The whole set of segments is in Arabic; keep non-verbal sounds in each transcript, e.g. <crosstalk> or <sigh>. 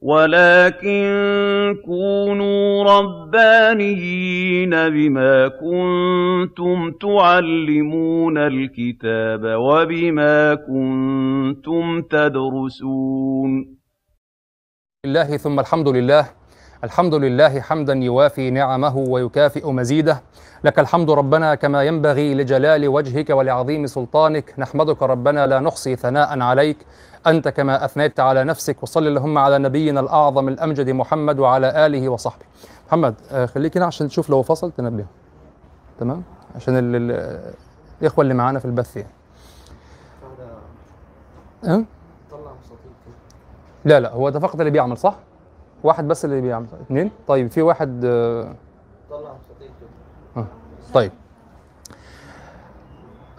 وَلَٰكِن كُونُوا رَبَّانِيِّينَ بِمَا كُنتُمْ تُعَلِّمُونَ الْكِتَابَ وَبِمَا كُنتُمْ تَدْرُسُونَ. لله ثم الحمد لله الحمد لله حمدا يوافي نعمه ويكافئ مزيده. لك الحمد ربنا كما ينبغي لجلال وجهك ولعظيم سلطانك. نحمدك ربنا لا نحصي ثناء عليك. أنت كما أثنيت على نفسك. وصل اللهم على نبينا الأعظم الأمجد محمد وعلى آله وصحبه. محمد آه، خليك هنا عشان تشوف لو فصل تنبهه تمام؟ عشان ال- ال- الإخوة اللي معانا في البث يعني. أه؟ لا لا هو ده فقط اللي بيعمل صح؟ واحد بس اللي بيعمل. اثنين طيب في واحد آه، آه، طيب.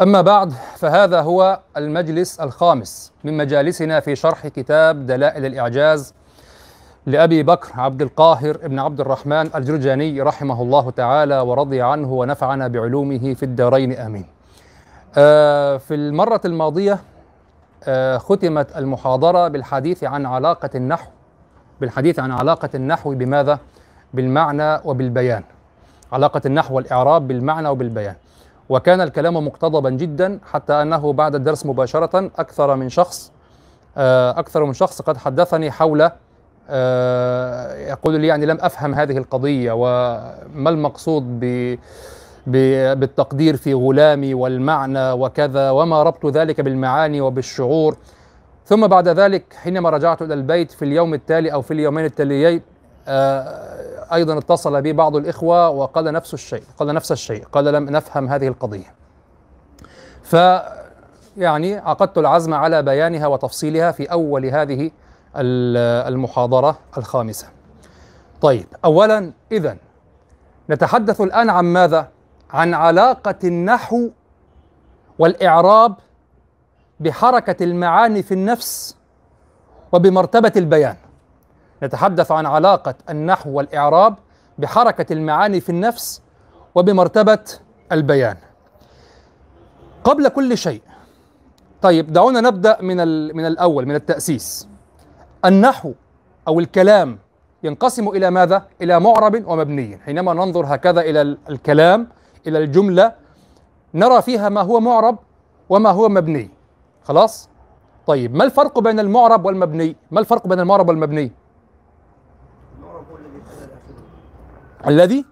أما بعد فهذا هو المجلس الخامس من مجالسنا في شرح كتاب دلائل الإعجاز لأبي بكر عبد القاهر ابن عبد الرحمن الجرجاني رحمه الله تعالى ورضي عنه ونفعنا بعلومه في الدارين. آمين. آه، في المرة الماضية آه، ختمت المحاضرة بالحديث عن علاقة النحو بالحديث عن علاقة النحو بماذا؟ بالمعنى وبالبيان. علاقة النحو والإعراب بالمعنى وبالبيان. وكان الكلام مقتضبا جدا حتى أنه بعد الدرس مباشرة أكثر من شخص آه، أكثر من شخص قد حدثني حول آه، يقول لي يعني لم أفهم هذه القضية وما المقصود ب ب- بالتقدير في غلامي والمعنى وكذا وما ربط ذلك بالمعاني وبالشعور. ثم بعد ذلك حينما رجعت إلى البيت في اليوم التالي أو في اليومين التاليين آه، أيضا اتصل بي بعض الإخوة وقال نفس الشيء قال نفس الشيء قال لم نفهم هذه القضية ف يعني عقدت العزم على بيانها وتفصيلها في أول هذه ال- المحاضرة الخامسة طيب أولا إذا نتحدث الآن عن ماذا؟ عن علاقة النحو والإعراب بحركة المعاني في النفس وبمرتبة البيان. نتحدث عن علاقة النحو والإعراب بحركة المعاني في النفس وبمرتبة البيان. قبل كل شيء طيب دعونا نبدأ من من الأول من التأسيس. النحو أو الكلام ينقسم إلى ماذا؟ إلى معرب ومبني. حينما ننظر هكذا إلى ال- الكلام إلى الجملة نرى فيها ما هو معرب وما هو مبني. خلاص؟ طيب ما الفرق بين المعرب والمبني؟ ما الفرق بين المعرب والمبني؟ الذي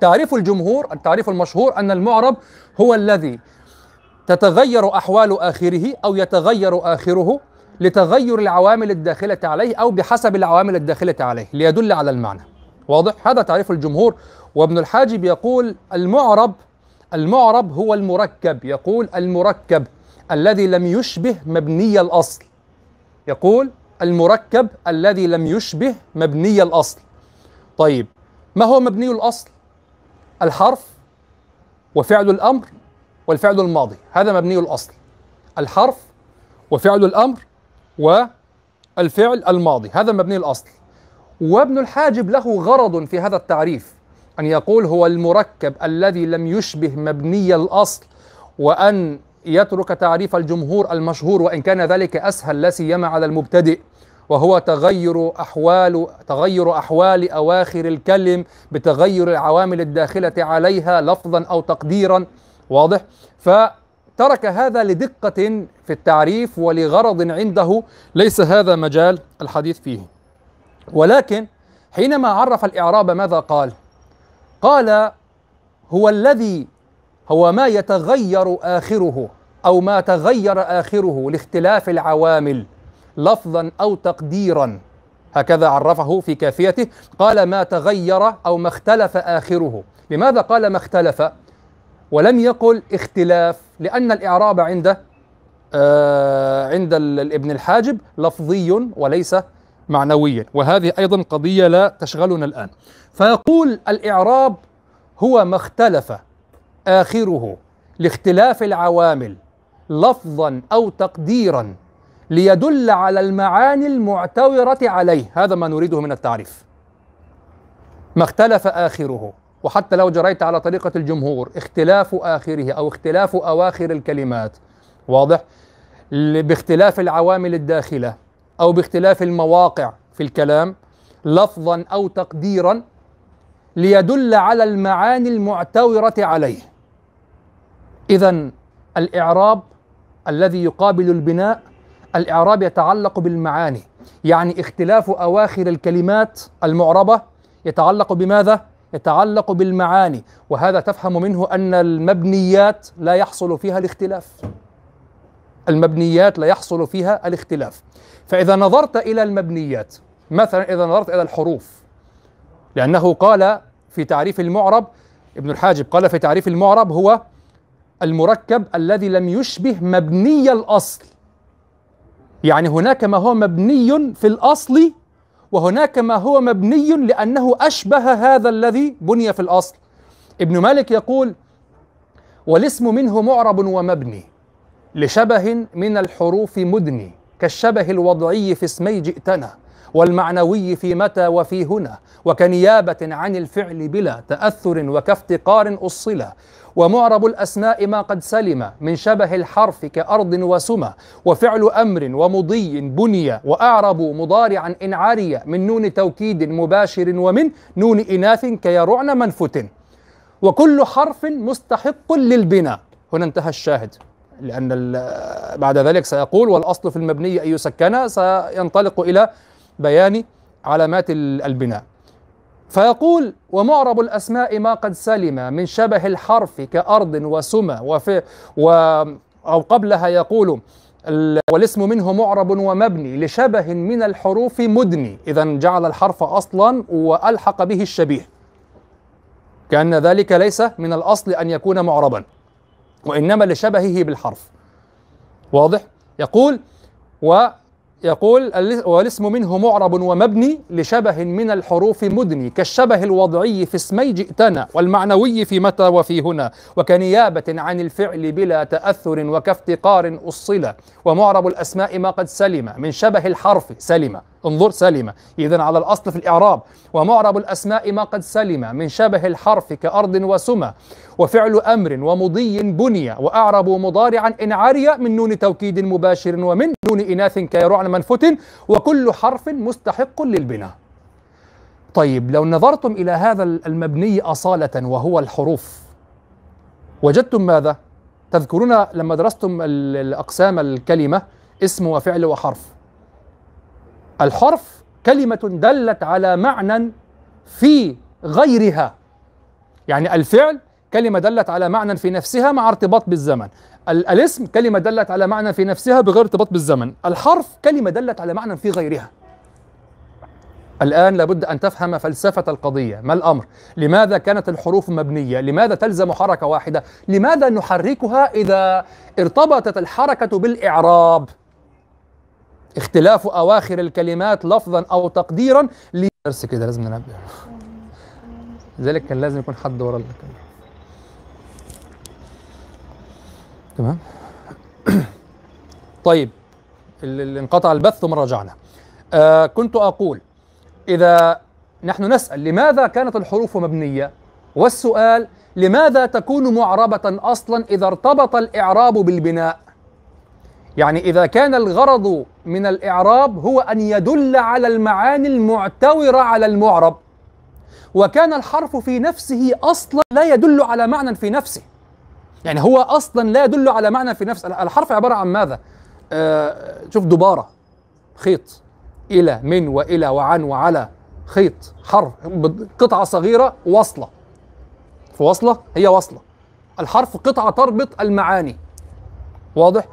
تعريف الجمهور التعريف المشهور أن المعرب هو الذي تتغير أحوال آخره أو يتغير آخره لتغير العوامل الداخلة عليه أو بحسب العوامل الداخلة عليه ليدل على المعنى واضح؟ هذا تعريف الجمهور وابن الحاجب يقول المعرب المعرب هو المركب يقول المركب الذي لم يشبه مبني الأصل. يقول المركب الذي لم يشبه مبني الأصل. طيب ما هو مبني الأصل؟ الحرف وفعل الأمر والفعل الماضي. هذا مبني الأصل. الحرف وفعل الأمر والفعل الماضي. هذا مبني الأصل. وابن الحاجب له غرض في هذا التعريف أن يقول هو المركب الذي لم يشبه مبني الأصل وأن يترك تعريف الجمهور المشهور وإن كان ذلك أسهل لا سيما على المبتدئ. وهو تغير أحوال تغير أحوال أواخر الكلم بتغير العوامل الداخلة عليها لفظا أو تقديرا. واضح؟ فترك هذا لدقة في التعريف ولغرض عنده. ليس هذا مجال الحديث فيه. ولكن حينما عرف الإعراب ماذا قال؟ قال هو الذي هو ما يتغير آخره أو ما تغير آخره لاختلاف العوامل لفظا أو تقديرا. هكذا عرفه في كافيته قال ما تغير أو ما اختلف آخره. لماذا قال ما اختلف؟ ولم يقل اختلاف لأن الإعراب عند آه عند ابن الحاجب لفظي وليس معنويا. وهذه أيضا قضية لا تشغلنا الآن. فيقول الإعراب هو ما اختلف. آخره لاختلاف العوامل لفظا أو تقديرا ليدل على المعاني المعتورة عليه. هذا ما نريده من التعريف. ما اختلف آخره. وحتى لو جريت على طريقة الجمهور اختلاف آخره أو اختلاف أواخر الكلمات واضح؟ باختلاف العوامل الداخلة أو باختلاف المواقع في الكلام لفظا أو تقديرا ليدل على المعاني المعتورة عليه. إذا الإعراب الذي يقابل البناء الإعراب يتعلق بالمعاني. يعني اختلاف أواخر الكلمات المعربة يتعلق بماذا؟ يتعلق بالمعاني. وهذا تفهم منه أن المبنيات لا يحصل فيها الاختلاف. المبنيات لا يحصل فيها الاختلاف. فإذا نظرت إلى المبنيات مثلا إذا نظرت إلى الحروف لأنه قال في تعريف المعرب ابن الحاجب قال في تعريف المعرب هو المركب الذي لم يشبه مبني الأصل. يعني هناك ما هو مبني في الأصل وهناك ما هو مبني لأنه أشبه هذا الذي بني في الأصل. ابن مالك يقول والاسم منه معرب ومبني لشبه من الحروف مدني كالشبه الوضعي في اسمي جئتنا والمعنوي في متى وفي هنا وكنيابة عن الفعل بلا تأثر وكافتقار أصلا. ومعرب الأسماء ما قد سلم من شبه الحرف كأرض وسمى وفعل أمر ومضي بني وأعرب مضارعا إن عري من نون توكيد مباشر ومن نون إناث كيرعن منفت وكل حرف مستحق للبناء. هنا انتهى الشاهد لأن بعد ذلك سيقول والأصل في المبني أن يسكن سينطلق إلى بيان علامات البناء. فيقول ومعرب الأسماء ما قد سلم من شبه الحرف كأرض وسمى وفي و أو قبلها يقول والاسم منه معرب ومبني لشبه من الحروف مدني إذا جعل الحرف أصلا وألحق به الشبيه. كأن ذلك ليس من الأصل أن يكون معربا وإنما لشبهه بالحرف. واضح؟ يقول و يقول والاسم منه معرب ومبني لشبه من الحروف مدني كالشبه الوضعي في اسمي جئتنا والمعنوي في متى وفي هنا وكنيابة عن الفعل بلا تأثر وكافتقار أصلا ومعرب الأسماء ما قد سلم من شبه الحرف سلم. انظر سلم إذا على الأصل في الإعراب ومعرب الأسماء ما قد سلم من شبه الحرف كأرض وسمى وفعل أمر ومضي بني وأعرب مضارعا إن عري من نون توكيد مباشر ومن نون إناث كيرعن منفت وكل حرف مستحق للبناء. طيب لو نظرتم إلى هذا المبني أصالة وهو الحروف وجدتم ماذا؟ تذكرون لما درستم الأقسام الكلمة اسم وفعل وحرف. الحرف كلمة دلت على معنى في غيرها. يعني الفعل كلمة دلت على معنى في نفسها مع ارتباط بالزمن. الاسم كلمة دلت على معنى في نفسها بغير ارتباط بالزمن. الحرف كلمة دلت على معنى في غيرها. الآن لابد أن تفهم فلسفة القضية. ما الأمر؟ لماذا كانت الحروف مبنية؟ لماذا تلزم حركة واحدة؟ لماذا نحركها إذا ارتبطت الحركة بالإعراب؟ اختلاف أواخر الكلمات لفظا أو تقديرا درس كده لازم ننبه. لذلك كان لازم يكون حد ورا الكلام تمام؟ <coughs> طيب انقطع البث ثم رجعنا. آه كنت أقول إذا نحن نسأل لماذا كانت الحروف مبنية؟ والسؤال لماذا تكون معربة أصلا إذا ارتبط الإعراب بالبناء؟ يعني إذا كان الغرض من الإعراب هو أن يدل على المعاني المعتورة على المعرب. وكان الحرف في نفسه أصلا لا يدل على معنى في نفسه. يعني هو أصلا لا يدل على معنى في نفسه. الحرف عبارة عن ماذا؟ آه شوف دبارة خيط. إلى من وإلى وعن وعلى. خيط. حرف. قطعة صغيرة وصلة. في وصلة هي وصلة. الحرف قطعة تربط المعاني. واضح؟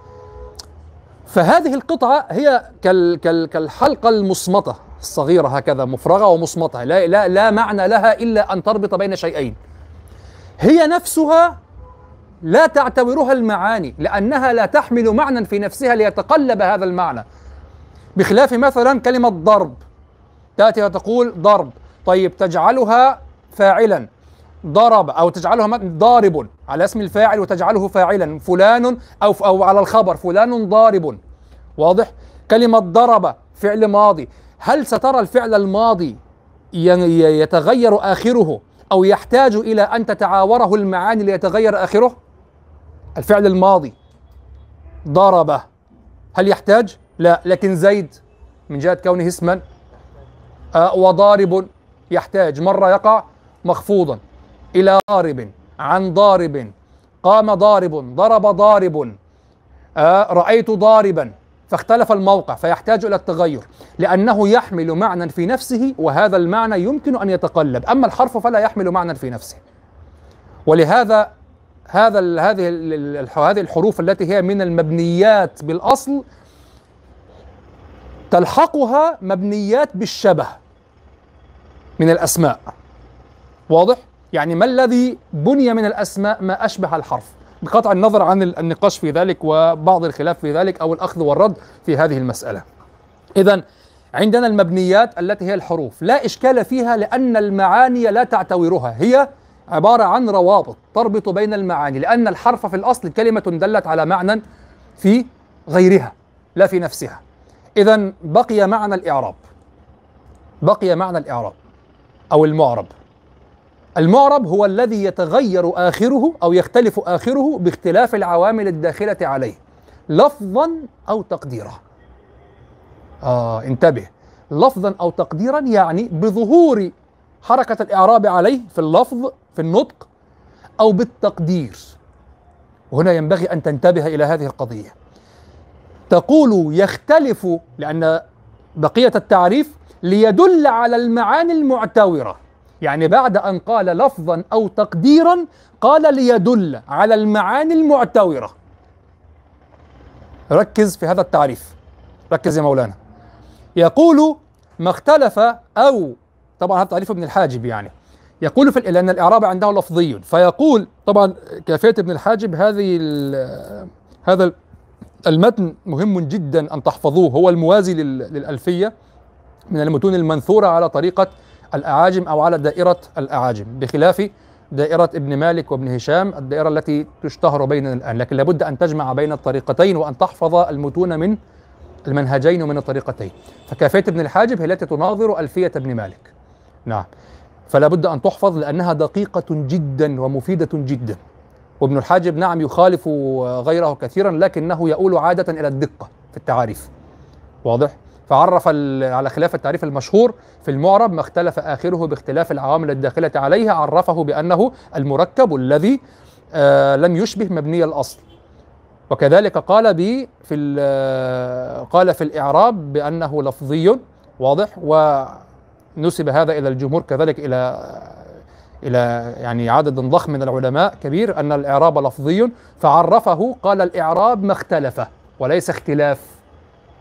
فهذه القطعة هي كال كال كالحلقة المصمتة. الصغيرة هكذا مفرغة ومصمتة. لا, لا, لا معنى لها إلا أن تربط بين شيئين. هي نفسها لا تعتبرها المعاني لأنها لا تحمل معنى في نفسها ليتقلب هذا المعنى. بخلاف مثلا كلمة ضرب تأتي وتقول ضرب. طيب تجعلها فاعلا. ضرب أو تجعلها ضارب على اسم الفاعل وتجعله فاعلا فلان أو أو على الخبر فلان ضارب. واضح؟ كلمة ضرب فعل ماضي. هل سترى الفعل الماضي يتغير آخره أو يحتاج إلى أن تتعاوره المعاني ليتغير آخره؟ الفعل الماضي. ضرب. هل يحتاج؟ لا لكن زيد من جهة كونه اسما. آه وضارب. يحتاج. مرة يقع مخفوضا. إلى ضارب عن ضارب قام ضارب ضرب ضارب آه رأيت ضاربا فاختلف الموقع فيحتاج إلى التغير لأنه يحمل معنى في نفسه وهذا المعنى يمكن أن يتقلب أما الحرف فلا يحمل معنى في نفسه ولهذا هذا هذه هذه الحروف التي هي من المبنيات بالأصل تلحقها مبنيات بالشبه من الأسماء واضح؟ يعني ما الذي بني من الأسماء ما أشبه الحرف؟ بقطع النظر عن النقاش في ذلك وبعض الخلاف في ذلك أو الأخذ والرد في هذه المسألة. إذا عندنا المبنيات التي هي الحروف. لا إشكال فيها لأن المعاني لا تعتورها هي عبارة عن روابط تربط بين المعاني لأن الحرف في الأصل كلمة دلت على معنى في غيرها لا في نفسها. إذا بقي معنى الإعراب. بقي معنى الإعراب أو المعرب. المعرب هو الذي يتغير آخره أو يختلف آخره باختلاف العوامل الداخلة عليه لفظا أو تقديرا. آه انتبه. لفظا أو تقديرا يعني بظهور حركة الإعراب عليه في اللفظ في النطق أو بالتقدير. وهنا ينبغي أن تنتبه إلى هذه القضية. تقول يختلف لأن بقية التعريف ليدل على المعاني المعتورة. يعني بعد أن قال لفظا أو تقديرا قال ليدل على المعاني المعتورة. ركز في هذا التعريف. ركز يا مولانا. يقول ما اختلف أو طبعا هذا تعريف ابن الحاجب يعني. يقول في لأن الإعراب عنده لفظي. فيقول طبعا كافية ابن الحاجب هذه هذا المتن مهم جدا أن تحفظوه. هو الموازي للألفية من المتون المنثورة على طريقة الأعاجم أو على دائرة الأعاجم بخلاف دائرة ابن مالك وابن هشام الدائرة التي تشتهر بيننا الآن. لكن لابد أن تجمع بين الطريقتين وأن تحفظ المتون من المنهجين ومن الطريقتين. فكافية ابن الحاجب هي التي تناظر ألفية ابن مالك. نعم. فلا بد أن تحفظ لأنها دقيقة جدا ومفيدة جدا. وابن الحاجب نعم يخالف غيره كثيرا لكنه يؤول عادة إلى الدقة في التعاريف. واضح؟ فعرف على خلاف التعريف المشهور في المعرب ما اختلف آخره باختلاف العوامل الداخلة عليه عرفه بأنه المركب الذي آه لم يشبه مبني الأصل. وكذلك قال ب في قال في الإعراب بأنه لفظي واضح ونسب هذا إلى الجمهور كذلك إلى إلى يعني عدد ضخم من العلماء كبير أن الإعراب لفظي فعرفه قال الإعراب ما اختلف وليس اختلاف.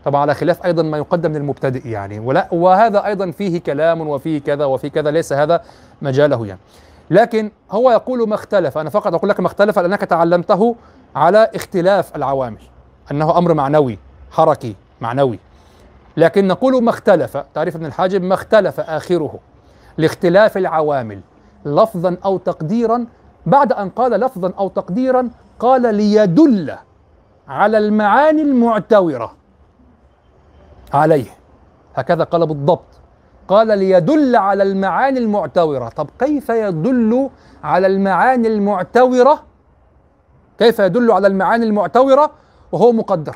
طبعا على خلاف أيضا ما يقدم للمبتدئ يعني. ولا وهذا أيضا فيه كلام وفيه كذا وفي كذا ليس هذا مجاله يعني. لكن هو يقول ما اختلف. أنا فقط أقول لك ما اختلف لأنك تعلمته على اختلاف العوامل أنه أمر معنوي حركي معنوي. لكن نقول ما اختلف. تعريف ابن الحاجب ما اختلف آخره لاختلاف العوامل لفظا أو تقديرا. بعد أن قال لفظا أو تقديرا قال ليدل على المعاني المعتورة. عليه. هكذا قال بالضبط قال ليدل على المعاني المعتورة. طب كيف يدل على المعاني المعتورة؟ كيف يدل على المعاني المعتورة وهو مقدر؟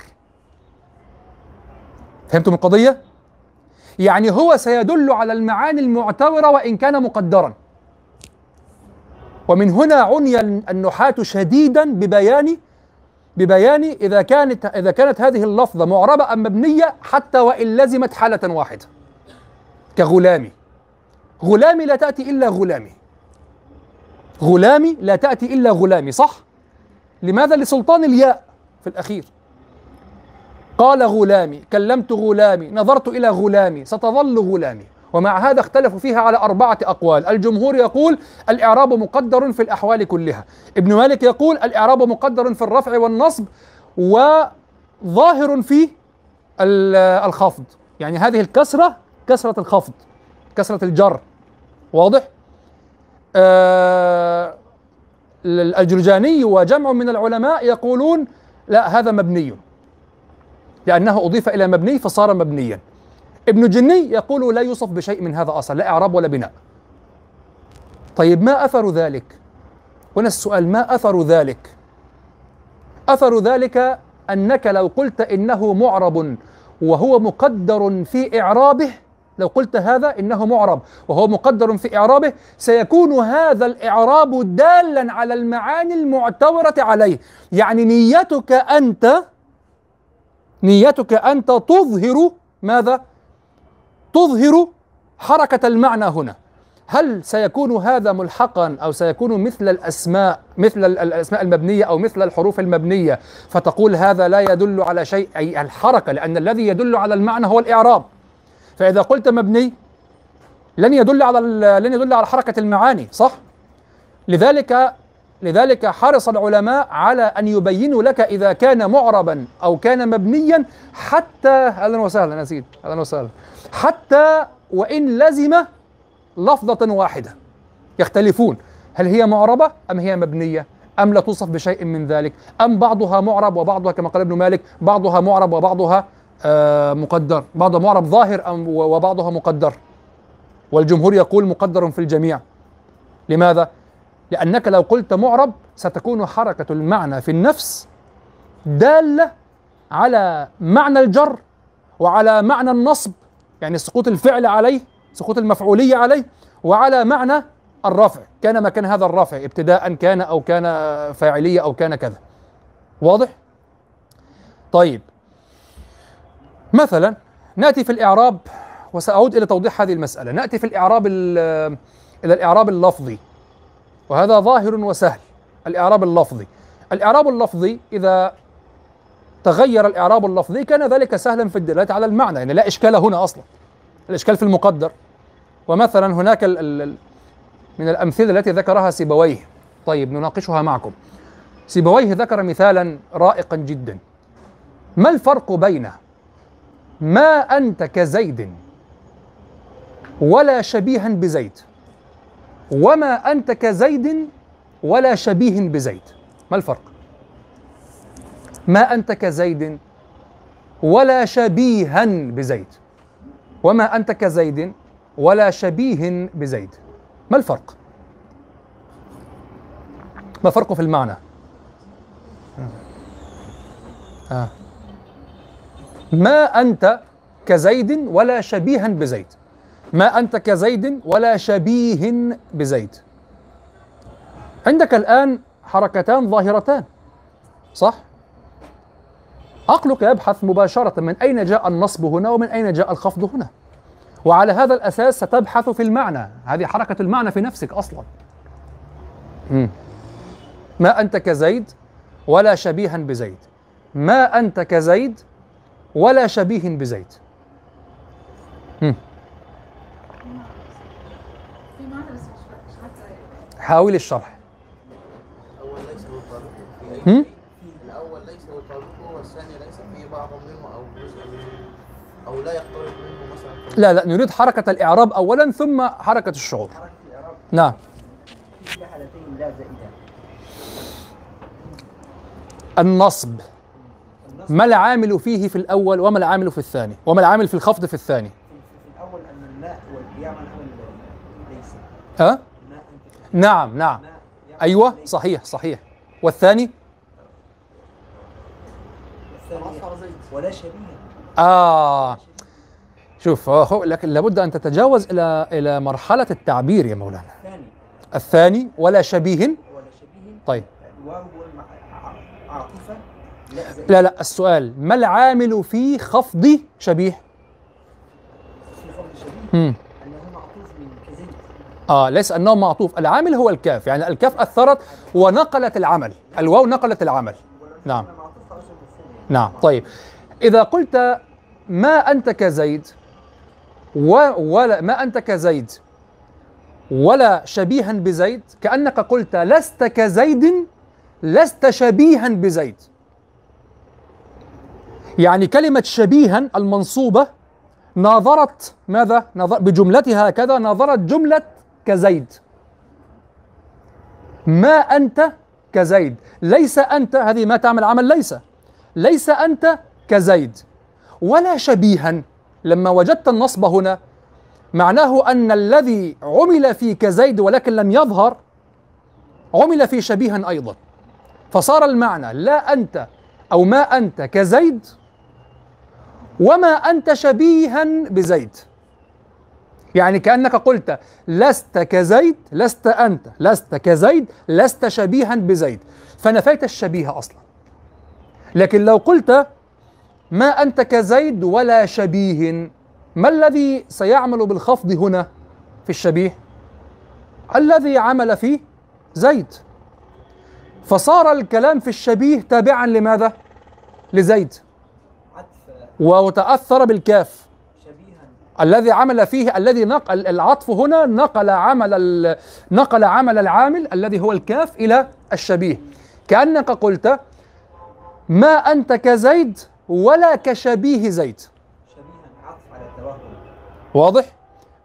فهمتم القضية؟ يعني هو سيدل على المعاني المعتورة وإن كان مقدرا. ومن هنا عني النحاة شديدا ببيان ببيان إذا كانت إذا كانت هذه اللفظة معربة أم مبنية حتى وإن لزمت حالة واحدة. كغلامي. غلامي لا تأتي إلا غلامي. غلامي لا تأتي إلا غلامي صح؟ لماذا لسلطان الياء في الأخير؟ قال غلامي كلمت غلامي نظرت إلى غلامي ستظل غلامي. ومع هذا اختلفوا فيها على أربعة أقوال. الجمهور يقول الإعراب مقدر في الأحوال كلها. ابن مالك يقول الإعراب مقدر في الرفع والنصب وظاهر في الخفض. يعني هذه الكسرة كسرة الخفض كسرة الجر. واضح؟ آه الجرجاني وجمع من العلماء يقولون لا هذا مبني. لأنه أضيف إلى مبني فصار مبنيا. ابن جني يقول لا يوصف بشيء من هذا أصلا لا إعراب ولا بناء. طيب ما أثر ذلك؟ هنا السؤال ما أثر ذلك؟ أثر ذلك أنك لو قلت إنه معرب وهو مقدر في إعرابه لو قلت هذا إنه معرب وهو مقدر في إعرابه سيكون هذا الإعراب دالا على المعاني المعتبرة عليه. يعني نيتك أنت نيتك أنت تظهر ماذا؟ تظهر حركة المعنى هنا. هل سيكون هذا ملحقا أو سيكون مثل الأسماء مثل الأسماء المبنية أو مثل الحروف المبنية؟ فتقول هذا لا يدل على شيء أي الحركة لأن الذي يدل على المعنى هو الإعراب. فإذا قلت مبني لن يدل على لن يدل على حركة المعاني صح؟ لذلك لذلك حرص العلماء على أن يبينوا لك إذا كان معربا أو كان مبنيا حتى أهلا وسهلا نسيت أهلا وسهلا. حتى وإن لزم لفظة واحدة. يختلفون. هل هي معربة أم هي مبنية؟ أم لا توصف بشيء من ذلك؟ أم بعضها معرب وبعضها كما قال ابن مالك بعضها معرب وبعضها آه مقدر. بعضها معرب ظاهر أم وبعضها مقدر. والجمهور يقول مقدر في الجميع. لماذا؟ لأنك لو قلت معرب ستكون حركة المعنى في النفس دالة على معنى الجر وعلى معنى النصب يعني سقوط الفعل عليه سقوط المفعولية عليه وعلى معنى الرفع. كان مكان هذا الرفع ابتداء كان أو كان فاعلية أو كان كذا. واضح؟ طيب. مثلا نأتي في الإعراب وسأعود إلى توضيح هذه المسألة. نأتي في الإعراب إلى الإعراب اللفظي. وهذا ظاهر وسهل. الإعراب اللفظي. الإعراب اللفظي إذا تغير الإعراب اللفظي كان ذلك سهلا في الدلالة على المعنى يعني لا إشكال هنا أصلا الإشكال في المقدر. ومثلا هناك ال ال من الأمثلة التي ذكرها سيبويه. طيب نناقشها معكم. سيبويه ذكر مثالا رائقا جدا. ما الفرق بين ما أنت كزيد ولا شبيها بزيد؟ وما أنت كزيد ولا شبيه بزيد؟ ما الفرق؟ ما أنت كزيد ولا شبيها بزيد وما أنت كزيد ولا شبيه بزيد ما الفرق؟ ما الفرق في المعنى؟ آه. ما أنت كزيد ولا شبيها بزيد ما أنت كزيد ولا شبيه بزيد عندك الآن حركتان ظاهرتان صح؟ عقلك يبحث مباشرة من أين جاء النصب هنا ومن أين جاء الخفض هنا وعلى هذا الأساس ستبحث في المعنى هذه حركة المعنى في نفسك أصلا. ما أنت كزيد ولا شبيها بزيد ما أنت كزيد ولا شبيه بزيد. حاول الشرح هم؟ الأول ليس بالطريق والثاني ليس فيه بعض منه أو جزء منه أو لا يقترب منه مثلا. لا لا نريد حركة الإعراب أولا ثم حركة الشعور. حركة الإعراب. نعم. في حالتين لا زائدة. النصب. النص ما العامل فيه في الأول وما العامل في الثاني؟ وما العامل في الخفض في الثاني؟ في, الأول أن الماء ليس. ها؟ نعم نعم. أيوة. صحيح صحيح. والثاني؟ والثاني ولا شبيه. آه. شوف هو- هو لكن لابد أن تتجاوز إلى إلى مرحلة التعبير يا مولانا. الثاني الثاني ولا شبيه. ولا شبيه طيب. الواو والمع- ع- عاطفة لا لا السؤال ما العامل في خفض شبيه؟ في فرض شبيه مم. أنه معطوف من آه ليس أنه معطوف. العامل هو الكاف. يعني الكاف أثرت ونقلت العمل. الواو نقلت العمل. نعم. نعم طيب. إذا قلت ما أنت كزيد؟ ولا ما أنت كزيد ولا شبيها بزيد كأنك قلت لست كزيد لست شبيها بزيد. يعني كلمة شبيها المنصوبة ناظرت ماذا؟ ناظر بجملتها هكذا ناظرت جملة كزيد. ما أنت كزيد. ليس أنت هذه ما تعمل عمل ليس. ليس أنت كزيد. ولا شبيها لما وجدت النصب هنا معناه أن الذي عمل في كزيد ولكن لم يظهر عمل في شبيها أيضا. فصار المعنى لا أنت أو ما أنت كزيد وما أنت شبيها بزيد. يعني كأنك قلت لست كزيد لست أنت لست كزيد لست شبيها بزيد. فنفيت الشبيه أصلا. لكن لو قلت ما أنت كزيد ولا شبيه. ما الذي سيعمل بالخفض هنا في الشبيه؟ الذي عمل فيه زيد. فصار الكلام في الشبيه تابعا لماذا؟ لزيد. وتأثر بالكاف. الذي عمل فيه الذي نقل العطف هنا نقل عمل نقل عمل العامل الذي هو الكاف إلى الشبيه. كأنك قلت ما أنت كزيد ولا كشبيه زيد على واضح؟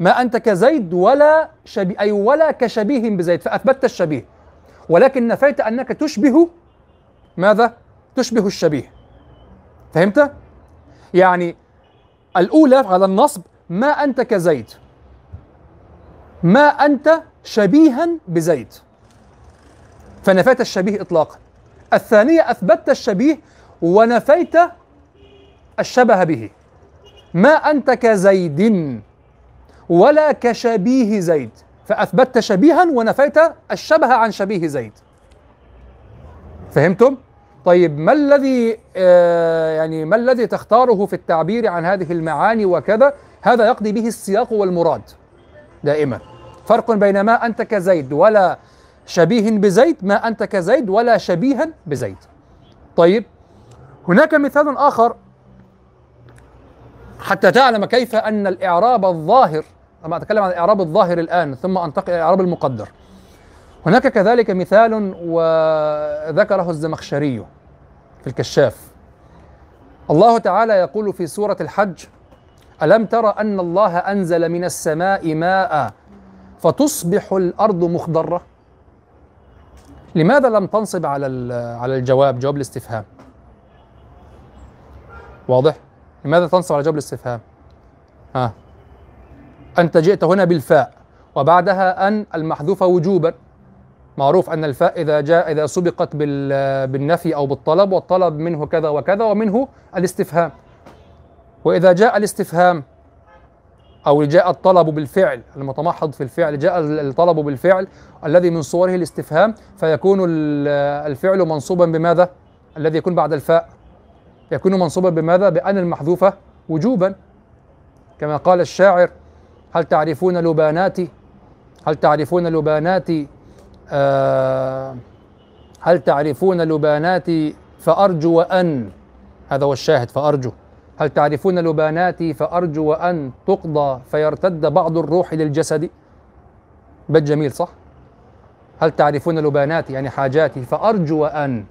ما أنت كزيد ولا شبيه أي ولا كشبيه بزيد فأثبتت الشبيه. ولكن نفيت أنك تشبه ماذا؟ تشبه الشبيه. فهمت؟ يعني الأولى على النصب ما أنت كزيد ما أنت شبيها بزيد فنفيت الشبيه اطلاقا. الثانية أثبتت الشبيه ونفيت الشبه به. ما أنت كزيد ولا كشبيه زيد. فأثبتت شبيها ونفيت الشبه عن شبيه زيد. فهمتم؟ طيب ما الذي آه يعني ما الذي تختاره في التعبير عن هذه المعاني وكذا؟ هذا يقضي به السياق والمراد دائما. فرق بين ما أنت كزيد ولا شبيه بزيد ما أنت كزيد ولا شبيها بزيد. طيب هناك مثال آخر حتى تعلم كيف أن الإعراب الظاهر أما أتكلم عن الإعراب الظاهر الآن ثم أنتقل إلى الإعراب المقدر. هناك كذلك مثال وذكره الزمخشري في الكشاف. الله تعالى يقول في سورة الحج ألم تر أن الله أنزل من السماء ماء فتصبح الأرض مخضرة؟ لماذا لم تنصب على على الجواب جواب الاستفهام؟ واضح؟ لماذا تنصب على جواب الاستفهام؟ ها. أنت جئت هنا بالفاء وبعدها أن المحذوفة وجوبا. معروف أن الفاء إذا جاء إذا سبقت بال- بالنفي أو بالطلب والطلب منه كذا وكذا ومنه الاستفهام. وإذا جاء الاستفهام أو جاء الطلب بالفعل المتمحض في الفعل جاء الطلب بالفعل الذي من صوره الاستفهام فيكون ال- الفعل منصوبا بماذا؟ الذي يكون بعد الفاء. يكون منصوبا بماذا؟ بأن المحذوفة وجوبا. كما قال الشاعر هل تعرفون لباناتي هل تعرفون لباناتي آه هل تعرفون لباناتي فأرجو أن هذا هو الشاهد فأرجو. هل تعرفون لباناتي فأرجو أن تقضى فيرتد بعض الروح للجسد؟ بيت جميل صح؟ هل تعرفون لباناتي يعني حاجاتي فأرجو أن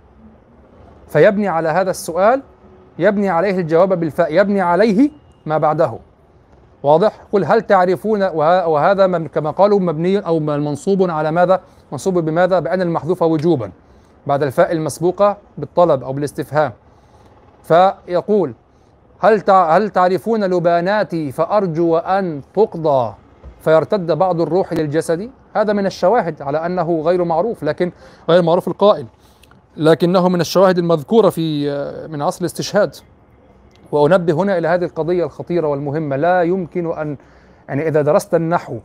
فيبني على هذا السؤال يبني عليه الجواب بالفاء يبني عليه ما بعده. واضح؟ قل هل تعرفون وه- وهذا مب- كما قالوا مبني أو منصوب على ماذا؟ منصوب بماذا؟ بأن المحذوفه وجوبا بعد الفاء المسبوقة بالطلب أو بالاستفهام. فيقول هل هل تعرفون لباناتي فأرجو أن تقضى؟ فيرتد بعض الروح للجسد؟ هذا من الشواهد على أنه غير معروف لكن غير معروف القائل. لكنه من الشواهد المذكورة في من عصر الاستشهاد. وأنبه هنا إلى هذه القضية الخطيرة والمهمة. لا يمكن أن يعني إذا درست النحو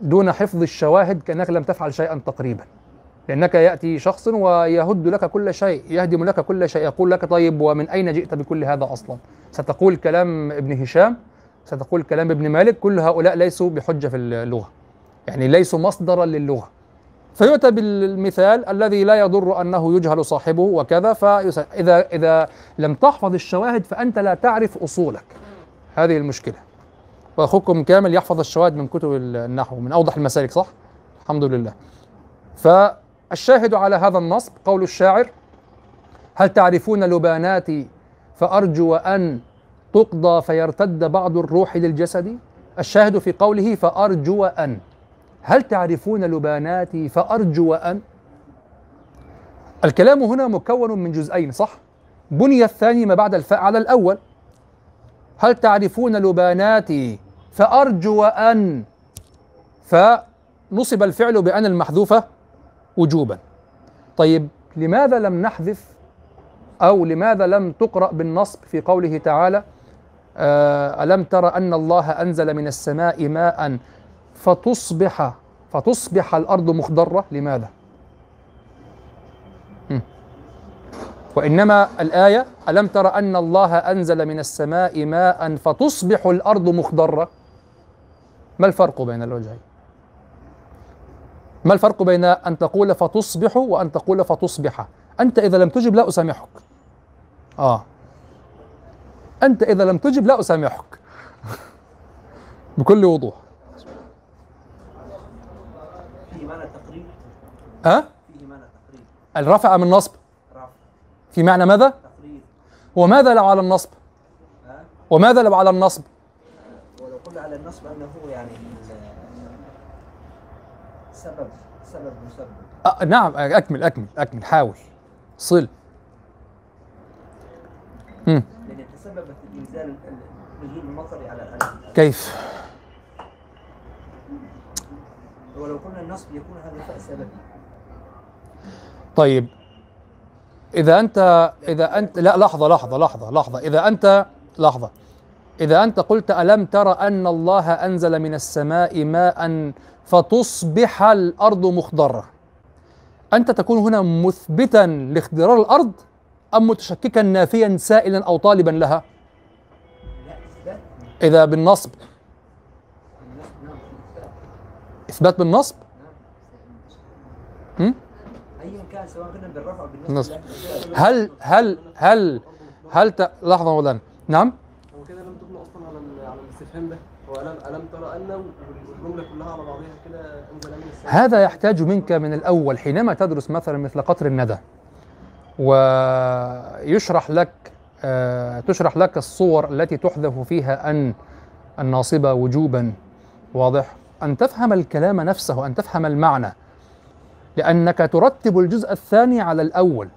دون حفظ الشواهد كأنك لم تفعل شيئا تقريبا. لأنك يأتي شخص ويهد لك كل شيء يهدم لك كل شيء يقول لك طيب ومن أين جئت بكل هذا أصلا؟ ستقول كلام ابن هشام ستقول كلام ابن مالك كل هؤلاء ليسوا بحجة في اللغة. يعني ليسوا مصدرا للغة. فيؤتى بالمثال الذي لا يضر أنه يجهل صاحبه وكذا فاذا إذا لم تحفظ الشواهد فأنت لا تعرف أصولك. هذه المشكلة. وأخوكم كامل يحفظ الشواهد من كتب النحو من أوضح المسالك صح؟ الحمد لله. فالشاهد على هذا النصب قول الشاعر هل تعرفون لباناتي فأرجو أن تقضى فيرتد بعض الروح للجسد؟ الشاهد في قوله فأرجو أن. هل تعرفون لباناتي فأرجو أن الكلام هنا مكون من جزئين صح؟ بني الثاني ما بعد الفاء على الأول. هل تعرفون لباناتي فأرجو أن فنصب الفعل بأن المحذوفة وجوبا. طيب لماذا لم نحذف؟ أو لماذا لم تقرأ بالنصب في قوله تعالى آه، ألم تر أن الله أنزل من السماء ماء فتصبح فتصبح الأرض مخضرة. لماذا؟ وإنما الآية ألم تر أن الله أنزل من السماء ماء فتصبح الأرض مخضرة؟ ما الفرق بين الوجهين؟ ما الفرق بين أن تقول فتصبح وأن تقول فتصبح؟ أنت إذا لم تجب لا أسامحك. آه. أنت إذا لم تجب لا أسامحك. <laughs> بكل وضوح فيه معنى التقريب التقريب الرفع من النصب في معنى ماذا؟ وماذا لو على النصب؟ وماذا لو على النصب؟ ولو قلنا على النصب انه يعني سبب سبب مسبب أه نعم أكمل أكمل أكمل حاول. صل. مم. لأن تسببت انزال ال- ال- نزول المطر على كيف؟ ولو قلنا النصب يكون هذا سببي. طيب. إذا أنت إذا أنت لا لحظة لحظة لحظة لحظة. إذا أنت لحظة. إذا أنت قلت ألم تر أن الله أنزل من السماء ماء فتصبح الأرض مخضرة؟ أنت تكون هنا مثبتا لاخضرار الأرض أم متشككا نافيا سائلا أو طالبا لها؟ إذا بالنصب. إثبات بالنصب؟ نعم سواء قلنا بالرفع بالنصب. لا، هل هل هل هل ت... لحظة مولانا نعم. هو كده لم تبنى أصلا على على الاستفهام ده. هو الم ألم ترى أن والجمله كلها على بعضها كده هذا يحتاج منك من الأول حينما تدرس مثلا مثل قطر الندى. ويشرح لك آه، تشرح لك الصور التي تحذف فيها أن الناصبة وجوبا. واضح؟ أن تفهم الكلام نفسه أن تفهم المعنى. لأنك ترتب الجزء الثاني على الأول.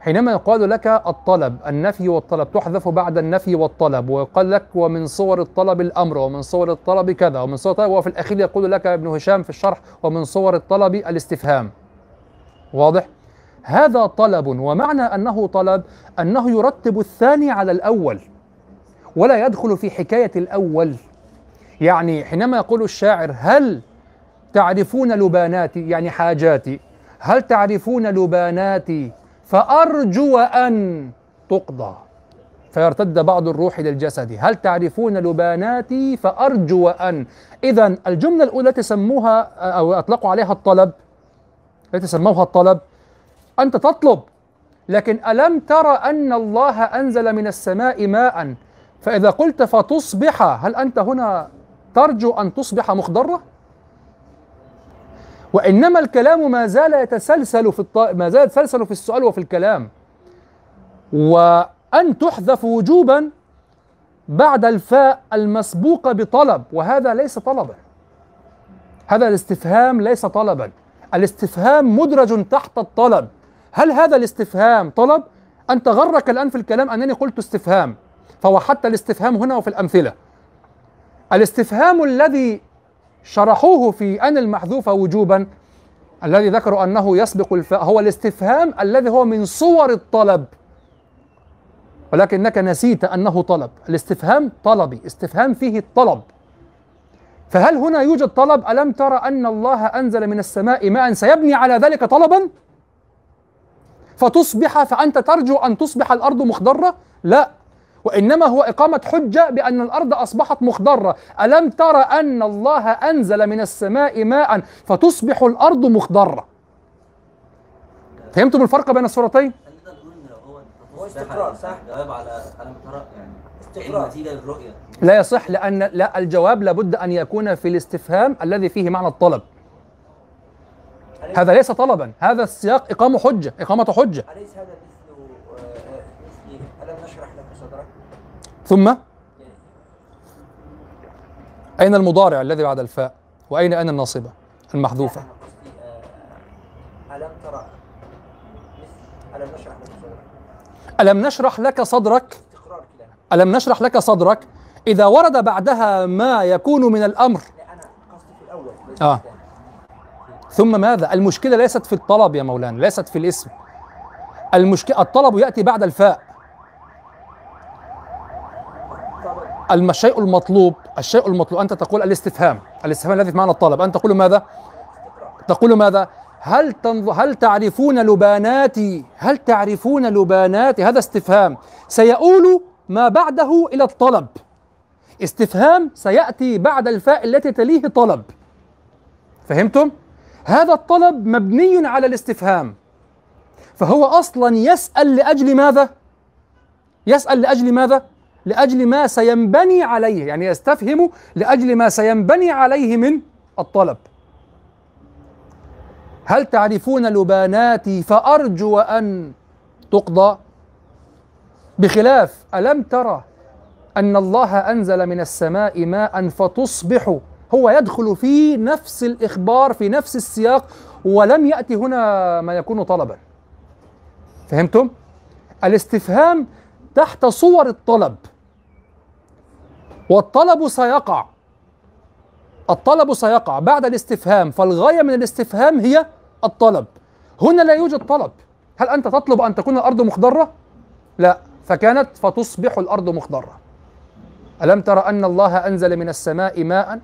حينما يقال لك الطلب النفي والطلب تحذف بعد النفي والطلب ويقال لك ومن صور الطلب الأمر ومن صور الطلب كذا ومن صور الطلب وفي الأخير يقول لك ابن هشام في الشرح ومن صور الطلب الاستفهام. واضح؟ هذا طلب ومعنى أنه طلب أنه يرتب الثاني على الأول ولا يدخل في حكاية الأول. يعني حينما يقول الشاعر هل تعرفون لباناتي يعني حاجاتي. هل تعرفون لباناتي فأرجو أن تقضى. فيرتد بعض الروح للجسد هل تعرفون لباناتي فأرجو أن. إذا الجملة الأولى التي سموها أو أطلقوا عليها الطلب. التي سموها الطلب. أنت تطلب. لكن ألم تر أن الله أنزل من السماء ماء؟ فإذا قلت فتصبح. هل أنت هنا ترجو أن تصبح مخضرة؟ وإنما الكلام ما زال يتسلسل في الط... ما زال يتسلسل في السؤال وفي الكلام. وأن تحذف وجوبا بعد الفاء المسبوقة بطلب وهذا ليس طلبا. هذا الاستفهام ليس طلبا. الاستفهام مدرج تحت الطلب. هل هذا الاستفهام طلب؟ أنت غرك الآن في الكلام أنني قلت استفهام. فوحدت الاستفهام هنا وفي الأمثلة. الاستفهام الذي شرحوه في أن المحذوفة وجوبا الذي ذكروا أنه يسبق الفاء هو الاستفهام الذي هو من صور الطلب. ولكنك نسيت أنه طلب. الاستفهام طلبي استفهام فيه الطلب. فهل هنا يوجد طلب؟ ألم ترى أن الله أنزل من السماء ماء سيبني على ذلك طلبا؟ فتصبح فأنت ترجو أن تصبح الأرض مخضرة؟ لا. وإنما هو إقامة حجة بأن الأرض أصبحت مخضرة. ألم ترى أن الله أنزل من السماء ماء فتصبح الأرض مخضرة؟ فهمتم الفرق بين الصورتين؟ هو استقرار، صح؟ جواب على ألم ترى يعني للرؤية؟ لا يصح لأن لا الجواب لابد أن يكون في الاستفهام الذي فيه معنى الطلب. هذا ليس طلبا هذا السياق إقامة حجة إقامة حجة. أليس هذا مثل آه، آه، مثل ألم نشرح لك صدرك؟ ثم أين المضارع الذي بعد الفاء؟ وأين أين الناصبة المحذوفة؟ ألم ترى ألم نشرح لك صدرك؟ ألم نشرح لك صدرك؟ ألم نشرح لك صدرك؟ إذا ورد بعدها ما يكون من الأمر. آه. ثم ماذا؟ المشكلة ليست في الطلب يا مولانا ليست في الاسم. المشكلة الطلب يأتي بعد الفاء. الشيء المطلوب الشيء المطلوب أنت تقول الاستفهام. الاستفهام الذي في معنى الطلب. أنت تقول ماذا؟ تقول ماذا؟ هل تنظ... هل تعرفون لباناتي هل تعرفون لباناتي هذا استفهام. سيؤول ما بعده إلى الطلب. استفهام سيأتي بعد الفاء التي تليه طلب. فهمتم؟ هذا الطلب مبني على الاستفهام. فهو أصلا يسأل لأجل ماذا؟ يسأل لأجل ماذا؟ لأجل ما سينبني عليه يعني يستفهم لأجل ما سينبني عليه من الطلب. هل تعرفون لباناتي فأرجو أن تقضى؟ بخلاف ألم ترى أن الله أنزل من السماء ماء فتصبح؟ هو يدخل في نفس الإخبار في نفس السياق ولم يأتي هنا ما يكون طلبا. فهمتم؟ الاستفهام تحت صور الطلب. والطلب سيقع. الطلب سيقع بعد الاستفهام فالغاية من الاستفهام هي الطلب. هنا لا يوجد طلب. هل أنت تطلب أن تكون الأرض مخضرة؟ لا فكانت فتصبح الأرض مخضرة. ألم تر أن الله أنزل من السماء ماء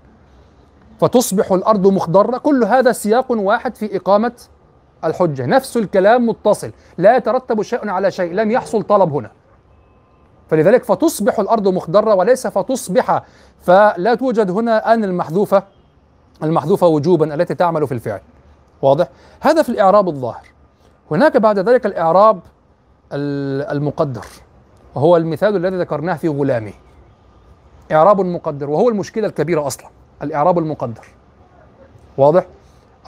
فتصبح الأرض مخضرة؟ كل هذا سياق واحد في إقامة الحجة. نفس الكلام متصل. لا يترتب شيء على شيء. لم يحصل طلب هنا. فلذلك فتصبح الأرض مخضرة وليس فتصبح فلا توجد هنا أن المحذوفة المحذوفة وجوبا التي تعمل في الفعل واضح؟ هذا في الإعراب الظاهر هناك بعد ذلك الإعراب المقدر وهو المثال الذي ذكرناه في غلامي إعراب مقدر وهو المشكلة الكبيرة أصلا الإعراب المقدر واضح؟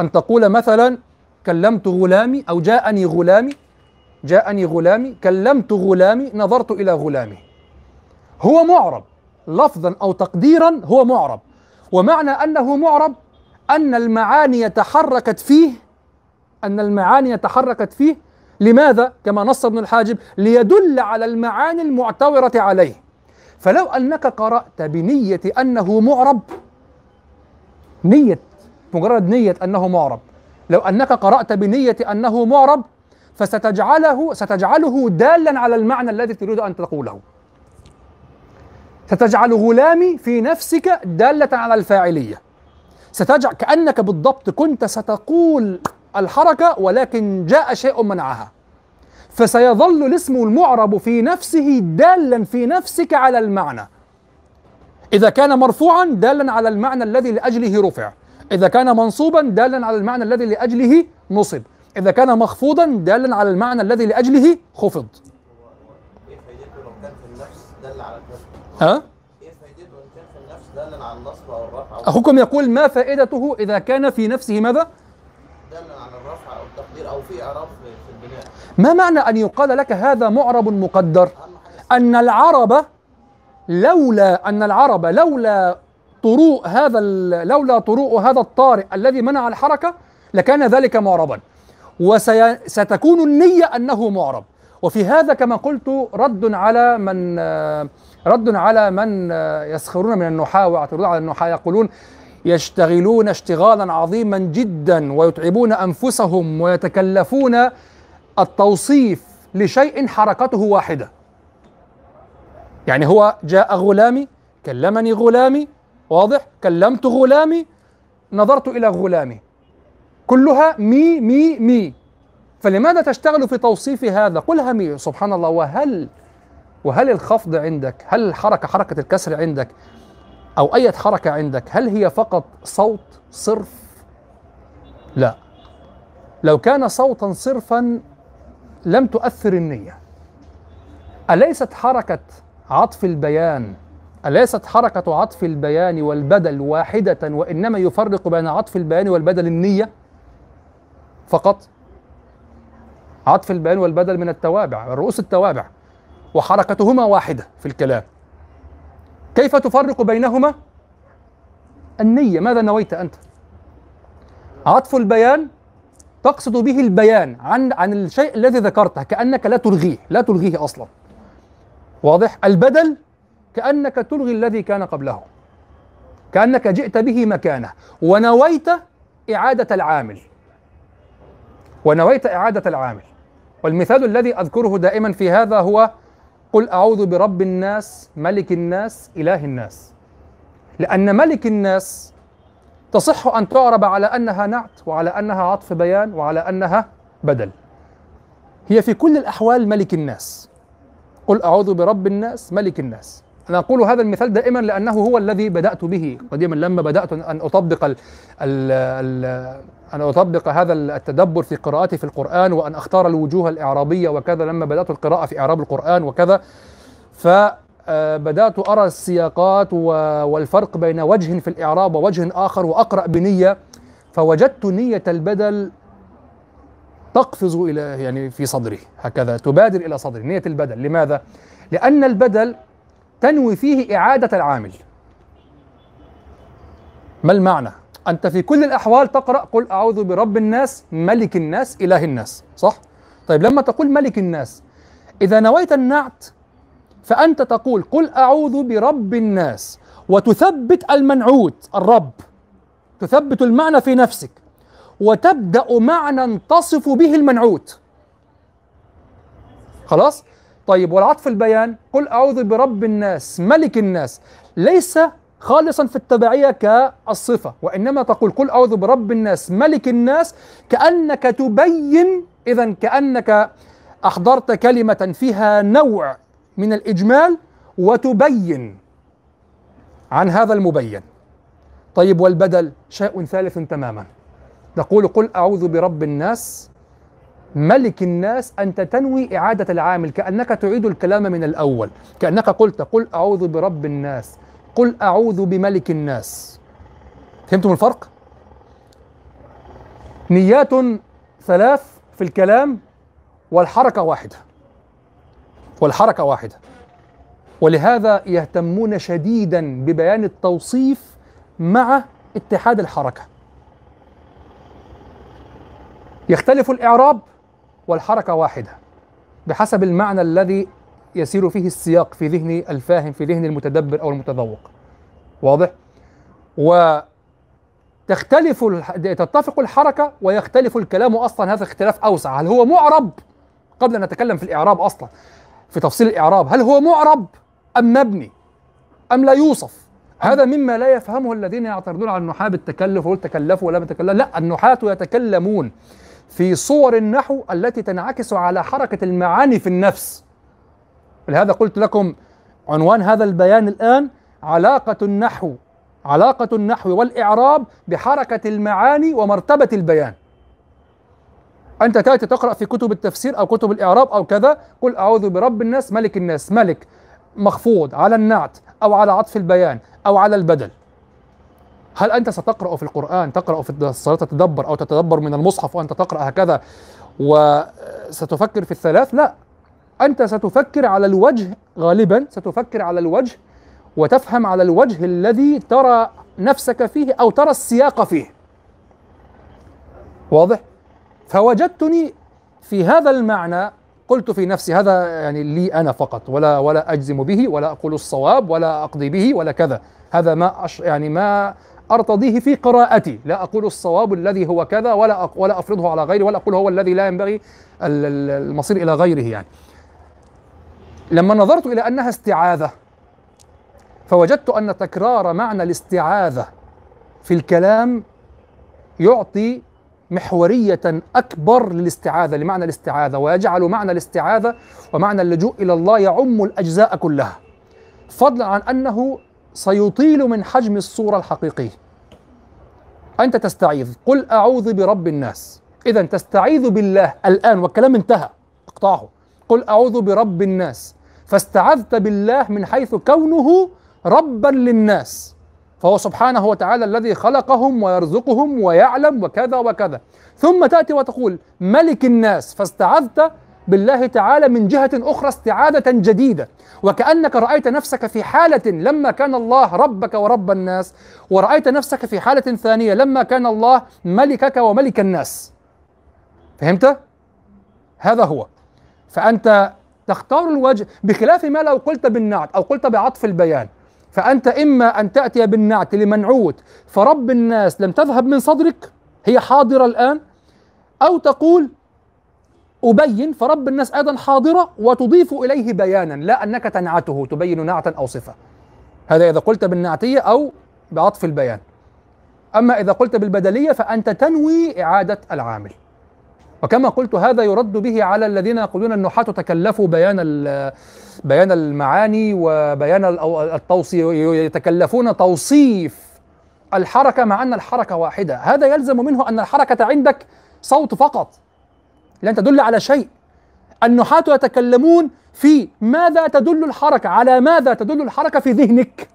أن تقول مثلا كلمت غلامي أو جاءني غلامي جاءني غلامي كلمت غلامي نظرت إلى غلامي. هو معرب. لفظا أو تقديرا هو معرب. ومعنى أنه معرب أن المعاني تحركت فيه أن المعاني تحركت فيه لماذا؟ كما نص ابن الحاجب ليدل على المعاني المعتورة عليه. فلو أنك قرأت بنية أنه معرب نية مجرد نية أنه معرب لو أنك قرأت بنية أنه معرب فستجعله ستجعله دالا على المعنى الذي تريد أن تقوله. ستجعل غلامي في نفسك دالة على الفاعلية. ستجعل كأنك بالضبط كنت ستقول الحركة ولكن جاء شيء منعها. فسيظل الاسم المعرب في نفسه دالا في نفسك على المعنى. إذا كان مرفوعا دالا على المعنى الذي لأجله رفع. إذا كان منصوبا دالا على المعنى الذي لأجله نصب. إذا كان مخفوضا دالا على المعنى الذي لأجله خفض ها؟ إيه فايدته ان كان في النفس دل على النصب أو الرفع أخوكم يقول ما فائدته إذا كان في نفسه ماذا؟ دل على الرفع أو التقدير أو في اعراب في البناء ما معنى أن يقال لك هذا معرب مقدر أن العرب لولا أن العرب لولا طروء هذا لولا طروء هذا الطارئ الذي منع الحركة لكان ذلك معربا وستكون النية أنه معرب. وفي هذا كما قلت رد على من رد على من يسخرون من النحاة ويعترضون على النحاة يقولون يشتغلون اشتغالا عظيما جدا ويتعبون أنفسهم ويتكلفون التوصيف لشيء حركته واحدة. يعني هو جاء غلامي كلمني غلامي واضح؟ كلمت غلامي نظرت إلى غلامي. كلها مي مي مي. فلماذا تشتغل في توصيف هذا؟ قلها مي سبحان الله. وهل وهل الخفض عندك؟ هل الحركة حركة الكسر عندك؟ أو أي حركة عندك؟ هل هي فقط صوت صرف؟ لا. لو كان صوتا صرفا لم تؤثر النية. أليست حركة عطف البيان أليست حركة عطف البيان والبدل واحدة وإنما يفرق بين عطف البيان والبدل النية؟ فقط. عطف البيان والبدل من التوابع رؤوس التوابع وحركتهما واحدة في الكلام. كيف تفرق بينهما؟ النية ماذا نويت أنت؟ عطف البيان تقصد به البيان عن عن الشيء الذي ذكرته كأنك لا تلغيه لا تلغيه أصلا. واضح؟ البدل كأنك تلغي الذي كان قبله كأنك جئت به مكانه. ونويت إعادة العامل. ونويت إعادة العامل. والمثال الذي أذكره دائما في هذا هو قل أعوذ برب الناس ملك الناس إله الناس. لأن ملك الناس تصح أن تعرب على أنها نعت وعلى أنها عطف بيان وعلى أنها بدل. هي في كل الأحوال ملك الناس. قل أعوذ برب الناس ملك الناس. أنا أقول هذا المثال دائما لأنه هو الذي بدأت به. قديما لما بدأت أن أطبق ال ال ال أن أطبق هذا التدبر في قراءتي في القرآن وأن أختار الوجوه الإعرابية وكذا لما بدأت القراءة في إعراب القرآن وكذا فبدأت أرى السياقات والفرق بين وجه في الإعراب ووجه آخر وأقرأ بنية فوجدت نية البدل تقفز إلى يعني في صدري هكذا تبادر إلى صدري نية البدل لماذا؟ لأن البدل تنوي فيه إعادة العامل ما المعنى؟ أنت في كل الأحوال تقرأ قل أعوذ برب الناس ملك الناس إله الناس صح؟ طيب لما تقول ملك الناس إذا نويت النعت فأنت تقول قل أعوذ برب الناس وتثبت المنعوت الرب تثبت المعنى في نفسك وتبدأ معنى تصف به المنعوت خلاص؟ طيب والعطف البيان قل أعوذ برب الناس ملك الناس ليس خالصا في التبعية كالصفة وإنما تقول قل أعوذ برب الناس ملك الناس كأنك تبين إذا كأنك أحضرت كلمة فيها نوع من الإجمال وتبين عن هذا المبين. طيب والبدل شيء ثالث تماما. تقول قل أعوذ برب الناس ملك الناس أنت تنوي إعادة العامل كأنك تعيد الكلام من الأول كأنك قلت قل أعوذ برب الناس. قل أعوذ بملك الناس. فهمتم الفرق؟ نيات ثلاث في الكلام والحركة واحدة. والحركة واحدة. ولهذا يهتمون شديدا ببيان التوصيف مع اتحاد الحركة. يختلف الإعراب والحركة واحدة. بحسب المعنى الذي يسير فيه السياق في ذهن الفاهم في ذهن المتدبر أو المتذوق. واضح؟ وتختلف تتفق الحركة ويختلف الكلام أصلا هذا اختلاف أوسع. هل هو معرب؟ قبل أن نتكلم في الإعراب أصلا في تفصيل الإعراب هل هو معرب أم مبني؟ أم لا يوصف؟ هذا مما لا يفهمه الذين يعترضون على النحاة بالتكلف ويقول تكلفوا ولا تكلف. لا النحاة يتكلمون في صور النحو التي تنعكس على حركة المعاني في النفس. لهذا قلت لكم عنوان هذا البيان الآن علاقة النحو علاقة النحو والإعراب بحركة المعاني ومرتبة البيان. أنت تأتي تقرأ في كتب التفسير أو كتب الإعراب أو كذا قل أعوذ برب الناس ملك الناس ملك مخفوض على النعت أو على عطف البيان أو على البدل. هل أنت ستقرأ في القرآن تقرأ في الصلاة تتدبر أو تتدبر من المصحف وأنت تقرأ هكذا وستفكر في الثلاث؟ لا. أنت ستفكر على الوجه غالبا ستفكر على الوجه وتفهم على الوجه الذي ترى نفسك فيه أو ترى السياق فيه. واضح؟ فوجدتني في هذا المعنى قلت في نفسي هذا يعني لي أنا فقط ولا ولا أجزم به ولا أقول الصواب ولا أقضي به ولا كذا. هذا ما أش يعني ما أرتضيه في قراءتي. لا أقول الصواب الذي هو كذا ولا ولا أفرضه على غيري ولا أقول هو الذي لا ينبغي ال- ال- المصير إلى غيره يعني. لما نظرت إلى أنها استعاذة فوجدت أن تكرار معنى الاستعاذة في الكلام يعطي محورية أكبر للاستعاذة لمعنى الاستعاذة ويجعل معنى الاستعاذة ومعنى اللجوء إلى الله يعم الأجزاء كلها فضلا عن أنه سيطيل من حجم الصورة الحقيقية. أنت تستعيذ قل أعوذ برب الناس. إذا تستعيذ بالله الآن والكلام انتهى اقطعه. قل أعوذ برب الناس. فاستعذت بالله من حيث كونه ربا للناس. فهو سبحانه وتعالى الذي خلقهم ويرزقهم ويعلم وكذا وكذا. ثم تأتي وتقول ملك الناس فاستعذت بالله تعالى من جهة أخرى استعاذة جديدة. وكأنك رأيت نفسك في حالة لما كان الله ربك ورب الناس ورأيت نفسك في حالة ثانية لما كان الله ملكك وملك الناس. فهمت؟ هذا هو. فأنت تختار الوجه بخلاف ما لو قلت بالنعت أو قلت بعطف البيان. فأنت إما أن تأتي بالنعت لمنعوت فرب الناس لم تذهب من صدرك هي حاضرة الآن أو تقول أبين فرب الناس أيضا حاضرة وتضيف إليه بيانا لا أنك تنعته تبين نعتا أو صفة. هذا إذا قلت بالنعتية أو بعطف البيان. أما إذا قلت بالبدلية فأنت تنوي إعادة العامل. وكما قلت هذا يرد به على الذين يقولون النحاة تكلفوا بيان بيان المعاني وبيان التوصيف يتكلفون توصيف الحركة مع أن الحركة واحدة. هذا يلزم منه أن الحركة عندك صوت فقط لن تدل على شيء. النحاة يتكلمون في ماذا تدل الحركة على ماذا تدل الحركة في ذهنك.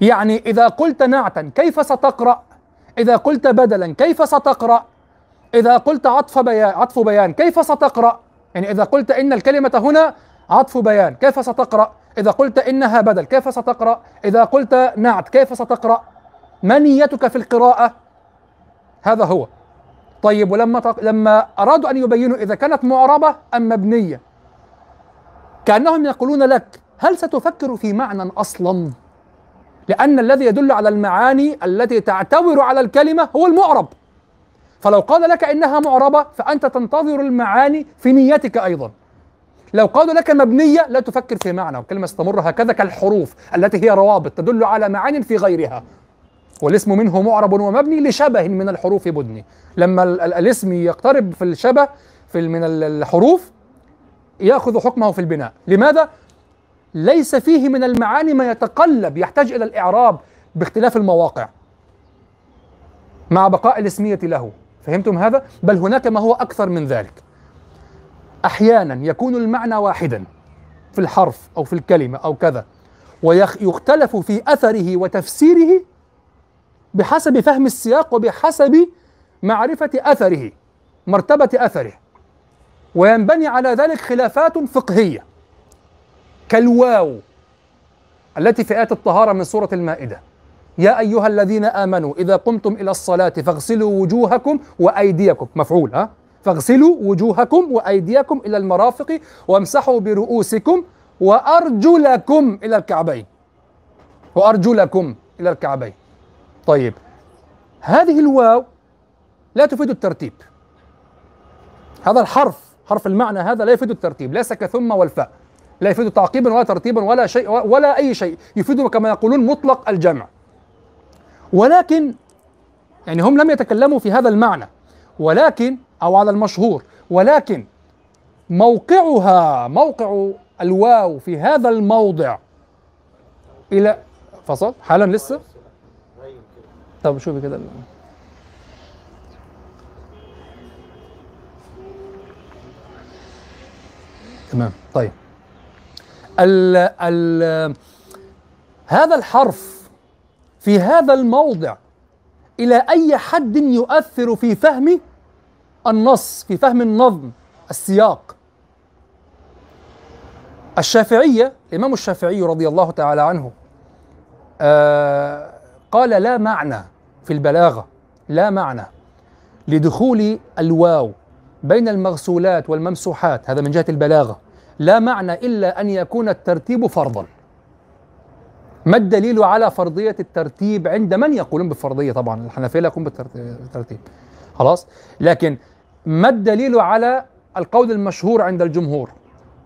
يعني إذا قلت نعتا كيف ستقرأ؟ إذا قلت بدلا كيف ستقرأ؟ إذا قلت عطف بيان عطف بيان كيف ستقرأ؟ يعني إذا قلت إن الكلمة هنا عطف بيان كيف ستقرأ؟ إذا قلت إنها بدل كيف ستقرأ؟ إذا قلت نعت كيف ستقرأ؟ ما نيتك في القراءة؟ هذا هو. طيب ولما تق... لما أرادوا أن يبينوا إذا كانت معربة أم مبنية كأنهم يقولون لك هل ستفكر في معنى أصلا؟ لأن الذي يدل على المعاني التي تعتبر على الكلمة هو المعرب. فلو قال لك إنها معربة فأنت تنتظر المعاني في نيتك أيضا. لو قالوا لك مبنية لا تفكر في معنى والكلمة استمر هكذا كالحروف التي هي روابط تدل على معان في غيرها. والاسم منه معرب ومبني لشبه من الحروف بدني لما ال- ال- الاسم يقترب في الشبه في من ال- الحروف يأخذ حكمه في البناء. لماذا؟ ليس فيه من المعاني ما يتقلب يحتاج إلى الإعراب باختلاف المواقع مع بقاء الاسمية له. فهمتم هذا؟ بل هناك ما هو أكثر من ذلك. أحيانا يكون المعنى واحدا في الحرف أو في الكلمة أو كذا ويختلف في أثره وتفسيره بحسب فهم السياق وبحسب معرفة أثره مرتبة أثره. وينبني على ذلك خلافات فقهية كالواو التي في آية الطهارة من سورة المائدة. يا أيها الذين آمنوا إذا قمتم إلى الصلاة فاغسلوا وجوهكم وأيديكم. مفعول ها؟ فاغسلوا وجوهكم وأيديكم إلى المرافق وامسحوا برؤوسكم وأرجلكم إلى الكعبين. وأرجلكم إلى الكعبين. طيب هذه الواو لا تفيد الترتيب. هذا الحرف حرف المعنى هذا لا يفيد الترتيب. ليس كثم والفاء. لا يفيد تعقيبا ولا ترتيبا ولا شيء ولا أي شيء. يفيد كما يقولون مطلق الجمع. ولكن يعني هم لم يتكلموا في هذا المعنى ولكن أو على المشهور ولكن موقعها موقع الواو في هذا الموضع إلى فصل حالا لسه؟ طب شوفي كده. تمام طيب. ال ال هذا الحرف في هذا الموضع إلى أي حد يؤثر في فهم النص في فهم النظم السياق؟ الشافعية الإمام الشافعي رضي الله تعالى عنه آه قال لا معنى في البلاغة لا معنى لدخول الواو بين المغسولات والممسوحات هذا من جهة البلاغة لا معنى إلا أن يكون الترتيب فرضا. ما الدليل على فرضية الترتيب عند من يقولون بالفرضية طبعا الحنفية لا يقولون بالترتيب. خلاص؟ لكن ما الدليل على القول المشهور عند الجمهور؟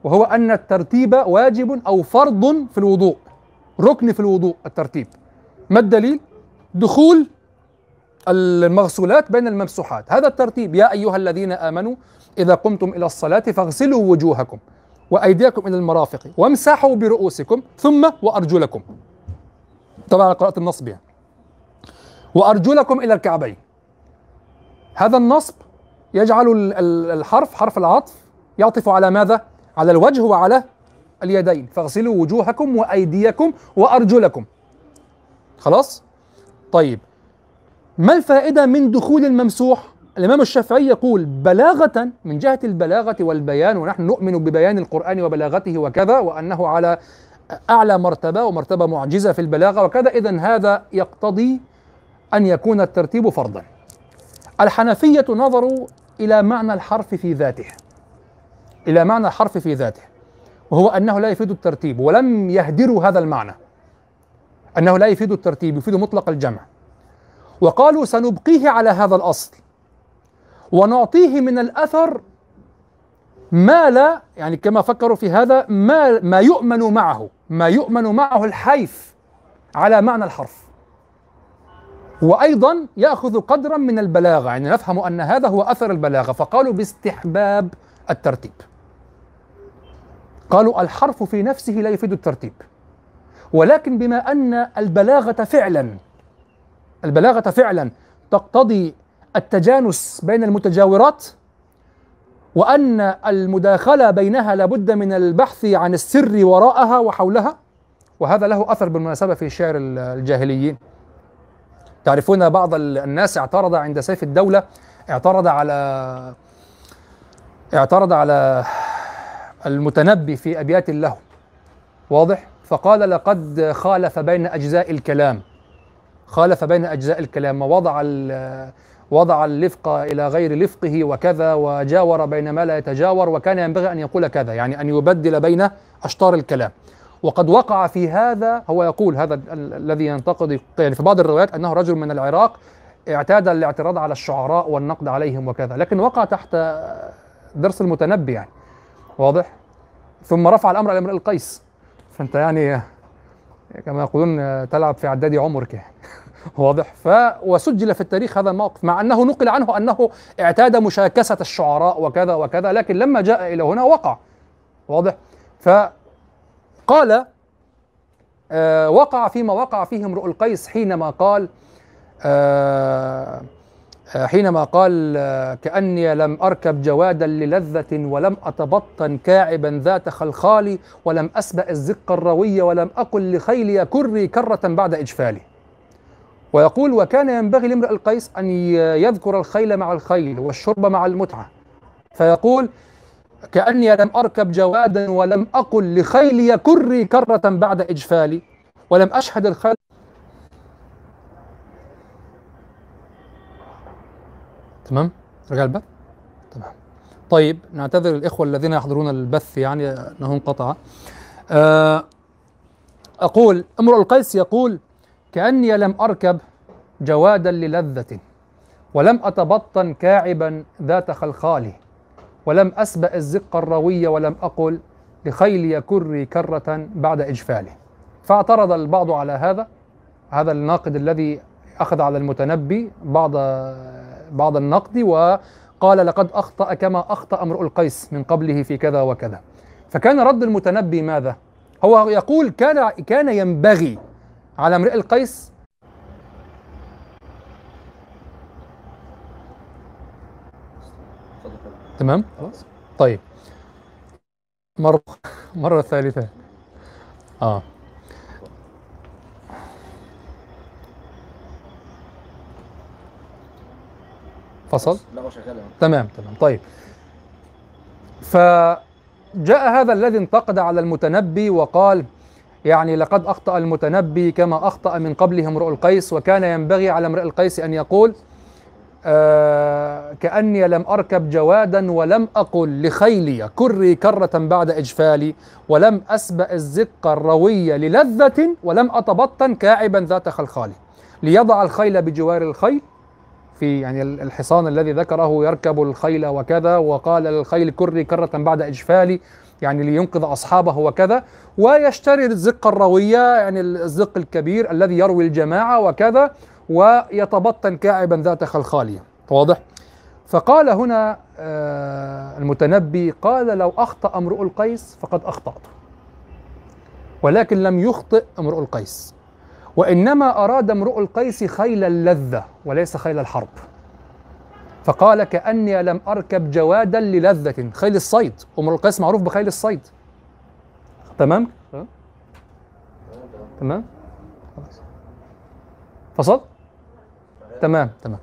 وهو أن الترتيب واجب أو فرض في الوضوء ركن في الوضوء الترتيب. ما الدليل؟ دخول المغسولات بين الممسوحات. هذا الترتيب. يا أيها الذين آمنوا إذا قمتم إلى الصلاة فاغسلوا وجوهكم وأيديكم إلى المرافق وامسحوا برؤوسكم ثم وأرجلكم. طبعا قراءة النصب يعني وأرجلكم إلى الكعبين هذا النصب يجعل ال- ال- الحرف حرف العطف يعطف على ماذا؟ على الوجه وعلى اليدين فاغسلوا وجوهكم وأيديكم وأرجلكم خلاص؟ طيب ما الفائدة من دخول الممسوح؟ الإمام الشافعي يقول بلاغة من جهة البلاغة والبيان ونحن نؤمن ببيان القرآن وبلاغته وكذا وأنه على أعلى مرتبة ومرتبة معجزة في البلاغة وكذا إذا هذا يقتضي أن يكون الترتيب فرضا. الحنفية نظروا إلى معنى الحرف في ذاته. إلى معنى الحرف في ذاته. وهو أنه لا يفيد الترتيب ولم يهدروا هذا المعنى. أنه لا يفيد الترتيب يفيد مطلق الجمع. وقالوا سنبقيه على هذا الأصل. ونعطيه من الأثر ما لا يعني كما فكروا في هذا ما ما يؤمن معه. ما يؤمن معه الحيف على معنى الحرف. وأيضا يأخذ قدرا من البلاغة يعني نفهم أن هذا هو أثر البلاغة فقالوا باستحباب الترتيب. قالوا الحرف في نفسه لا يفيد الترتيب. ولكن بما أن البلاغة فعلا البلاغة فعلا تقتضي التجانس بين المتجاورات وأن المداخلة بينها لابد من البحث عن السر وراءها وحولها؟ وهذا له أثر بالمناسبة في شعر الجاهليين. تعرفون بعض الناس اعترض عند سيف الدولة اعترض على اعترض على المتنبي في أبيات له واضح؟ فقال لقد خالف بين أجزاء الكلام. خالف بين أجزاء الكلام. ووضع وضع اللفق إلى غير لفقه وكذا وجاور بين ما لا يتجاور وكان ينبغي أن يقول كذا يعني أن يبدل بين أشطار الكلام. وقد وقع في هذا هو يقول هذا الذي ينتقد يعني في بعض الروايات أنه رجل من العراق اعتاد الاعتراض على الشعراء والنقد عليهم وكذا لكن وقع تحت درس المتنبي يعني. واضح؟ ثم رفع الأمر إلى امرئ القيس. فأنت يعني كما يقولون تلعب في عداد عمرك. يعني واضح. ف وسجل في التاريخ هذا الموقف مع أنه نقل عنه أنه اعتاد مشاكسة الشعراء وكذا وكذا لكن لما جاء إلى هنا وقع. واضح؟ فقال آه وقع فيما وقع فيه امرؤ القيس حينما قال آه حينما قال آه كأني لم أركب جوادا للذة ولم أتبطن كاعبا ذات خلخالي ولم أسبأ الزق الروي ولم أقل لخيلي كري كرة بعد إجفالي. ويقول وكان ينبغي لامرئ القيس أن يذكر الخيل مع الخيل والشرب مع المتعة. فيقول كأني لم أركب جوادا ولم أقل لخيلي كري كرة بعد إجفالي ولم أشهد الخيل. تمام؟ رجع البث. تمام. طيب نعتذر الإخوة الذين يحضرون البث يعني أنه انقطع. أه أقول امرؤ القيس يقول كأني لم أركب جوادا للذة ولم أتبطن كاعبا ذات خلخال ولم أسبأ الزق الروي ولم أقل لخيلي كري كرة بعد إجفاله فاعترض البعض على هذا هذا الناقد الذي أخذ على المتنبي بعض بعض النقد وقال لقد أخطأ كما أخطأ امرؤ القيس من قبله في كذا وكذا فكان رد المتنبي ماذا؟ هو يقول كان كان ينبغي على امرئ القيس؟ تمام؟ خلاص طيب. مرة مرة ثالثة. آه. فصل؟ لا هو شغال أهو. تمام تمام. طيب. فجاء هذا الذي انتقد على المتنبي وقال يعني لقد أخطأ المتنبي كما أخطأ من قبله امرؤ القيس وكان ينبغي على امرئ القيس أن يقول آه كأني لم أركب جوادا ولم أقل لخيلي كري كرة بعد إجفالي ولم أسبأ الزق الروي للذة ولم أتبطن كاعبا ذات خلخال. ليضع الخيل بجوار الخيل في يعني الحصان الذي ذكره يركب الخيل وكذا وقال للخيل كري كرة بعد إجفالي يعني لينقذ أصحابه وكذا ويشتري الزق الروية يعني الزق الكبير الذي يروي الجماعة وكذا ويتبطن كاعبا ذات خلخالية. واضح؟ فقال هنا آه المتنبي قال لو أخطأ امرؤ القيس فقد أخطأت ولكن لم يخطئ امرؤ القيس. وإنما أراد امرؤ القيس خيل اللذة وليس خيل الحرب. فقال كأني لم أركب جوادا للذة. خيل الصيد. امرؤ القيس معروف بخيل الصيد. تمام؟ تمام؟ فصل؟ تمام تمام.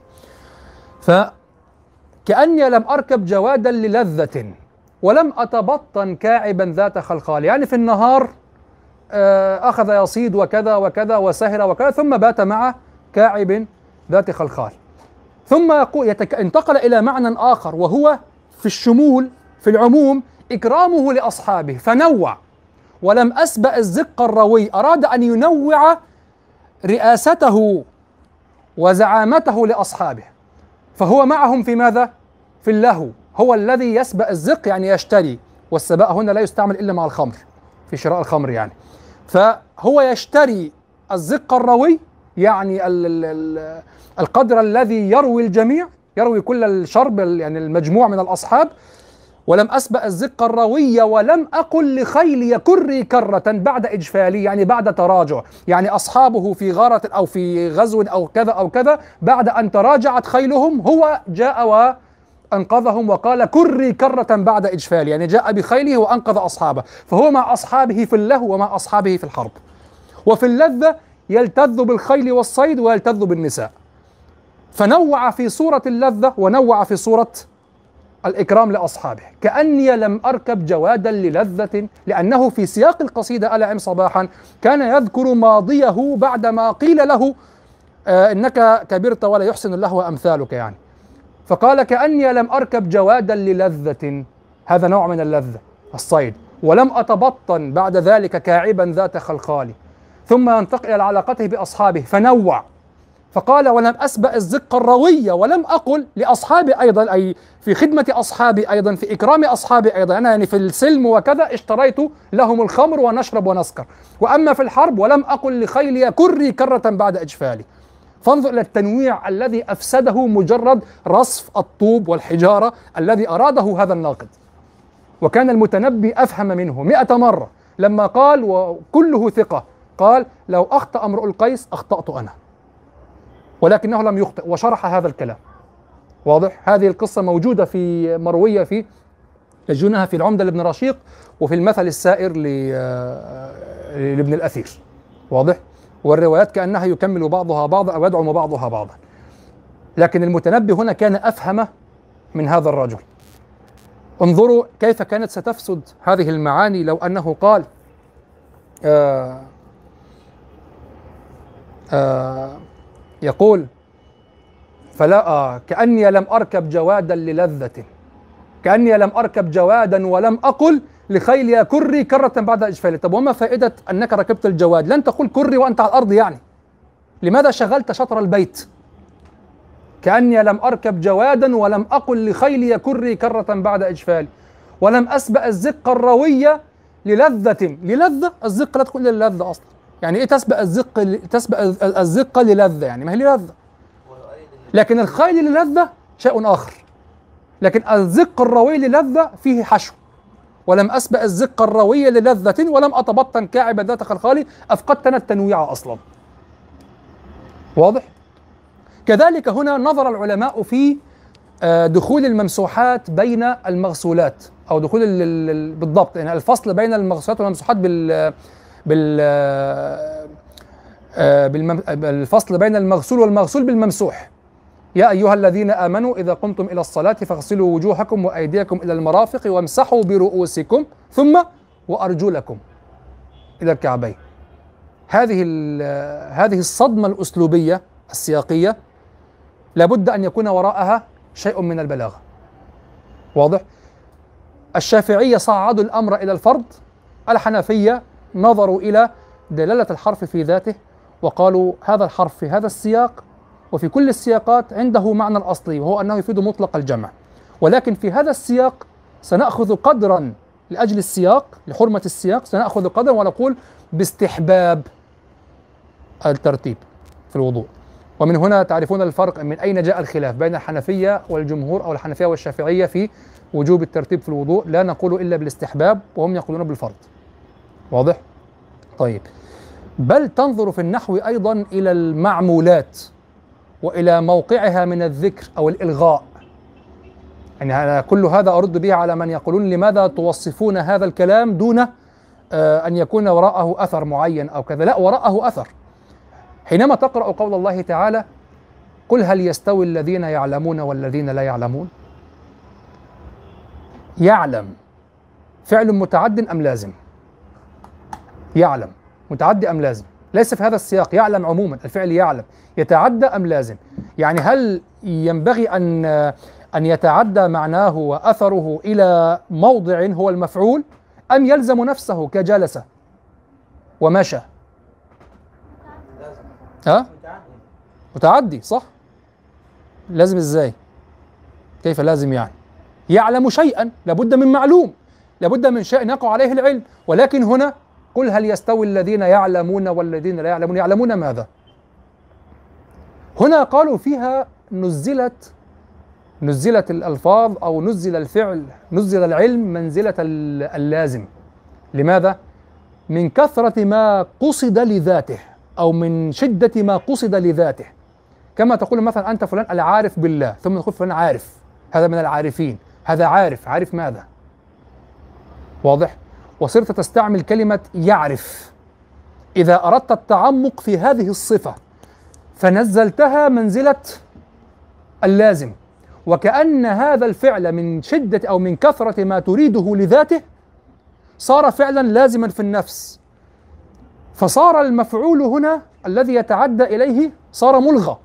فكأني لم أركب جوادا للذة ولم أتبطن كاعبا ذات خلخال. يعني في النهار آه، أخذ يصيد وكذا وكذا وسهر وكذا ثم بات مع كاعب ذات خلخال. ثم. انتقل إلى معنى آخر وهو في الشمول في العموم إكرامه لأصحابه فنوع ولم أسبأ الزق الروي أراد أن ينوع رئاسته وزعامته لأصحابه فهو معهم في ماذا؟ في اللهو هو الذي يسبأ الزق يعني يشتري والسباء هنا لا يستعمل إلا مع الخمر في شراء الخمر يعني فهو يشتري الزق الروي يعني ال ال ال القدر الذي يروي الجميع يروي كل الشرب يعني المجموع من الأصحاب. ولم أسبأ الزق الروي ولم أقل لخيلي كري كرة بعد إجفالي يعني بعد تراجع. يعني أصحابه في غارة أو في غزو أو كذا أو كذا بعد أن تراجعت خيلهم هو جاء وأنقذهم وقال كري كرة بعد إجفال يعني جاء بخيله وأنقذ أصحابه. فهو مع أصحابه في اللهو ومع أصحابه في الحرب. وفي اللذة يلتذ بالخيل والصيد ويلتذ بالنساء. فنوع في صورة اللذة ونوع في صورة الإكرام لأصحابه. كأني لم أركب جوادا للذة لأنه في سياق القصيدة ألأ عم صباحا كان يذكر ماضيه بعدما قيل له آه إنك كبرت ولا يحسن اللهو أمثالك يعني. فقال كأني لم أركب جوادا للذة هذا نوع من اللذة الصيد. ولم أتبطن بعد ذلك كاعبا ذات خلخال. ثم ينتقل إلى علاقته بأصحابه فنوع. فقال ولم أسبأ الزق الروية ولم أقل لأصحابي أيضا أي في خدمة أصحابي أيضا في إكرام أصحابي أيضا. أنا يعني في السلم وكذا اشتريت لهم الخمر ونشرب ونسكر. وأما في الحرب ولم أقل لخيلي كري كرة بعد إجفالي. فانظر إلى التنويع الذي أفسده مجرد رصف الطوب والحجارة الذي أراده هذا الناقد. وكان المتنبي أفهم منه مئة مرة لما قال وكله ثقة. قال لو أخطأ امرؤ القيس أخطأت أنا. ولكنه لم يخطئ وشرح هذا الكلام. واضح؟ هذه القصة موجودة في مروية في تجدونها في العمدة لابن رشيق وفي المثل السائر لابن الأثير. واضح؟ والروايات كأنها يكمل بعضها بعضا أو يدعم بعضها بعضا. لكن المتنبي هنا كان أفهم من هذا الرجل. انظروا كيف كانت ستفسد هذه المعاني لو أنه قال آه آه يقول فلا آه كأني لم أركب جوادا للذة كأني لم أركب جوادا ولم أقل لخيلي كري كرة بعد إجفالي طب وما فائدة أنك ركبت الجواد؟ لن تقول كري وأنت على الأرض يعني. لماذا شغلت شطر البيت؟ كأني لم أركب جوادا ولم أقل لخيلي كري كرة بعد إجفالي ولم أسبأ الزق الروية للذة. للذة؟ الزق لا تقول للذة أصلا. يعني إيه تسبأ الزق تسبأ الزق للذة؟ يعني ما هي للذة. لكن الخيل للذة شيء آخر. لكن الزق الروي للذة فيه حشو. ولم أسبأ الزق الروي للذة ولم أتبطن كاعبا ذات خلخالي أفقدتنا التنويع أصلا. واضح؟ كذلك هنا نظر العلماء في دخول الممسوحات بين المغسولات أو دخول بالضبط يعني الفصل بين المغسولات والممسوحات بال بال بالفصل بين المغسول والمغسول بالممسوح. يا أيها الذين آمنوا إذا قمتم إلى الصلاة فاغسلوا وجوهكم وأيديكم إلى المرافق وامسحوا برؤوسكم ثم وأرجلكم إلى الكعبين. هذه هذه الصدمة الأسلوبية السياقية لابد أن يكون وراءها شيء من البلاغة. واضح؟ الشافعية صعدوا الأمر إلى الفرض الحنفية نظروا إلى دلالة الحرف في ذاته وقالوا هذا الحرف في هذا السياق وفي كل السياقات عنده معنى الأصلي وهو أنه يفيد مطلق الجمع. ولكن في هذا السياق سنأخذ قدرا لأجل السياق لحرمة السياق سنأخذ قدرا ونقول باستحباب الترتيب في الوضوء. ومن هنا تعرفون الفرق من أين جاء الخلاف بين الحنفية والجمهور أو الحنفية والشافعية في وجوب الترتيب في الوضوء. لا نقول إلا بالاستحباب وهم يقولون بالفرض. واضح؟ طيب. بل تنظر في النحو أيضا إلى المعمولات وإلى موقعها من الذكر أو الإلغاء. يعني أنا كل هذا أرد به على من يقولون لماذا توصفون هذا الكلام دون آه أن يكون وراءه أثر معين أو كذا. لا وراءه أثر. حينما تقرأ قول الله تعالى قل هل يستوي الذين يعلمون والذين لا يعلمون؟ يعلم فعل متعد أم لازم؟ يعلم. متعدي أم لازم؟ ليس في هذا السياق. يعلم عموما. الفعل يعلم. يتعدى أم لازم؟ يعني هل ينبغي أن أن يتعدى معناه وأثره إلى موضع هو المفعول؟ أم يلزم نفسه كجلس ومشى؟ ها؟ متعدي. صح. لازم إزاي؟ كيف لازم يعني؟ يعلم شيئا. لابد من معلوم. لابد من شيء يقع عليه العلم. ولكن هنا قل هل يستوي الذين يعلمون والذين لا يعلمون يعلمون ماذا هنا قالوا فيها نزلت نزلت الألفاظ أو نزل الفعل نزل العلم منزلة ال- اللازم لماذا؟ من كثرة ما قصد لذاته أو من شدة ما قصد لذاته كما تقول مثلا أنت فلان العارف بالله ثم تقول فلان عارف هذا من العارفين هذا عارف عارف ماذا؟ واضح؟ وصرت تستعمل كلمة يعرف. إذا أردت التعمق في هذه الصفة فنزلتها منزلة اللازم. وكأن هذا الفعل من شدة أو من كثرة ما تريده لذاته صار فعلا لازما في النفس. فصار المفعول هنا الذي يتعدى إليه صار ملغى.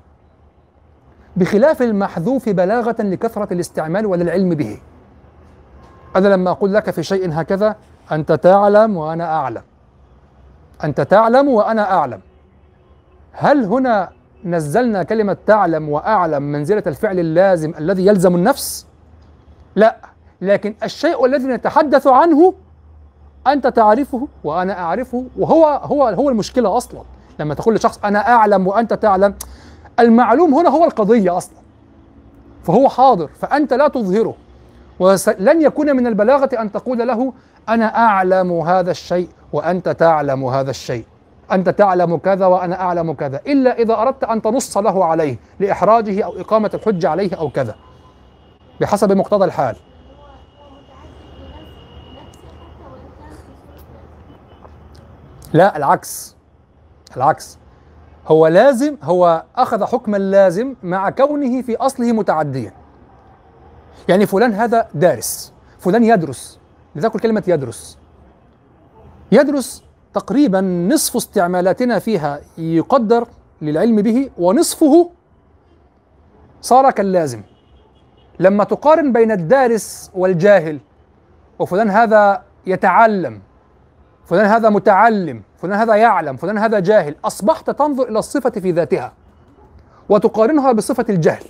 بخلاف المحذوف بلاغة لكثرة الاستعمال وللعلم به. أنا لما أقول لك في شيء هكذا أنت تعلم وأنا أعلم. أنت تعلم وأنا أعلم. هل هنا نزلنا كلمة تعلم وأعلم منزلة الفعل اللازم الذي يلزم النفس؟ لا لكن الشيء الذي نتحدث عنه أنت تعرفه وأنا أعرفه وهو هو هو المشكلة أصلا. لما تقول لشخص أنا أعلم وأنت تعلم المعلوم هنا هو القضية أصلا. فهو حاضر فأنت لا تظهره. ولن يكون من البلاغة أن تقول له أنا أعلم هذا الشيء وأنت تعلم هذا الشيء. أنت تعلم كذا وأنا أعلم كذا. إلا إذا أردت أن تنص له عليه لإحراجه أو إقامة الحجة عليه أو كذا. بحسب مقتضى الحال. لا العكس. العكس. هو لازم هو أخذ حكم اللازم مع كونه في أصله متعديا. يعني فلان هذا دارس فلان يدرس لذلك كلمة يدرس. يدرس تقريبا نصف استعمالاتنا فيها يقدر للعلم به ونصفه صار كاللازم. لما تقارن بين الدارس والجاهل وفلان هذا يتعلم فلان هذا متعلم فلان هذا يعلم فلان هذا جاهل. أصبحت تنظر إلى الصفة في ذاتها وتقارنها بصفة الجهل.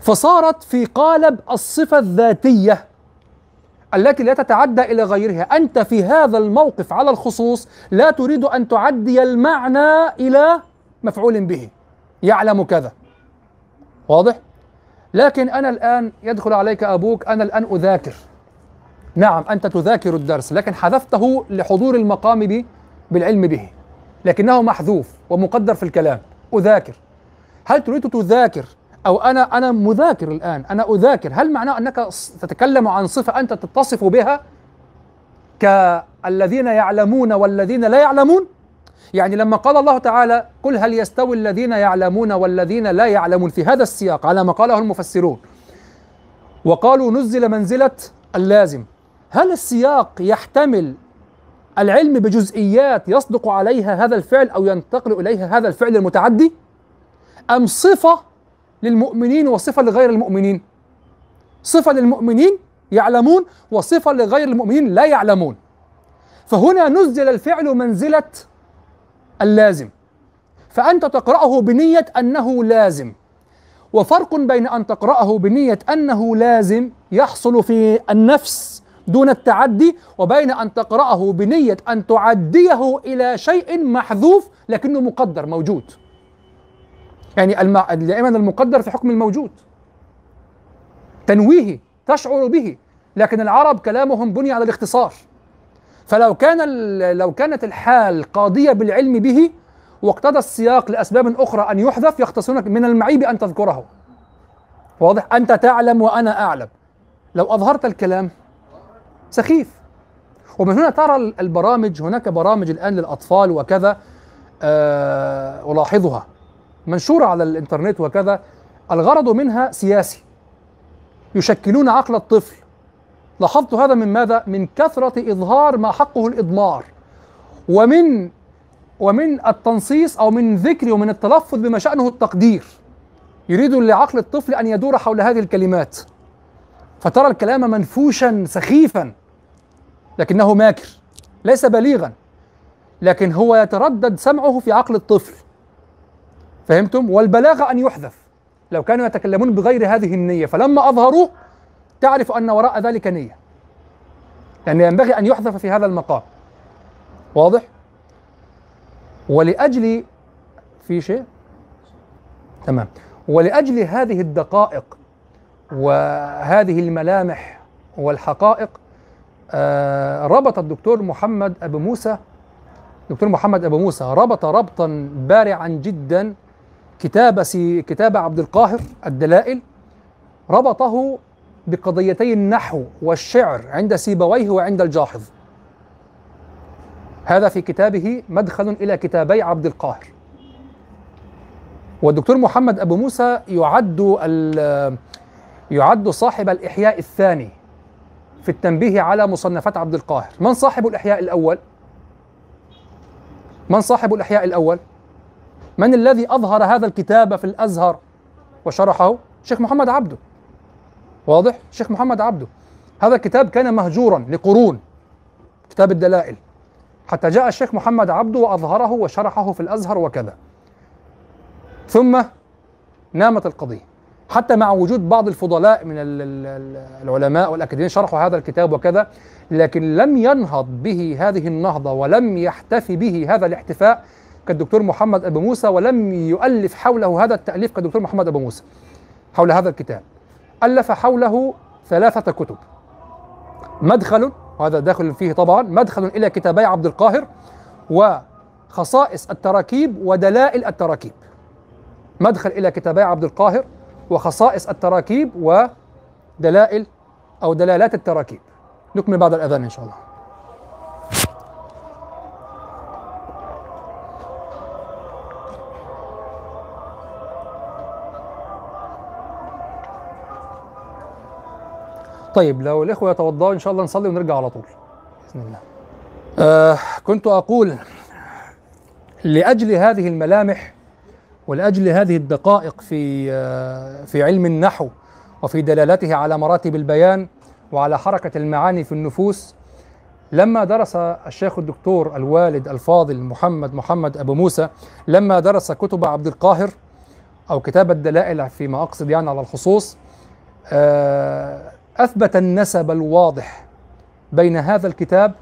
فصارت في قالب الصفة الذاتية التي لا تتعدى إلى غيرها. أنت في هذا الموقف على الخصوص لا تريد أن تعدي المعنى إلى مفعول به. يعلم كذا. واضح؟ لكن أنا الآن يدخل عليك أبوك أنا الآن أذاكر. نعم أنت تذاكر الدرس لكن حذفته لحضور المقام به بالعلم به. لكنه محذوف ومقدر في الكلام. أذاكر. هل تريد تذاكر أو أنا أنا مذاكر الآن. أنا أذاكر. هل معناه أنك تتكلم عن صفة أنت تتصف بها كالذين يعلمون والذين لا يعلمون؟ يعني لما قال الله تعالى قل هل يستوي الذين يعلمون والذين لا يعلمون في هذا السياق على ما قاله المفسرون. وقالوا نزل منزلة اللازم. هل السياق يحتمل العلم بجزئيات يصدق عليها هذا الفعل أو ينتقل إليها هذا الفعل المتعدي؟ أم صفة للمؤمنين وصفة لغير المؤمنين. صفة للمؤمنين يعلمون وصفة لغير المؤمنين لا يعلمون. فهنا نزل الفعل منزلة اللازم. فأنت تقرأه بنية أنه لازم. وفرق بين أن تقرأه بنية أنه لازم يحصل في النفس دون التعدي وبين أن تقرأه بنية أن تعديه إلى شيء محذوف لكنه مقدر موجود. يعني المع... دائما المقدر في حكم الموجود. تنويهي تشعر به. لكن العرب كلامهم بني على الاختصار. فلو كان ال... لو كانت الحال قاضية بالعلم به واقتضى السياق لأسباب أخرى أن يحذف يختصرونك من المعيب أن تذكره. واضح؟ أنت تعلم وأنا أعلم. لو أظهرت الكلام سخيف. ومن هنا ترى البرامج هناك برامج الآن للأطفال وكذا أه ألاحظها. منشورة على الإنترنت وكذا الغرض منها سياسي. يشكلون عقل الطفل. لاحظت هذا من ماذا؟ من كثرة إظهار ما حقه الإضمار. ومن ومن التنصيص أو من ذكر ومن التلفظ بما شأنه التقدير. يريد لعقل الطفل أن يدور حول هذه الكلمات. فترى الكلام منفوشا سخيفا. لكنه ماكر. ليس بليغا. لكن هو يتردد سمعه في عقل الطفل. فهمتم والبلاغة أن يحذف لو كانوا يتكلمون بغير هذه النية فلما أظهروه تعرف أن وراء ذلك نية لأن ينبغي أن يحذف في هذا المقام واضح؟ ولأجل في شيء؟ تمام ولأجل هذه الدقائق وهذه الملامح والحقائق آه ربط الدكتور محمد أبو موسى دكتور محمد أبو موسى ربط ربطا بارعا جدا كتاب سي كتاب عبد القاهر الدلائل ربطه بقضيتي النحو والشعر عند سيبويه وعند الجاحظ هذا في كتابه مدخل إلى كتابي عبد القاهر والدكتور محمد أبو موسى يعد يعد صاحب الإحياء الثاني في التنبيه على مصنفات عبد القاهر من صاحب الإحياء الأول؟ من صاحب الإحياء الأول؟ من الذي أظهر هذا الكتاب في الأزهر وشرحه؟ شيخ محمد عبده واضح؟ شيخ محمد عبده هذا الكتاب كان مهجورا لقرون كتاب الدلائل حتى جاء الشيخ محمد عبده وأظهره وشرحه في الأزهر وكذا ثم نامت القضية حتى مع وجود بعض الفضلاء من ال- ال- ال- العلماء والأكاديميين شرحوا هذا الكتاب وكذا لكن لم ينهض به هذه النهضة ولم يحتفي به هذا الاحتفاء كالدكتور محمد أبو موسى ولم يؤلف حوله هذا التأليف كالدكتور محمد أبو موسى حول هذا الكتاب. ألف حوله ثلاثة كتب. مدخل وهذا داخل فيه طبعا مدخل إلى كتابي عبد القاهر وخصائص التراكيب ودلائل التراكيب. مدخل إلى كتابي عبد القاهر وخصائص التراكيب ودلائل أو دلالات التراكيب. نكمل بعد الأذان إن شاء الله. طيب لو الإخوة يتوضأوا إن شاء الله نصلي ونرجع على طول. بإذن الله. آه كنت أقول لأجل هذه الملامح ولأجل هذه الدقائق في آه في علم النحو وفي دلالته على مراتب البيان وعلى حركة المعاني في النفوس لما درس الشيخ الدكتور الوالد الفاضل محمد محمد أبو موسى لما درس كتب عبد القاهر أو كتاب الدلائل فيما أقصد يعني على الخصوص آه أثبت النسب الواضح بين هذا الكتاب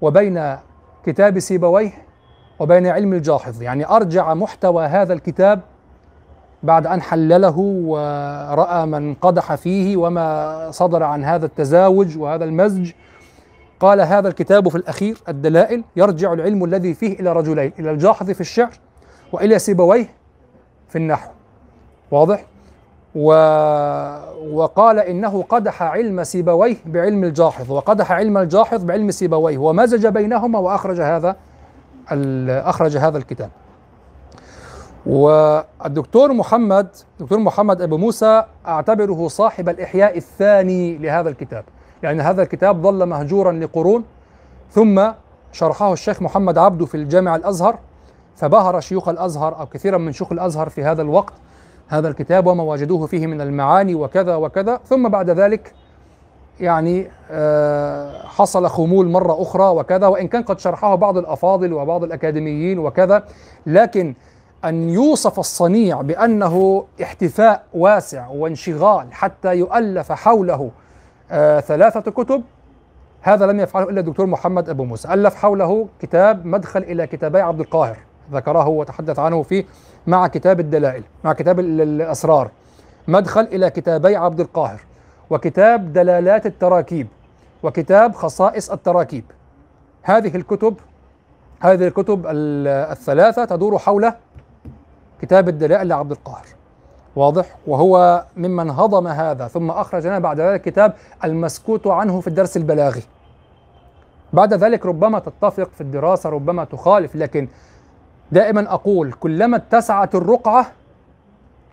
وبين كتاب سيبويه وبين علم الجاحظ. يعني أرجع محتوى هذا الكتاب بعد أن حلله ورأى من قدح فيه وما صدر عن هذا التزاوج وهذا المزج. قال هذا الكتاب في الأخير الدلائل يرجع العلم الذي فيه إلى رجلين إلى الجاحظ في الشعر وإلى سيبويه في النحو. واضح؟ و... وقال إنه قدح علم سيبويه بعلم الجاحظ وقدح علم الجاحظ بعلم سيبويه ومزج بينهما وأخرج هذا. أخرج هذا الكتاب والدكتور محمد دكتور محمد أبو موسى أعتبره صاحب الإحياء الثاني لهذا الكتاب لأن هذا الكتاب ظل مهجورا لقرون ثم شرحه الشيخ محمد عبده في الجامع الأزهر فبهر شيوخ الأزهر أو كثيرا من شيوخ الأزهر في هذا الوقت هذا الكتاب وما وجدوه فيه من المعاني وكذا وكذا. ثم بعد ذلك يعني آه حصل خمول مرة أخرى وكذا وإن كان قد شرحه بعض الأفاضل وبعض الأكاديميين وكذا. لكن أن يوصف الصنيع بأنه احتفاء واسع وانشغال حتى يؤلف حوله آه ثلاثة كتب هذا لم يفعله إلا الدكتور محمد أبو موسى. ألف حوله كتاب مدخل إلى كتابي عبد القاهر ذكره وتحدث عنه في مع كتاب الدلائل مع كتاب ال- الأسرار. مدخل إلى كتابي عبد القاهر وكتاب دلالات التراكيب وكتاب خصائص التراكيب. هذه الكتب هذه الكتب ال- الثلاثة تدور حول كتاب الدلائل لعبد القاهر. واضح؟ وهو ممن هضم هذا ثم أخرج لنا بعد ذلك كتاب المسكوت عنه في الدرس البلاغي. بعد ذلك ربما تتفق في الدراسة ربما تخالف لكن دائما أقول كلما اتسعت الرقعة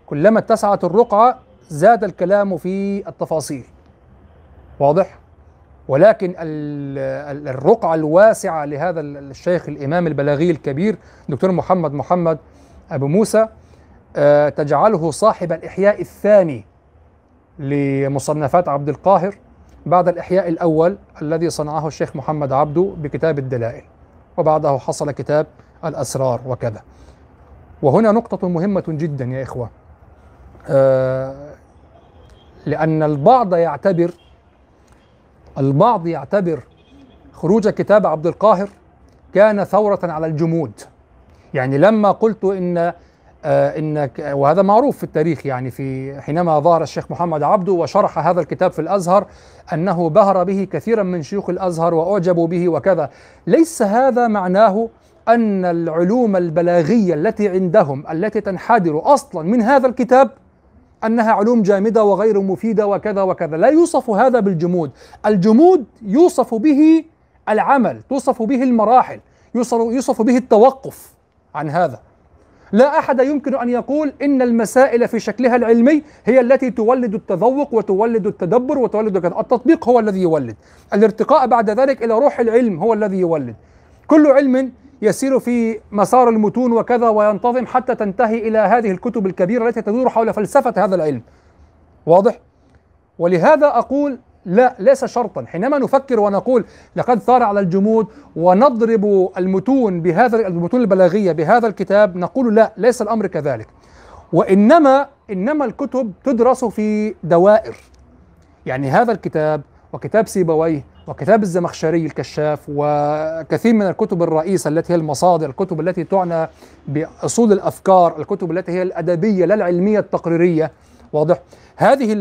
كلما اتسعت الرقعة زاد الكلام في التفاصيل. واضح؟ ولكن ال- ال- الرقعة الواسعة لهذا ال- الشيخ الإمام البلاغي الكبير دكتور محمد محمد أبو موسى آه، تجعله صاحب الإحياء الثاني لمصنفات عبد القاهر بعد الإحياء الأول الذي صنعه الشيخ محمد عبده بكتاب الدلائل. وبعده حصل كتاب الأسرار وكذا. وهنا نقطة مهمة جدا يا إخوة. آه لأن البعض يعتبر البعض يعتبر خروج كتاب عبد القاهر كان ثورة على الجمود. يعني لما قلت إن آه إن وهذا معروف في التاريخ يعني في حينما ظهر الشيخ محمد عبده وشرح هذا الكتاب في الأزهر أنه بهر به كثيرا من شيوخ الأزهر وأعجبوا به وكذا. ليس هذا معناه أن العلوم البلاغية التي عندهم التي تنحدر أصلا من هذا الكتاب أنها علوم جامدة وغير مفيدة وكذا وكذا. لا يوصف هذا بالجمود. الجمود يوصف به العمل توصف به المراحل يوصف, به التوقف عن هذا. لا أحد يمكن أن يقول إن المسائل في شكلها العلمي هي التي تولد التذوق وتولد التدبر وتولد كذا. التطبيق هو الذي يولد. الارتقاء بعد ذلك إلى روح العلم هو الذي يولد. كل علم يسير في مسار المتون وكذا وينتظم حتى تنتهي إلى هذه الكتب الكبيرة التي تدور حول فلسفة هذا العلم. واضح؟ ولهذا أقول لا ليس شرطا. حينما نفكر ونقول لقد ثار على الجمود ونضرب المتون بهذا المتون البلاغية بهذا الكتاب نقول لا ليس الأمر كذلك. وإنما إنما الكتب تدرس في دوائر. يعني هذا الكتاب وكتاب سيبويه وكتاب الزمخشري الكشاف وكثير من الكتب الرئيسة التي هي المصادر الكتب التي تعنى بأصول الأفكار الكتب التي هي الأدبية لا العلمية التقريرية. واضح. هذه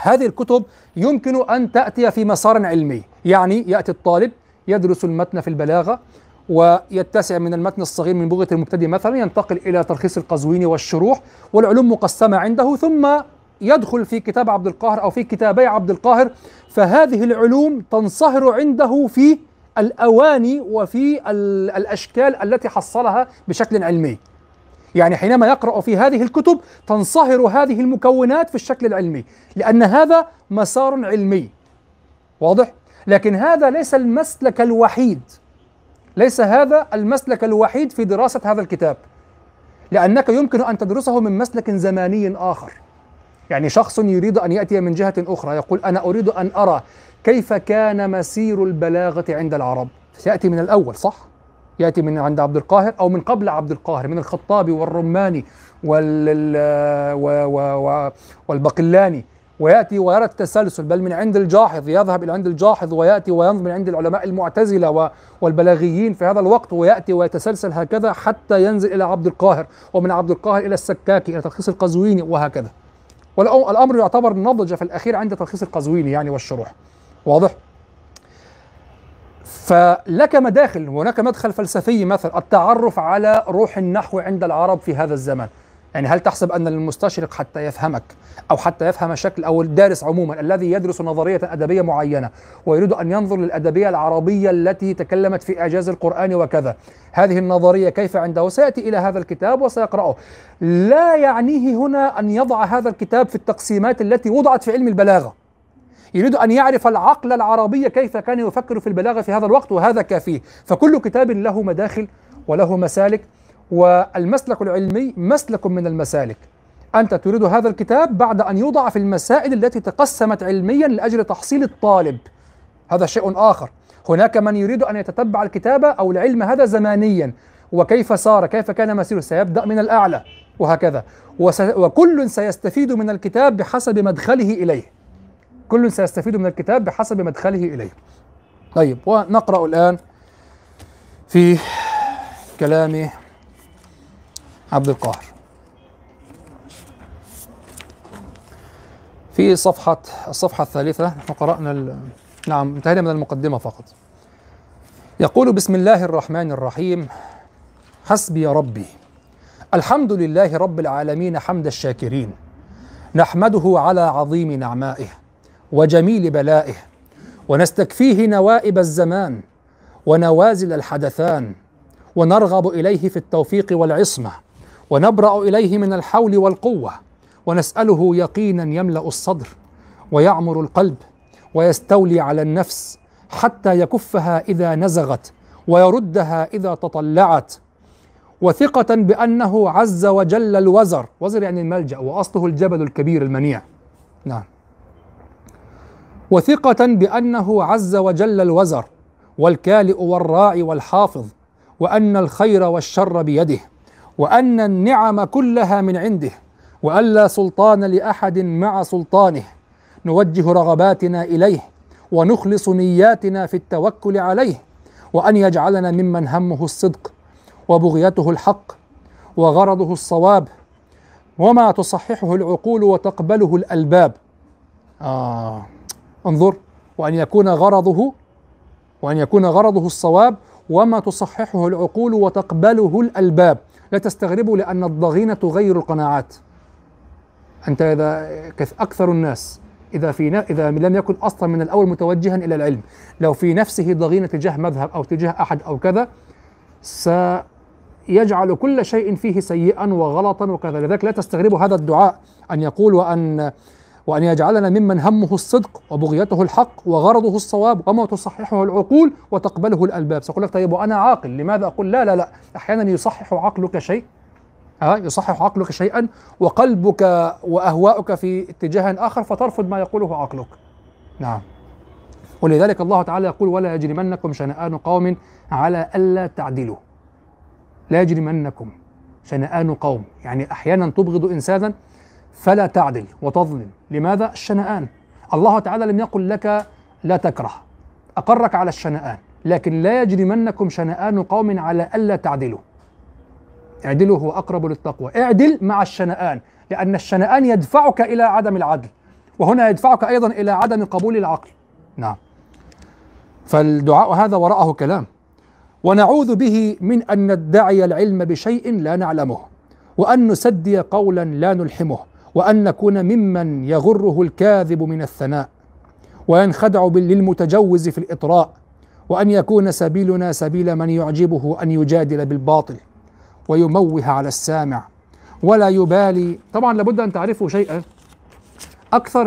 هذه الكتب يمكن أن تأتي في مسار علمي. يعني يأتي الطالب يدرس المتن في البلاغة ويتسع من المتن الصغير من بغية المبتدئ مثلا ينتقل إلى تلخيص القزويني والشروح والعلوم مقسمة عنده ثم يدخل في كتاب عبد القاهر أو في كتابي عبد القاهر فهذه العلوم تنصهر عنده في الأواني وفي ال- الأشكال التي حصلها بشكل علمي. يعني حينما يقرأ في هذه الكتب تنصهر هذه المكونات في الشكل العلمي لأن هذا مسار علمي. واضح؟ لكن هذا ليس المسلك الوحيد. ليس هذا المسلك الوحيد في دراسة هذا الكتاب. لأنك يمكن أن تدرسه من مسلك زماني آخر. يعني شخص يريد أن يأتي من جهة أخرى يقول أنا أريد أن أرى كيف كان مسير البلاغة عند العرب سيأتي من الأول صح؟ يأتي من عند عبد القاهر أو من قبل عبد القاهر من الخطابي والرماني وال ال- و- و- والبقلاني ويأتي ويرى التسلسل بل من عند الجاحظ يذهب إلى عند الجاحظ ويأتي وينظر من عند العلماء المعتزلة و- والبلاغيين في هذا الوقت ويأتي ويتسلسل هكذا حتى ينزل إلى عبد القاهر ومن عبد القاهر إلى السكاكي إلى تلخيص القزويني وهكذا والأمر يعتبر نضج في الأخير عند تلخيص القزويني يعني والشروح واضح؟ فلك مداخل هناك مدخل فلسفي مثلا التعرف على روح النحو عند العرب في هذا الزمان يعني هل تحسب أن المستشرق حتى يفهمك أو حتى يفهم شكل أو الدارس عموما الذي يدرس نظرية أدبية معينة ويريد أن ينظر للأدبية العربية التي تكلمت في إعجاز القرآن وكذا؟ هذه النظرية كيف عنده؟ سيأتي إلى هذا الكتاب وسيقرأه. لا يعنيه هنا أن يضع هذا الكتاب في التقسيمات التي وضعت في علم البلاغة. يريد أن يعرف العقل العربي كيف كان يفكر في البلاغة في هذا الوقت وهذا كافيه. فكل كتاب له مداخل وله مسالك والمسلك العلمي مسلك من المسالك. أنت تريد هذا الكتاب بعد أن يوضع في المسائل التي تقسمت علميا لأجل تحصيل الطالب. هذا شيء آخر. هناك من يريد أن يتتبع الكتابة أو العلم هذا زمانيا. وكيف سار كيف كان مسيره؟ سيبدأ من الأعلى. وهكذا. وس وكل سيستفيد من الكتاب بحسب مدخله إليه. كل سيستفيد من الكتاب بحسب مدخله إليه. طيب ونقرأ الآن في كلام عبد القاهر. في صفحة الصفحة الثالثة نحن قرأنا ال... نعم انتهينا من المقدمة فقط. يقول بسم الله الرحمن الرحيم. حسبي ربي. الحمد لله رب العالمين حمد الشاكرين. نحمده على عظيم نعمائه وجميل بلائه. ونستكفيه نوائب الزمان ونوازل الحدثان. ونرغب إليه في التوفيق والعصمة. ونبرأ إليه من الحول والقوة ونسأله يقينا يملأ الصدر ويعمر القلب ويستولي على النفس حتى يكفها إذا نزغت ويردها إذا تطلعت. وثقة بأنه عز وجل الوزر وزر يعني الملجأ وأصله الجبل الكبير المنيع. نعم. وثقة بأنه عز وجل الوزر والكالئ والراعي والحافظ وأن الخير والشر بيده. وأن النعم كلها من عنده وألا سلطان لأحد مع سلطانه. نوجه رغباتنا إليه ونخلص نياتنا في التوكل عليه وأن يجعلنا ممن همه الصدق وبغيته الحق وغرضه الصواب وما تصححه العقول وتقبله الألباب. آه انظر وأن يكون غرضه وأن يكون غرضه الصواب وما تصححه العقول وتقبله الألباب. لا تستغربوا لأن الضغينة تغير القناعات. أنت إذا كث- أكثر الناس إذا في إذا لم يكن أصلا من الأول متوجها إلى العلم لو في نفسه ضغينة تجاه مذهب أو تجاه أحد أو كذا سيجعل كل شيء فيه سيئا وغلطا وكذا. لذلك لا تستغربوا هذا الدعاء أن يقول وأن وأن يجعلنا ممن همه الصدق وبغيته الحق وغرضه الصواب وما تصححه العقول وتقبله الألباب. سأقول لك طيب وأنا عاقل لماذا أقول لا لا لا. أحيانا يصحح عقلك شيء. ها يصحح عقلك شيئا وقلبك وأهواؤك في اتجاه آخر فترفض ما يقوله عقلك. نعم. ولذلك الله تعالى يقول ولا يجرمنكم شنآن قوم على ألا تعدلوا. لا يجرمنكم شنآن قوم. يعني أحيانا تبغض إنسانا فلا تعدل وتظلم. لماذا؟ الشنآن. الله تعالى لم يقل لك لا تكره. أقرك على الشنآن. لكن لا يجرمنكم شنآن قوم على ألا تعدلوا. اعدلوا هو أقرب للتقوى. اعدل مع الشنآن لأن الشنآن يدفعك إلى عدم العدل. وهنا يدفعك أيضا إلى عدم قبول العقل. نعم. فالدعاء هذا وراءه كلام. ونعوذ به من أن ندعي العلم بشيء لا نعلمه وأن نسدي قولا لا نلحمه. وأن نكون ممن يغره الكاذب من الثناء وينخدع للمتجوز في الإطراء وأن يكون سبيلنا سبيل من يعجبه أن يجادل بالباطل ويموه على السامع ولا يبالي. طبعا لابد أن تعرفوا شيئا. أكثر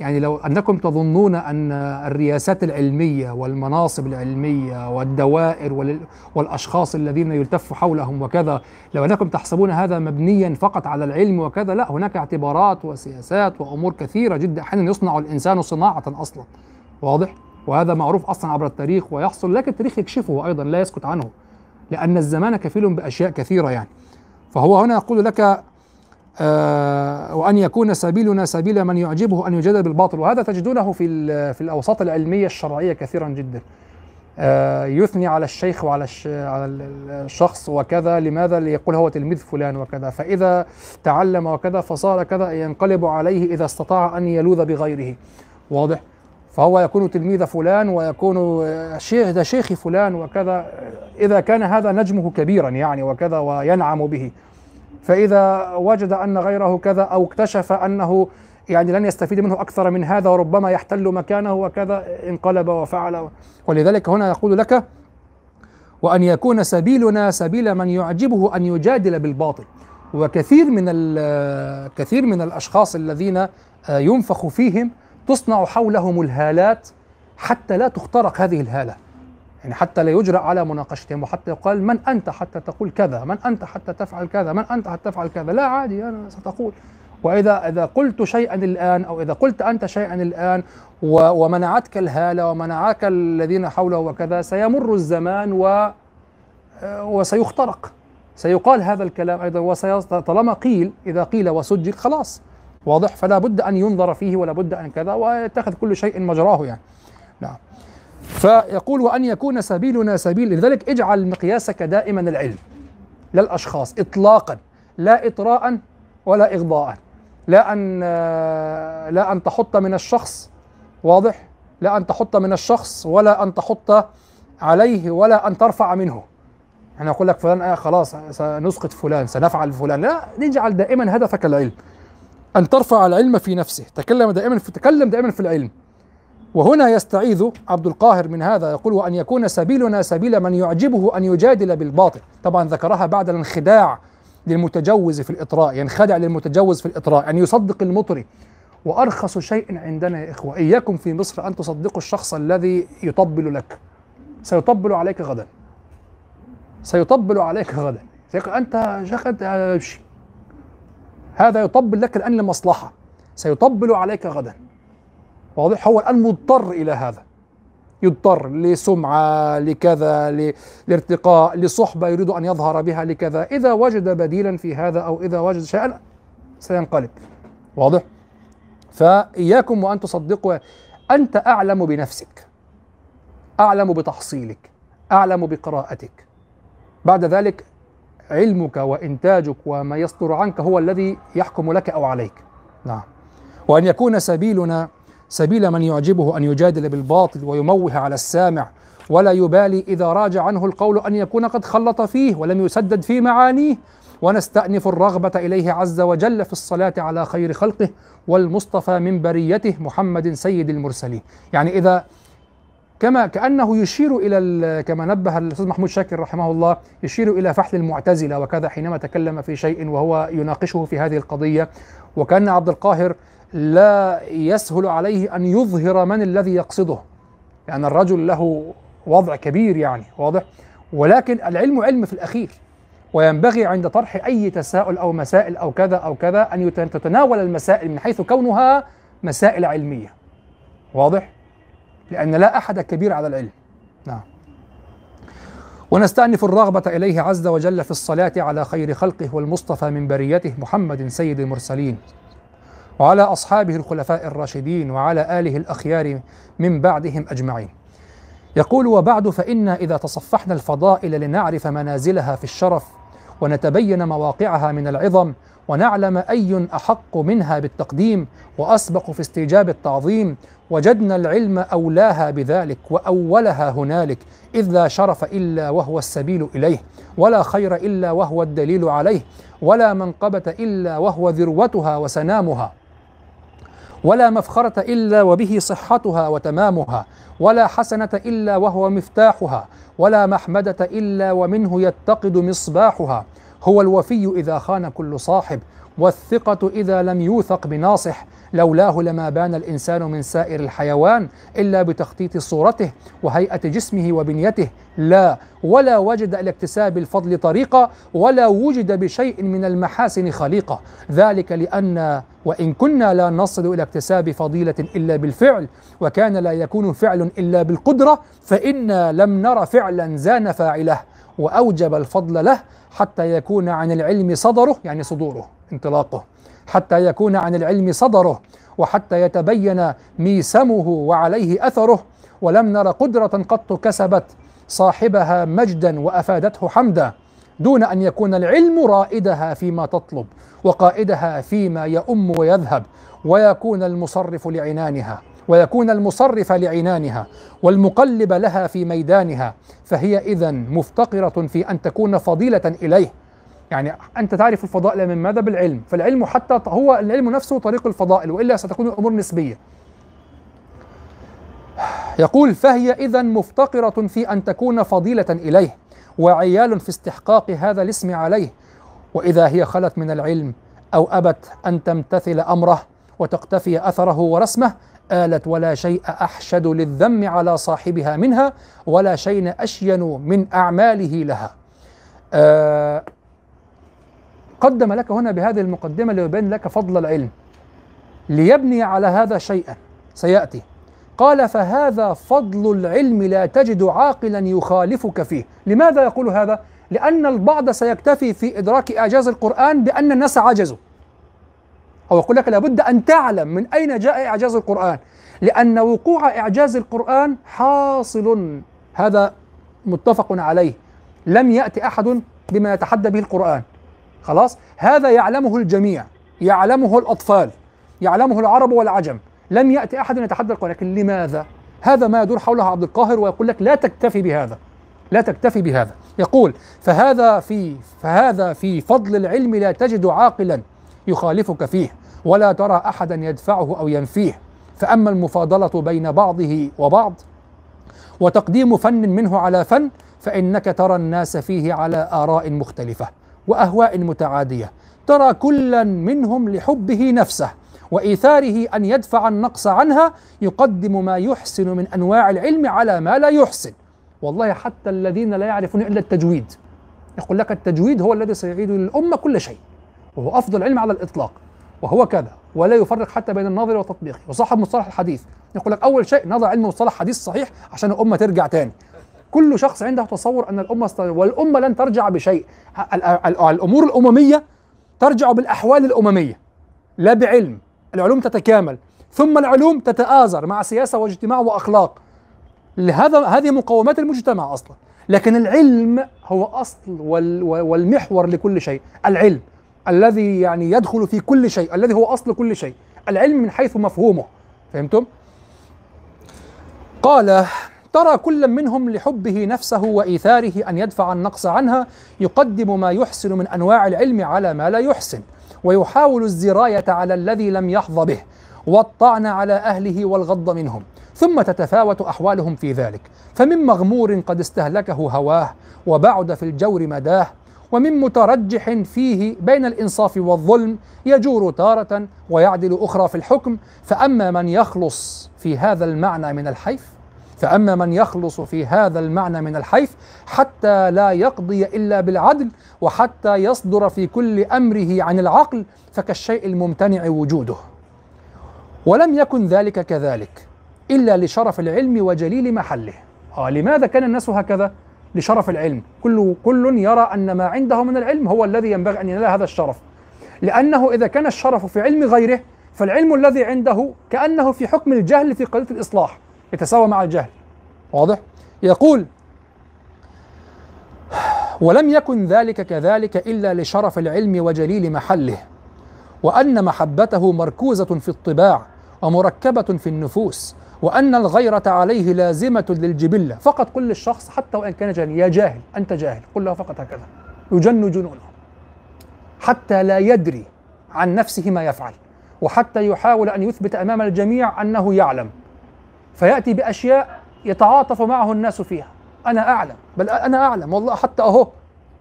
يعني لو أنكم تظنون أن الرياسات العلمية والمناصب العلمية والدوائر وال- والأشخاص الذين يلتف حولهم وكذا لو أنكم تحسبون هذا مبنيا فقط على العلم وكذا لا هناك اعتبارات وسياسات وأمور كثيرة جدا. أحيانا يصنع الإنسان صناعة أصلا. واضح؟ وهذا معروف أصلا عبر التاريخ ويحصل لكن التاريخ يكشفه أيضا لا يسكت عنه لأن الزمان كفيل بأشياء كثيرة يعني. فهو هنا يقول لك وأن يكون سبيلنا سبيل من يعجبه أن يجادل بالباطل. وهذا تجدونه في في الأوساط العلمية الشرعية كثيرا جدا. آه يثني على الشيخ وعلى على ال- ال- الشخص وكذا لماذا ليقول هو تلميذ فلان وكذا؟ فإذا تعلم وكذا فصار كذا ينقلب عليه إذا استطاع أن يلوذ بغيره. واضح؟ فهو يكون تلميذ فلان ويكون آه، شيخ ده شيخ فلان وكذا. إذا كان هذا نجمه كبيرا يعني وكذا وينعم به. فإذا وجد أن غيره كذا أو اكتشف أنه يعني لن يستفيد منه أكثر من هذا وربما يحتل مكانه وكذا انقلب وفعل. ولذلك هنا يقول لك وأن يكون سبيلنا سبيل من يعجبه أن يجادل بالباطل. وكثير من كثير من الأشخاص الذين آه، ينفخ فيهم تصنع حولهم الهالات حتى لا تخترق هذه الهالة. يعني حتى لا يجرأ على مناقشتهم. وحتى يقال من أنت حتى تقول كذا من أنت حتى تفعل كذا من أنت حتى تفعل كذا. لا عادي أنا ستقول. وإذا إذا قلت شيئا الآن أو إذا قلت أنت شيئا الآن ومنعتك الهالة ومنعك الذين حوله وكذا سيمر الزمان و آه، وسيخترق. سيقال هذا الكلام أيضا وسي- طالما قيل إذا قيل وسجل خلاص واضح. فلا بد أن ينظر فيه ولا بد أن كذا ويتخذ كل شيء مجراه يعني. فيقول وأن يكون سبيلنا سبيل لذلك اجعل مقياسك دائما العلم لا الأشخاص إطلاقا لا إطراء ولا إغضاء لا أن لا أن تحط من الشخص واضح؟ لا أن تحط من الشخص ولا أن تحط عليه ولا أن ترفع منه. إحنا نقول لك فلان آه خلاص سنسقط فلان سنفعل فلان. لا نجعل دائما هدفك العلم أن ترفع العلم في نفسه تكلم دائما في تكلم دائما في العلم. وهنا يستعيذ عبد القاهر من هذا يقول وأن يكون سبيلنا سبيل من يعجبه أن يجادل بالباطل. طبعا ذكرها بعد الانخداع للمتجوز في الإطراء ينخدع للمتجوز في الإطراء أن يصدق المطري. وأرخص شيء عندنا يا إخوة إياكم في مصر أن تصدقوا الشخص الذي يطبل لك. سيطبل عليك غدا. سيطبل عليك غدا. أنت شيخ أنت امشي هذا يطبل لك الآن لمصلحة سيطبل عليك غدا. واضح؟ هو الآن مضطر إلى هذا. يضطر لسمعة لكذا لارتقاء لصحبة يريد أن يظهر بها لكذا. إذا وجد بديلا في هذا أو إذا وجد شيئا سينقلب. واضح؟ فإياكم وأن تصدقوا أنت أعلم بنفسك. أعلم بتحصيلك. أعلم بقراءتك. بعد ذلك علمك وإنتاجك وما يصدر عنك هو الذي يحكم لك أو عليك. نعم. وأن يكون سبيلنا سبيل من يعجبه أن يجادل بالباطل ويموه على السامع ولا يبالي إذا راج عنه القول أن يكون قد خلط فيه ولم يسدد في معانيه. ونستأنف الرغبة إليه عز وجل في الصلاة على خير خلقه والمصطفى من بريته محمد سيد المرسلين. يعني إذا كما كأنه يشير إلى كما نبه الأستاذ محمود شاكر رحمه الله يشير إلى فحل المعتزلة وكذا حينما تكلم في شيء وهو يناقشه في هذه القضية. وكأن عبد القاهر لا يسهل عليه أن يظهر من الذي يقصده. لأن الرجل له وضع كبير يعني واضح؟ ولكن العلم علم في الأخير وينبغي عند طرح أي تساؤل أو مسائل أو كذا أو كذا أن تتناول المسائل من حيث كونها مسائل علمية. واضح؟ لأن لا أحد كبير على العلم. نعم. ونستأنف الرغبة إليه عز وجل في الصلاة على خير خلقه والمصطفى من بريته محمد سيد المرسلين. وعلى أصحابه الخلفاء الراشدين وعلى آله الأخيار من بعدهم أجمعين. يقول وبعد فإنا إذا تصفحنا الفضائل لنعرف منازلها في الشرف ونتبين مواقعها من العظم ونعلم أي أحق منها بالتقديم وأسبق في استيجاب التعظيم وجدنا العلم أولاها بذلك وأولها هنالك إذ لا شرف إلا وهو السبيل إليه ولا خير إلا وهو الدليل عليه ولا منقبة إلا وهو ذروتها وسنامها. ولا مفخرة إلا وبه صحتها وتمامها ولا حسنة إلا وهو مفتاحها ولا محمدة إلا ومنه يتقد مصباحها. هو الوفي إذا خان كل صاحب والثقة إذا لم يوثق بناصح. لولاه لما بان الإنسان من سائر الحيوان إلا بتخطيط صورته وهيئة جسمه وبنيته. لا ولا وجد إلى اكتساب الفضل طريقا ولا وجد بشيء من المحاسن خليقة ذلك لأن وإن كنا لا نصل إلى اكتساب فضيلة إلا بالفعل وكان لا يكون فعل إلا بالقدرة فإنا لم نر فعلا زان فاعله. وأوجب الفضل له حتى يكون عن العلم صدره يعني صدوره انطلاقه حتى يكون عن العلم صدره وحتى يتبين ميسمه وعليه أثره ولم نر قدرة قط كسبت صاحبها مجدا وأفادته حمدا دون أن يكون العلم رائدها فيما تطلب وقائدها فيما يؤم ويذهب ويكون المصرف لعنانها. ويكون المصرف لعنانها والمقلب لها في ميدانها فهي إذا مفتقرة في أن تكون فضيلة إليه. يعني أنت تعرف الفضائل من ماذا؟ بالعلم. فالعلم حتى هو العلم نفسه طريق الفضائل وإلا ستكون الأمور نسبية. يقول فهي إذا مفتقرة في أن تكون فضيلة إليه. وعيال في استحقاق هذا الاسم عليه. وإذا هي خلت من العلم أو أبت أن تمتثل أمره وتقتفي أثره ورسمه آلت ولا شيء أحشد للذم على صاحبها منها ولا شيء أشين من أعماله لها. آه قدم لك هنا بهذه المقدمة ليبين لك فضل العلم. ليبني على هذا شيئا. سيأتي. قال فهذا فضل العلم لا تجد عاقلا يخالفك فيه. لماذا يقول هذا؟ لأن البعض سيكتفي في إدراك إعجاز القرآن بأن الناس عجزوا. أو يقول لك لابد أن تعلم من أين جاء إعجاز القرآن. لأن وقوع إعجاز القرآن حاصل هذا متفق عليه. لم يأتي أحد بما يتحدى به القرآن. خلاص؟ هذا يعلمه الجميع يعلمه الأطفال يعلمه العرب والعجم. لم يأتي أحد يتحدى القرآن. لكن لماذا؟ هذا ما يدور حوله عبد القاهر ويقول لك لا تكتفي بهذا. لا تكتفي بهذا. يقول فهذا في فهذا في فضل العلم لا تجد عاقلا. يخالفك فيه ولا ترى أحدا يدفعه أو ينفيه. فأما المفاضلة بين بعضه وبعض وتقديم فن منه على فن فإنك ترى الناس فيه على آراء مختلفة وأهواء متعادية. ترى كلا منهم لحبه نفسه وإيثاره أن يدفع النقص عنها يقدم ما يحسن من أنواع العلم على ما لا يحسن. والله حتى الذين لا يعرفون إلا التجويد. يقول لك التجويد هو الذي سيعيد للأمة كل شيء. وهو أفضل علم على الإطلاق وهو كذا ولا يفرق حتى بين الناظر والتطبيق وصاحب مصطلح الحديث يقول لك أول شيء نضع علم مصطلح حديث صحيح عشان الأمة ترجع تاني. كل شخص عنده تصور أن الأمة است... والأمة لن ترجع بشيء. ال- ال- الأمور الأممية ترجع بالأحوال الأممية. لا بعلم العلوم تتكامل ثم العلوم تتآزر مع سياسة واجتماع وأخلاق. لهذا هذه مقومات المجتمع أصلا. لكن العلم هو أصل وال والمحور لكل شيء. العلم. الذي يعني يدخل في كل شيء الذي هو أصل كل شيء العلم من حيث مفهومه فهمتم؟ قال ترى كل منهم لحبه نفسه وإيثاره أن يدفع النقص عنها يقدم ما يحسن من أنواع العلم على ما لا يحسن ويحاول الزراية على الذي لم يحظ به والطعن على أهله والغض منهم ثم تتفاوت أحوالهم في ذلك فمن مغمور قد استهلكه هواه وبعد في الجور مداه ومن مترجح فيه بين الإنصاف والظلم يجور تارة ويعدل أخرى في الحكم. فأما من يخلص في هذا المعنى من الحيف فأما من يخلص في هذا المعنى من الحيف حتى لا يقضي إلا بالعدل وحتى يصدر في كل أمره عن العقل فكالشيء الممتنع وجوده. ولم يكن ذلك كذلك إلا لشرف العلم وجليل محله. آه لماذا كان الناس هكذا؟ لشرف العلم. كل كل يرى أن ما عنده من العلم هو الذي ينبغي أن ينال هذا الشرف. لأنه إذا كان الشرف في علم غيره فالعلم الذي عنده كأنه في حكم الجهل في قضية الإصلاح. يتساوى مع الجهل. واضح؟ يقول ولم يكن ذلك كذلك إلا لشرف العلم وجليل محله وأن محبته مركوزة في الطباع ومركبة في النفوس وأن الغيرة عليه لازمة للجبلة. فقط قل للشخص حتى وإن كان جاهل يا جاهل أنت جاهل قل له فقط هكذا. يجن جنونه. حتى لا يدري عن نفسه ما يفعل. وحتى يحاول أن يثبت أمام الجميع أنه يعلم. فيأتي بأشياء يتعاطف معه الناس فيها. أنا أعلم بل أنا أعلم والله حتى أهو.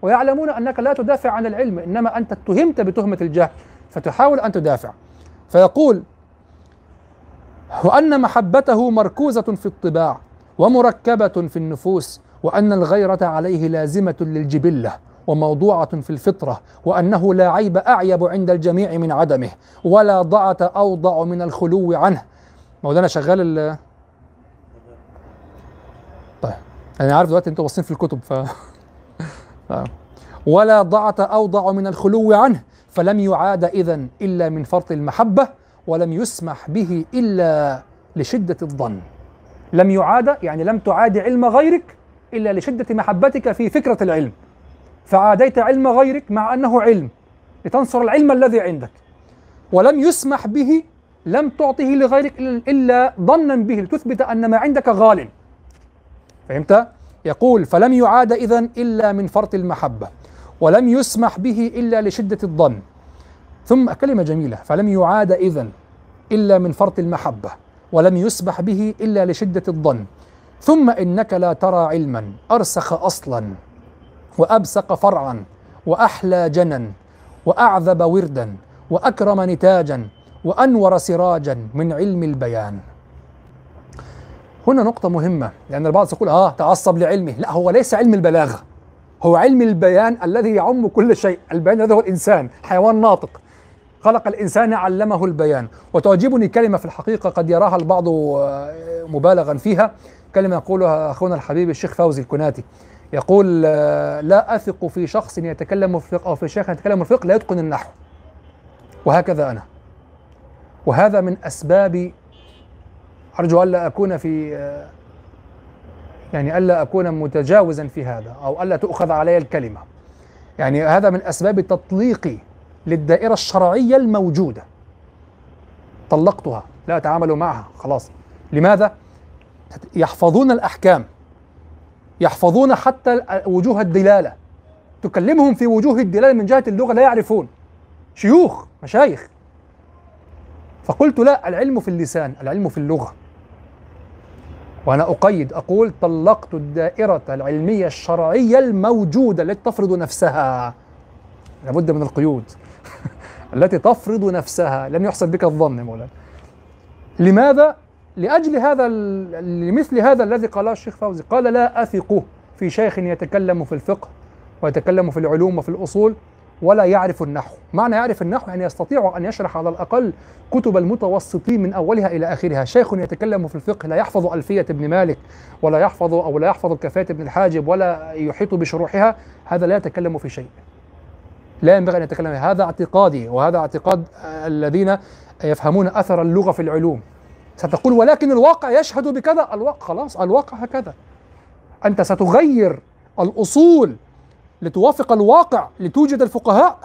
ويعلمون أنك لا تدافع عن العلم إنما أنت اتهمت بتهمة الجهل فتحاول أن تدافع. فيقول وأن محبته مركوزة في الطباع ومركبة في النفوس وأن الغيرة عليه لازمة للجبلة وموضوعة في الفطرة وأنه لا عيب أعيب عند الجميع من عدمه ولا ضعة أوضع من الخلو عنه. مولانا شغال ال طيب أنا عارف دلوقتي أنتوا باصين في الكتب ف ف- <laughs> ولا ضعة أوضع من الخلو عنه فلم يعاد إذن إلا من فرط المحبة ولم يسمح به إلا لشدة الظن. لم يعاد يعني لم تعاد علم غيرك إلا لشدة محبتك في فكرة العلم. فعاديت علم غيرك مع أنه علم لتنصر العلم الذي عندك. ولم يسمح به لم تعطه لغيرك إلا- ظنا به لتثبت أن ما عندك غال. فهمت؟ يقول فلم يعاد إذن إلا من فرط المحبة ولم يسمح به إلا لشدة الظن. ثم كلمة جميلة فلم يعاد إذن إلا من فرط المحبة ولم يسمح به إلا لشدة الظن. ثم إنك لا ترى علما أرسخ أصلا وأبسق فرعا وأحلى جنا وأعذب وردا وأكرم نتاجا وأنور سراجا من علم البيان. هنا نقطة مهمة لأن البعض يقول آه تعصب لعلمه. لا هو ليس علم البلاغة هو علم البيان الذي يعم كل شيء. البيان هذا هو الإنسان حيوان ناطق. خلق الإنسان علمه البيان. وتعجبني كلمة في الحقيقة قد يراها البعض آه، مبالغا فيها. كلمة يقولها أخونا الحبيب الشيخ فوزي الكناتي. يقول آه، لا أثق في شخص يتكلم في الفقه أو في شيخ يتكلم في الفقه لا يتقن النحو. وهكذا أنا. وهذا من أسباب أرجو ألا أكون في آه، يعني ألا أكون متجاوزا في هذا أو ألا تؤخذ علي الكلمة. يعني هذا من أسباب تطليقي للدائرة الشرعية الموجودة. طلقتها لا أتعامل معها خلاص. لماذا؟ يحفظون الأحكام يحفظون حتى وجوه الدلالة. تكلمهم في وجوه الدلالة من جهة اللغة لا يعرفون. شيوخ مشايخ. فقلت لا العلم في اللسان العلم في اللغة. وأنا أقيد أقول طلقت الدائرة العلمية الشرعية الموجودة التي تفرض نفسها. لابد من القيود. التي تفرض نفسها. لن يحسن بك الظن مولانا. لماذا؟ لأجل هذا لمثل هذا الذي قاله الشيخ فوزي. قال لا أثق في شيخ يتكلم في الفقه ويتكلم في العلوم وفي الأصول ولا يعرف النحو. معنى يعرف النحو يعني يستطيع أن يشرح على الأقل كتب المتوسطين من أولها إلى آخرها. شيخ يتكلم في الفقه لا يحفظ ألفية ابن مالك ولا يحفظ أو لا يحفظ كفاية ابن الحاجب ولا يحيط بشروحها. هذا لا يتكلم في شيء. لا ينبغي أن يتكلم. هذا اعتقادي وهذا اعتقاد الذين يفهمون أثر اللغة في العلوم. ستقول ولكن الواقع يشهد بكذا. الواقع خلاص الواقع هكذا. أنت ستغير الأصول لتوافق الواقع لتوجد الفقهاء.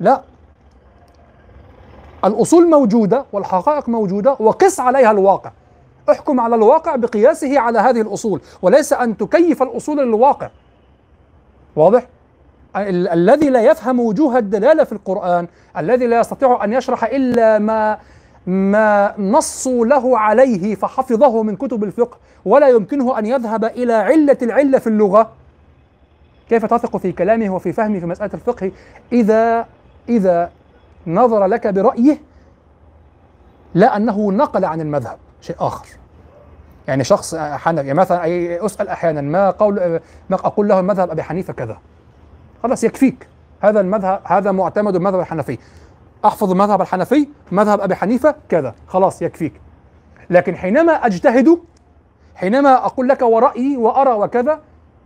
لا. الأصول موجودة والحقائق موجودة وقس عليها الواقع. احكم على الواقع بقياسه على هذه الأصول وليس أن تكيف الأصول للواقع. واضح؟ ال- الذي لا يفهم وجوه الدلالة في القرآن الذي لا يستطيع أن يشرح إلا ما ما نصوا له عليه فحفظه من كتب الفقه ولا يمكنه أن يذهب إلى علة العلة في اللغة. كيف تثق في كلامه وفي فهمه في مسألة الفقه؟ إذا إذا نظر لك برأيه لا أنه نقل عن المذهب شيء آخر. يعني شخص حنفي يعني مثلا أسأل أحيانا ما قول ما أقول له مذهب أبي حنيفة كذا؟ خلاص يكفيك. هذا المذهب هذا معتمد المذهب الحنفي. أحفظ المذهب الحنفي مذهب أبي حنيفة كذا. خلاص يكفيك. لكن حينما أجتهد حينما أقول لك ورأيي وأرى وكذا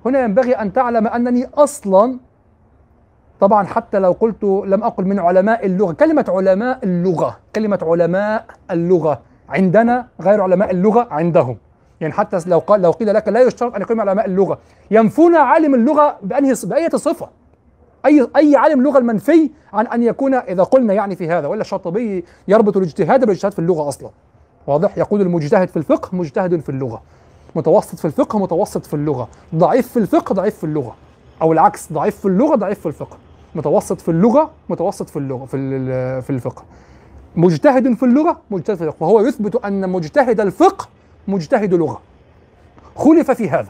هنا ينبغي أن تعلم أنني أصلا طبعا حتى لو قلت لم أقل من علماء اللغة كلمة علماء اللغة كلمة علماء اللغة عندنا غير علماء اللغة عندهم. يعني حتى لو قال لو قيل لك لا يشترط أن يكون علماء اللغة. ينفون عالم اللغة بانهي بأية صفة. أي أي عالم لغة المنفي عن أن يكون إذا قلنا يعني في هذا ولا الشاطبي يربط الاجتهاد بالاجتهاد في اللغة أصلا. واضح؟ يقول المجتهد في الفقه مجتهد في اللغة. متوسط في الفقه متوسط في اللغة. ضعيف في الفقه ضعيف في اللغة. أو العكس ضعيف في اللغة ضعيف في الفقه. متوسط في اللغة متوسط في اللغة في في الفقه. مجتهد في اللغة مجتهد في الفقه. وهو يثبت أن مجتهد الفقه مجتهد لغة. خلف في هذا.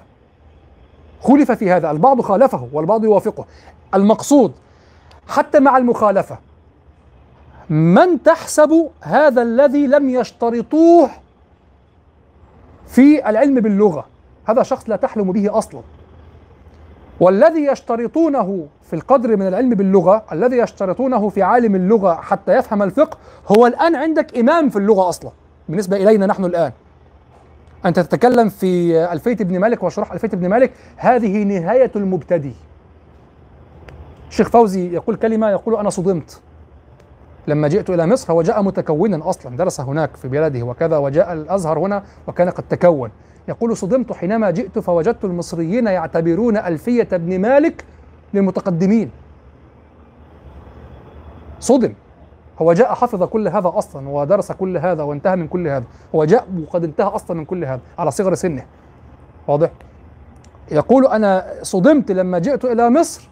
خلف في هذا البعض خالفه والبعض يوافقه. المقصود حتى مع المخالفة من تحسب هذا الذي لم يشترطوه في العلم باللغة؟ هذا شخص لا تحلم به أصلا. والذي يشترطونه في القدر من العلم باللغة الذي يشترطونه في عالم اللغة حتى يفهم الفقه هو الآن عندك إمام في اللغة أصلا. بالنسبة إلينا نحن الآن. انت تتكلم في الفيه ابن مالك وشرح الفيه ابن مالك هذه نهاية المبتدئ. الشيخ فوزي يقول كلمة يقول أنا صدمت. لما جئت إلى مصر هو جاء متكونا أصلا درس هناك في بلده وكذا وجاء الأزهر هنا وكان قد تكون. يقول صدمت حينما جئت فوجدت المصريين يعتبرون ألفية ابن مالك للمتقدمين. صدم. هو جاء حفظ كل هذا أصلا ودرس كل هذا وانتهى من كل هذا. هو جاء وقد انتهى أصلا من كل هذا على صغر سنه. واضح؟ يقول أنا صدمت لما جئت إلى مصر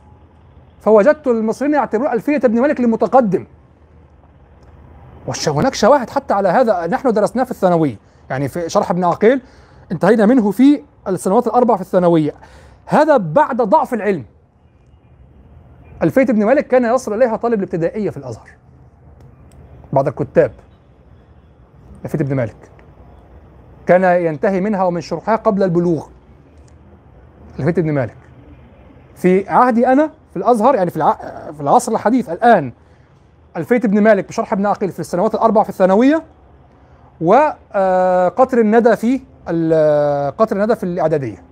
فوجدت المصريين يعتبرون ألفية ابن مالك للمتقدم والش- هناك شواهد حتى على هذا نحن درسناه في الثانويه يعني في شرح ابن عقيل انتهينا منه في السنوات الأربع في الثانوية. هذا بعد ضعف العلم. ألفية ابن مالك كان يصل إليها طالب الابتدائية في الأزهر. بعض الكتاب. الفيه ابن مالك. كان ينتهي منها ومن شرحها قبل البلوغ. الفيه ابن مالك. في عهدي أنا في الأزهر يعني في الع... في العصر الحديث الآن الفيه ابن مالك بشرح ابن عقيل في السنوات الأربع في الثانوية وقطر الندى في ال- قطر الندى في الإعدادية.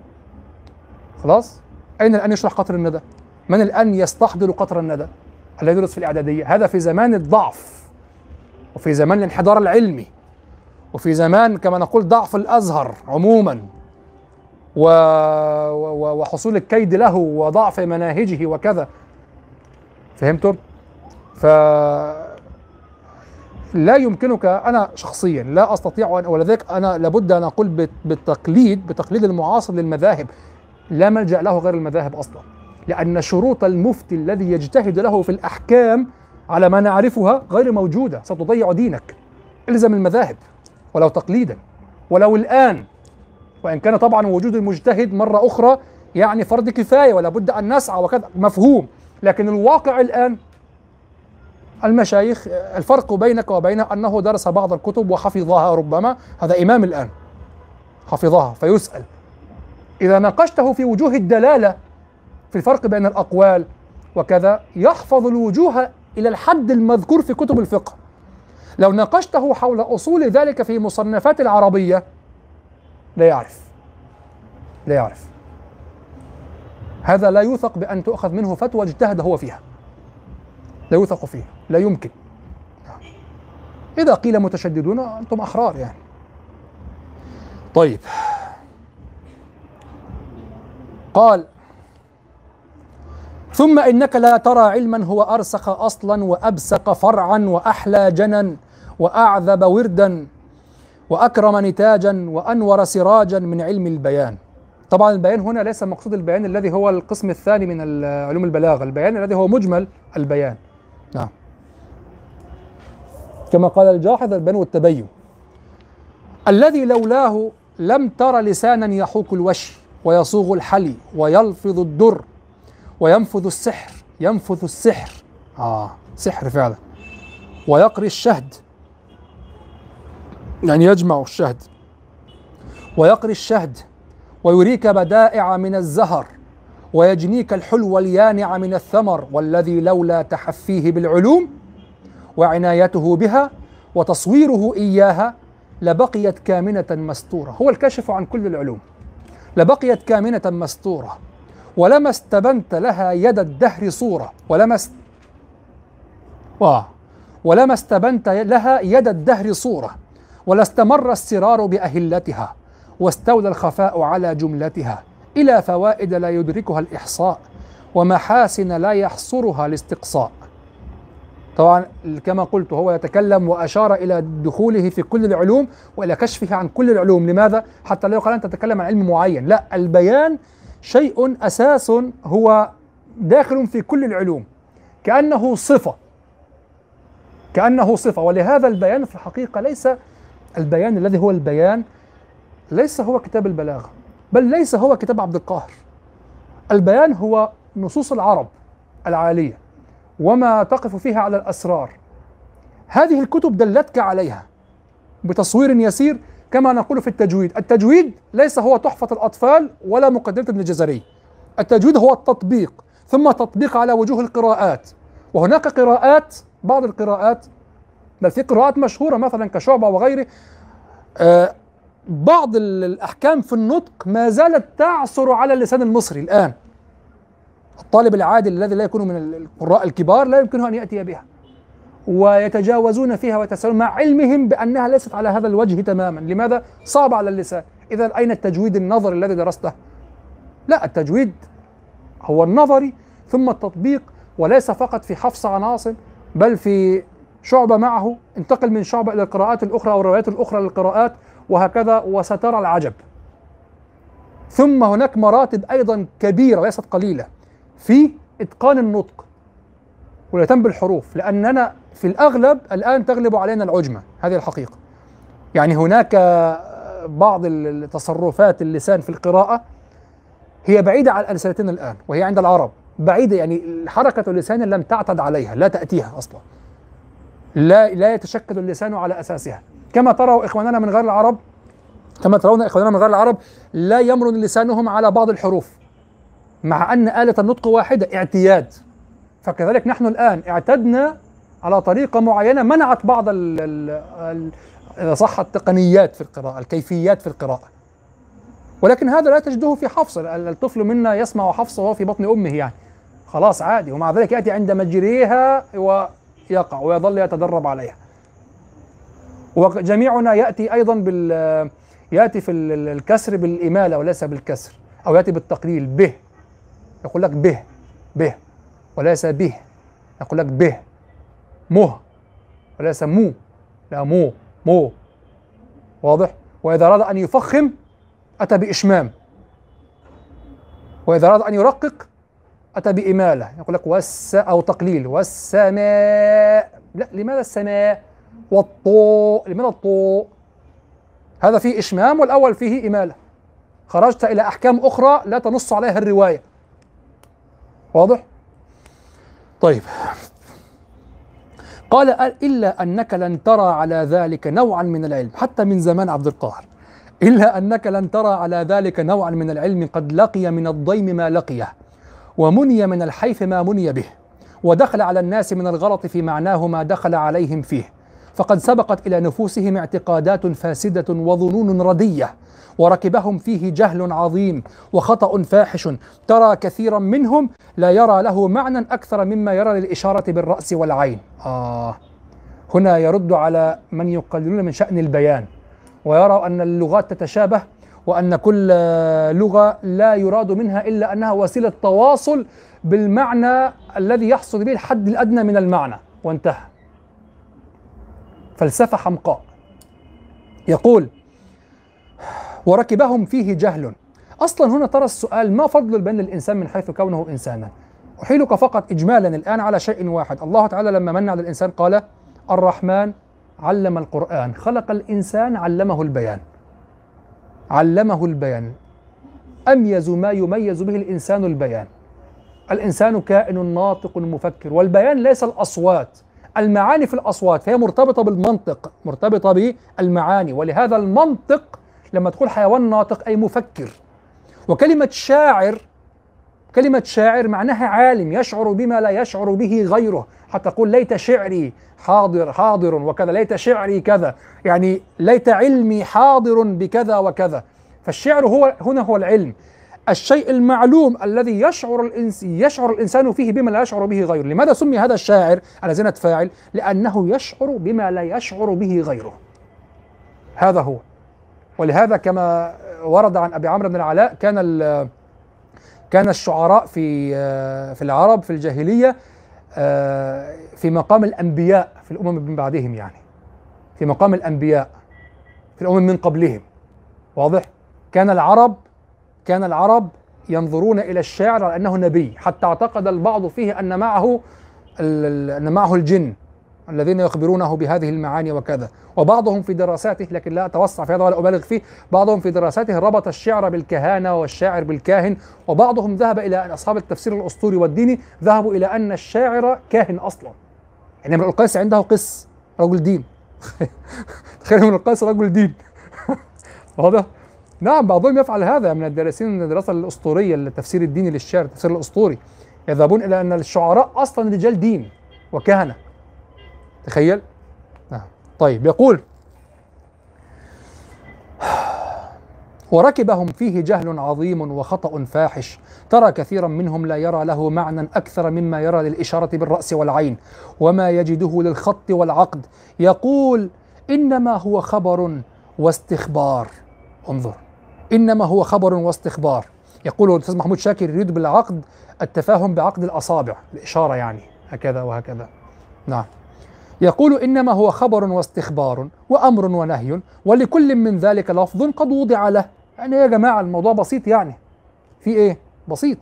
خلاص؟ أين الآن يشرح قطر الندى؟ من الآن يستحضر قطر الندى الذي يدرس في الإعدادية؟ هذا في زمان الضعف. وفي زمان الانحدار العلمي وفي زمان كما نقول ضعف الأزهر عموما و... و... وحصول الكيد له وضعف مناهجه وكذا فهمتم؟ ف لا يمكنك أنا شخصيا لا أستطيع ان ولذلك أنا لابد أن أقول بالتقليد بتقليد المعاصر للمذاهب لا ملجأ له غير المذاهب أصلا لأن شروط المفتي الذي يجتهد له في الأحكام على ما نعرفها غير موجودة. ستضيع دينك. الزم المذاهب. ولو تقليدا. ولو الآن. وإن كان طبعا وجود المجتهد مرة أخرى يعني فرض كفاية ولا بد أن نسعى وكذا. مفهوم. لكن الواقع الآن. المشايخ الفرق بينك وبينه أنه درس بعض الكتب وحفظها ربما. هذا إمام الآن. حفظها فيسأل. إذا ناقشته في وجوه الدلالة. في الفرق بين الأقوال وكذا يحفظ الوجوه إلى الحد المذكور في كتب الفقه. لو ناقشته حول أصول ذلك في مصنفات العربية لا يعرف. لا يعرف. هذا لا يوثق بأن تؤخذ منه فتوى اجتهد هو فيها. لا يوثق فيه لا يمكن. إذا قيل متشددون أنتم أحرار يعني. طيب. قال ثم إنك لا ترى علما هو أرسخ أصلا وأبسق فرعا وأحلى جنا وأعذب وردا وأكرم نتاجا وأنور سراجا من علم البيان. طبعا البيان هنا ليس مقصود البيان الذي هو القسم الثاني من علوم البلاغة. البيان الذي هو مجمل البيان. نعم. كما قال الجاحظ البيان والتبين. الذي لولاه لم تر لسانا يحوك الوشي ويصوغ الحلي ويلفظ الدر وينفذ السحر ينفذ السحر. آه. سحر فعلا. ويقري الشهد. يعني يجمع الشهد. ويقري الشهد. ويريك بدائع من الزهر. ويجنيك الحلو اليانع من الثمر والذي لولا تحفيه بالعلوم. وعنايته بها وتصويره إياها لبقيت كامنة مستورة. هو الكاشف عن كل العلوم. لبقيت كامنة مستورة. ولما استبنت لها يد الدهر صورة. ولما است... واه. ولما استبنت لها يد الدهر صورة. ولا استمر السرار بأهلتها. واستولى الخفاء على جملتها. إلى فوائد لا يدركها الإحصاء. ومحاسن لا يحصرها الاستقصاء. طبعا كما قلت هو يتكلم وأشار إلى دخوله في كل العلوم وإلى كشفه عن كل العلوم. لماذا؟ حتى لا يقال أن تتكلم عن علم معين. لا البيان شيء أساس هو داخل في كل العلوم. كأنه صفة. كأنه صفة. ولهذا البيان في الحقيقة ليس البيان الذي هو البيان ليس هو كتاب البلاغة بل ليس هو كتاب عبد القاهر. البيان هو نصوص العرب العالية وما تقف فيها على الأسرار. هذه الكتب دلتك عليها بتصوير يسير كما نقول في التجويد. التجويد ليس هو تحفة الأطفال ولا مقدمة ابن الجزري التجويد هو التطبيق ثم تطبيق على وجوه القراءات. وهناك قراءات بعض القراءات بل في قراءات مشهورة مثلا كشعبة وغيره آه بعض ال- الأحكام في النطق ما زالت تعثر على اللسان المصري الآن. الطالب العادي الذي لا يكون من القراء الكبار لا يمكنه أن يأتي بها. ويتجاوزون فيها ويتساءلون مع علمهم بأنها ليست على هذا الوجه تماما لماذا؟ صعب على اللسان إذا أين التجويد النظري الذي درسته؟ لا التجويد هو النظري ثم التطبيق وليس فقط في حفص عن عاصم بل في شعبة معه انتقل من شعبة إلى القراءات الأخرى أو الروايات الأخرى للقراءات وهكذا وسترى العجب ثم هناك مراتب أيضا كبيرة وليست قليلة في إتقان النطق واليتم بالحروف لأننا في الأغلب الآن تغلب علينا العجمة هذه الحقيقة. يعني هناك بعض التصرفات اللسان في القراءة هي بعيدة عن ألسنتنا الآن وهي عند العرب. بعيدة يعني حركة اللسان لم تعتد عليها لا تأتيها أصلا. لا لا يتشكل اللسان على أساسها. كما تروا إخواننا من غير العرب كما ترون إخواننا من غير العرب لا يمرن لسانهم على بعض الحروف. مع أن آلة النطق واحدة اعتياد. فكذلك نحن الآن اعتدنا على طريقة معينة منعت بعض إذا صح التقنيات في القراءة الكيفيات في القراءة. ولكن هذا لا تجده في حفص ال- الطفل منا يسمع حفص وهو في بطن أمه يعني. خلاص عادي ومع ذلك يأتي عند مجريها ويقع ويظل يتدرب عليها. وجميعنا يأتي أيضا بال يأتي في ال- ال- الكسر بالإمالة وليس بالكسر أو يأتي بالتقليل به. يقول لك به به وليس به. يقول لك به. مه وليس مو. لا مو. مو. واضح؟ وإذا أراد أن يفخم أتى بإشمام. وإذا أراد أن يرقق أتى بإمالة. يقول لك والس أو تقليل. والسماء. لا لماذا السماء؟ والطوء. لماذا الطوء؟ هذا فيه إشمام والأول فيه إمالة. خرجت إلى أحكام أخرى لا تنص عليها الرواية. واضح؟ طيب. قال إلا أنك لن ترى على ذلك نوعا من العلم حتى من زمان عبد القاهر. إلا أنك لن ترى على ذلك نوعا من العلم قد لقي من الضيم ما لقيه ومني من الحيف ما مني به ودخل على الناس من الغلط في معناه ما دخل عليهم فيه. فقد سبقت إلى نفوسهم اعتقادات فاسدة وظنون ردية وركبهم فيه جهل عظيم وخطأ فاحش. ترى كثيرا منهم لا يرى له معنى أكثر مما يرى للإشارة بالرأس والعين. آه. هنا يرد على من يقللون من شأن البيان ويرى أن اللغات تتشابه وأن كل لغة لا يراد منها إلا أنها وسيلة تواصل بالمعنى الذي يحصل به الحد الأدنى من المعنى. وانتهى. فلسفة حمقاء. يقول وركبهم فيه جهل. أصلا هنا ترى السؤال ما فضل البين للإنسان من حيث كونه إنسانا. أحيلك فقط إجمالا الآن على شيء واحد. الله تعالى لما من على الإنسان قال الرحمن علم القرآن خلق الإنسان علمه البيان. علمه البيان. أميز ما يميز به الإنسان البيان؟ الإنسان كائن ناطق مفكر والبيان ليس الأصوات. المعاني في الأصوات فهي مرتبطة بالمنطق مرتبطة بالمعاني. ولهذا المنطق لما تقول حيوان ناطق أي مفكر. وكلمة شاعر كلمة شاعر معناها عالم يشعر بما لا يشعر به غيره. حتى تقول ليت شعري حاضر حاضر وكذا ليت شعري كذا. يعني ليت علمي حاضر بكذا وكذا. فالشعر هو هنا هو العلم. الشيء المعلوم الذي يشعر الإنس يشعر الإنسان فيه بما لا يشعر به غيره. لماذا سمي هذا الشاعر على زنة فاعل؟ لأنه يشعر بما لا يشعر به غيره. هذا هو. ولهذا كما ورد عن أبي عمرو بن العلاء كان كان الشعراء في في العرب في الجاهلية في مقام الأنبياء في الأمم من بعدهم يعني. في مقام الأنبياء في الأمم من قبلهم. واضح؟ كان العرب كان العرب ينظرون إلى الشاعر على أنه نبي حتى اعتقد البعض فيه أن معه أن معه الجن الذين يخبرونه بهذه المعاني وكذا. وبعضهم في دراساته لكن لا أتوسع في هذا ولا أبالغ فيه بعضهم في دراساته ربط الشعر بالكهانة والشاعر بالكاهن وبعضهم ذهب إلى أن أصحاب التفسير الأسطوري والديني ذهبوا إلى أن الشاعر كاهن أصلا. يعني امرؤ القيس عنده قس رجل دين. <laughs> تخيل امرؤ القيس رجل دين. <laughs> واضح؟ نعم بعضهم يفعل هذا من الدارسين الدراسة الأسطورية التفسير الديني للشعر التفسير الأسطوري. يذهبون إلى أن الشعراء أصلا رجال دين وكهنة. تخيل؟ نعم. طيب يقول وركبهم فيه جهل عظيم وخطأ فاحش. ترى كثيرا منهم لا يرى له معنى أكثر مما يرى للإشارة بالرأس والعين وما يجده للخط والعقد. يقول إنما هو خبر واستخبار. انظر. إنما هو خبر واستخبار. يقول الأستاذ محمود شاكر يريد بالعقد التفاهم بعقد الأصابع الإشارة يعني هكذا وهكذا. نعم. يقول إنما هو خبر واستخبار وأمر ونهي ولكل من ذلك لفظ قد وضع له. يعني يا جماعة الموضوع بسيط يعني. في إيه؟ بسيط.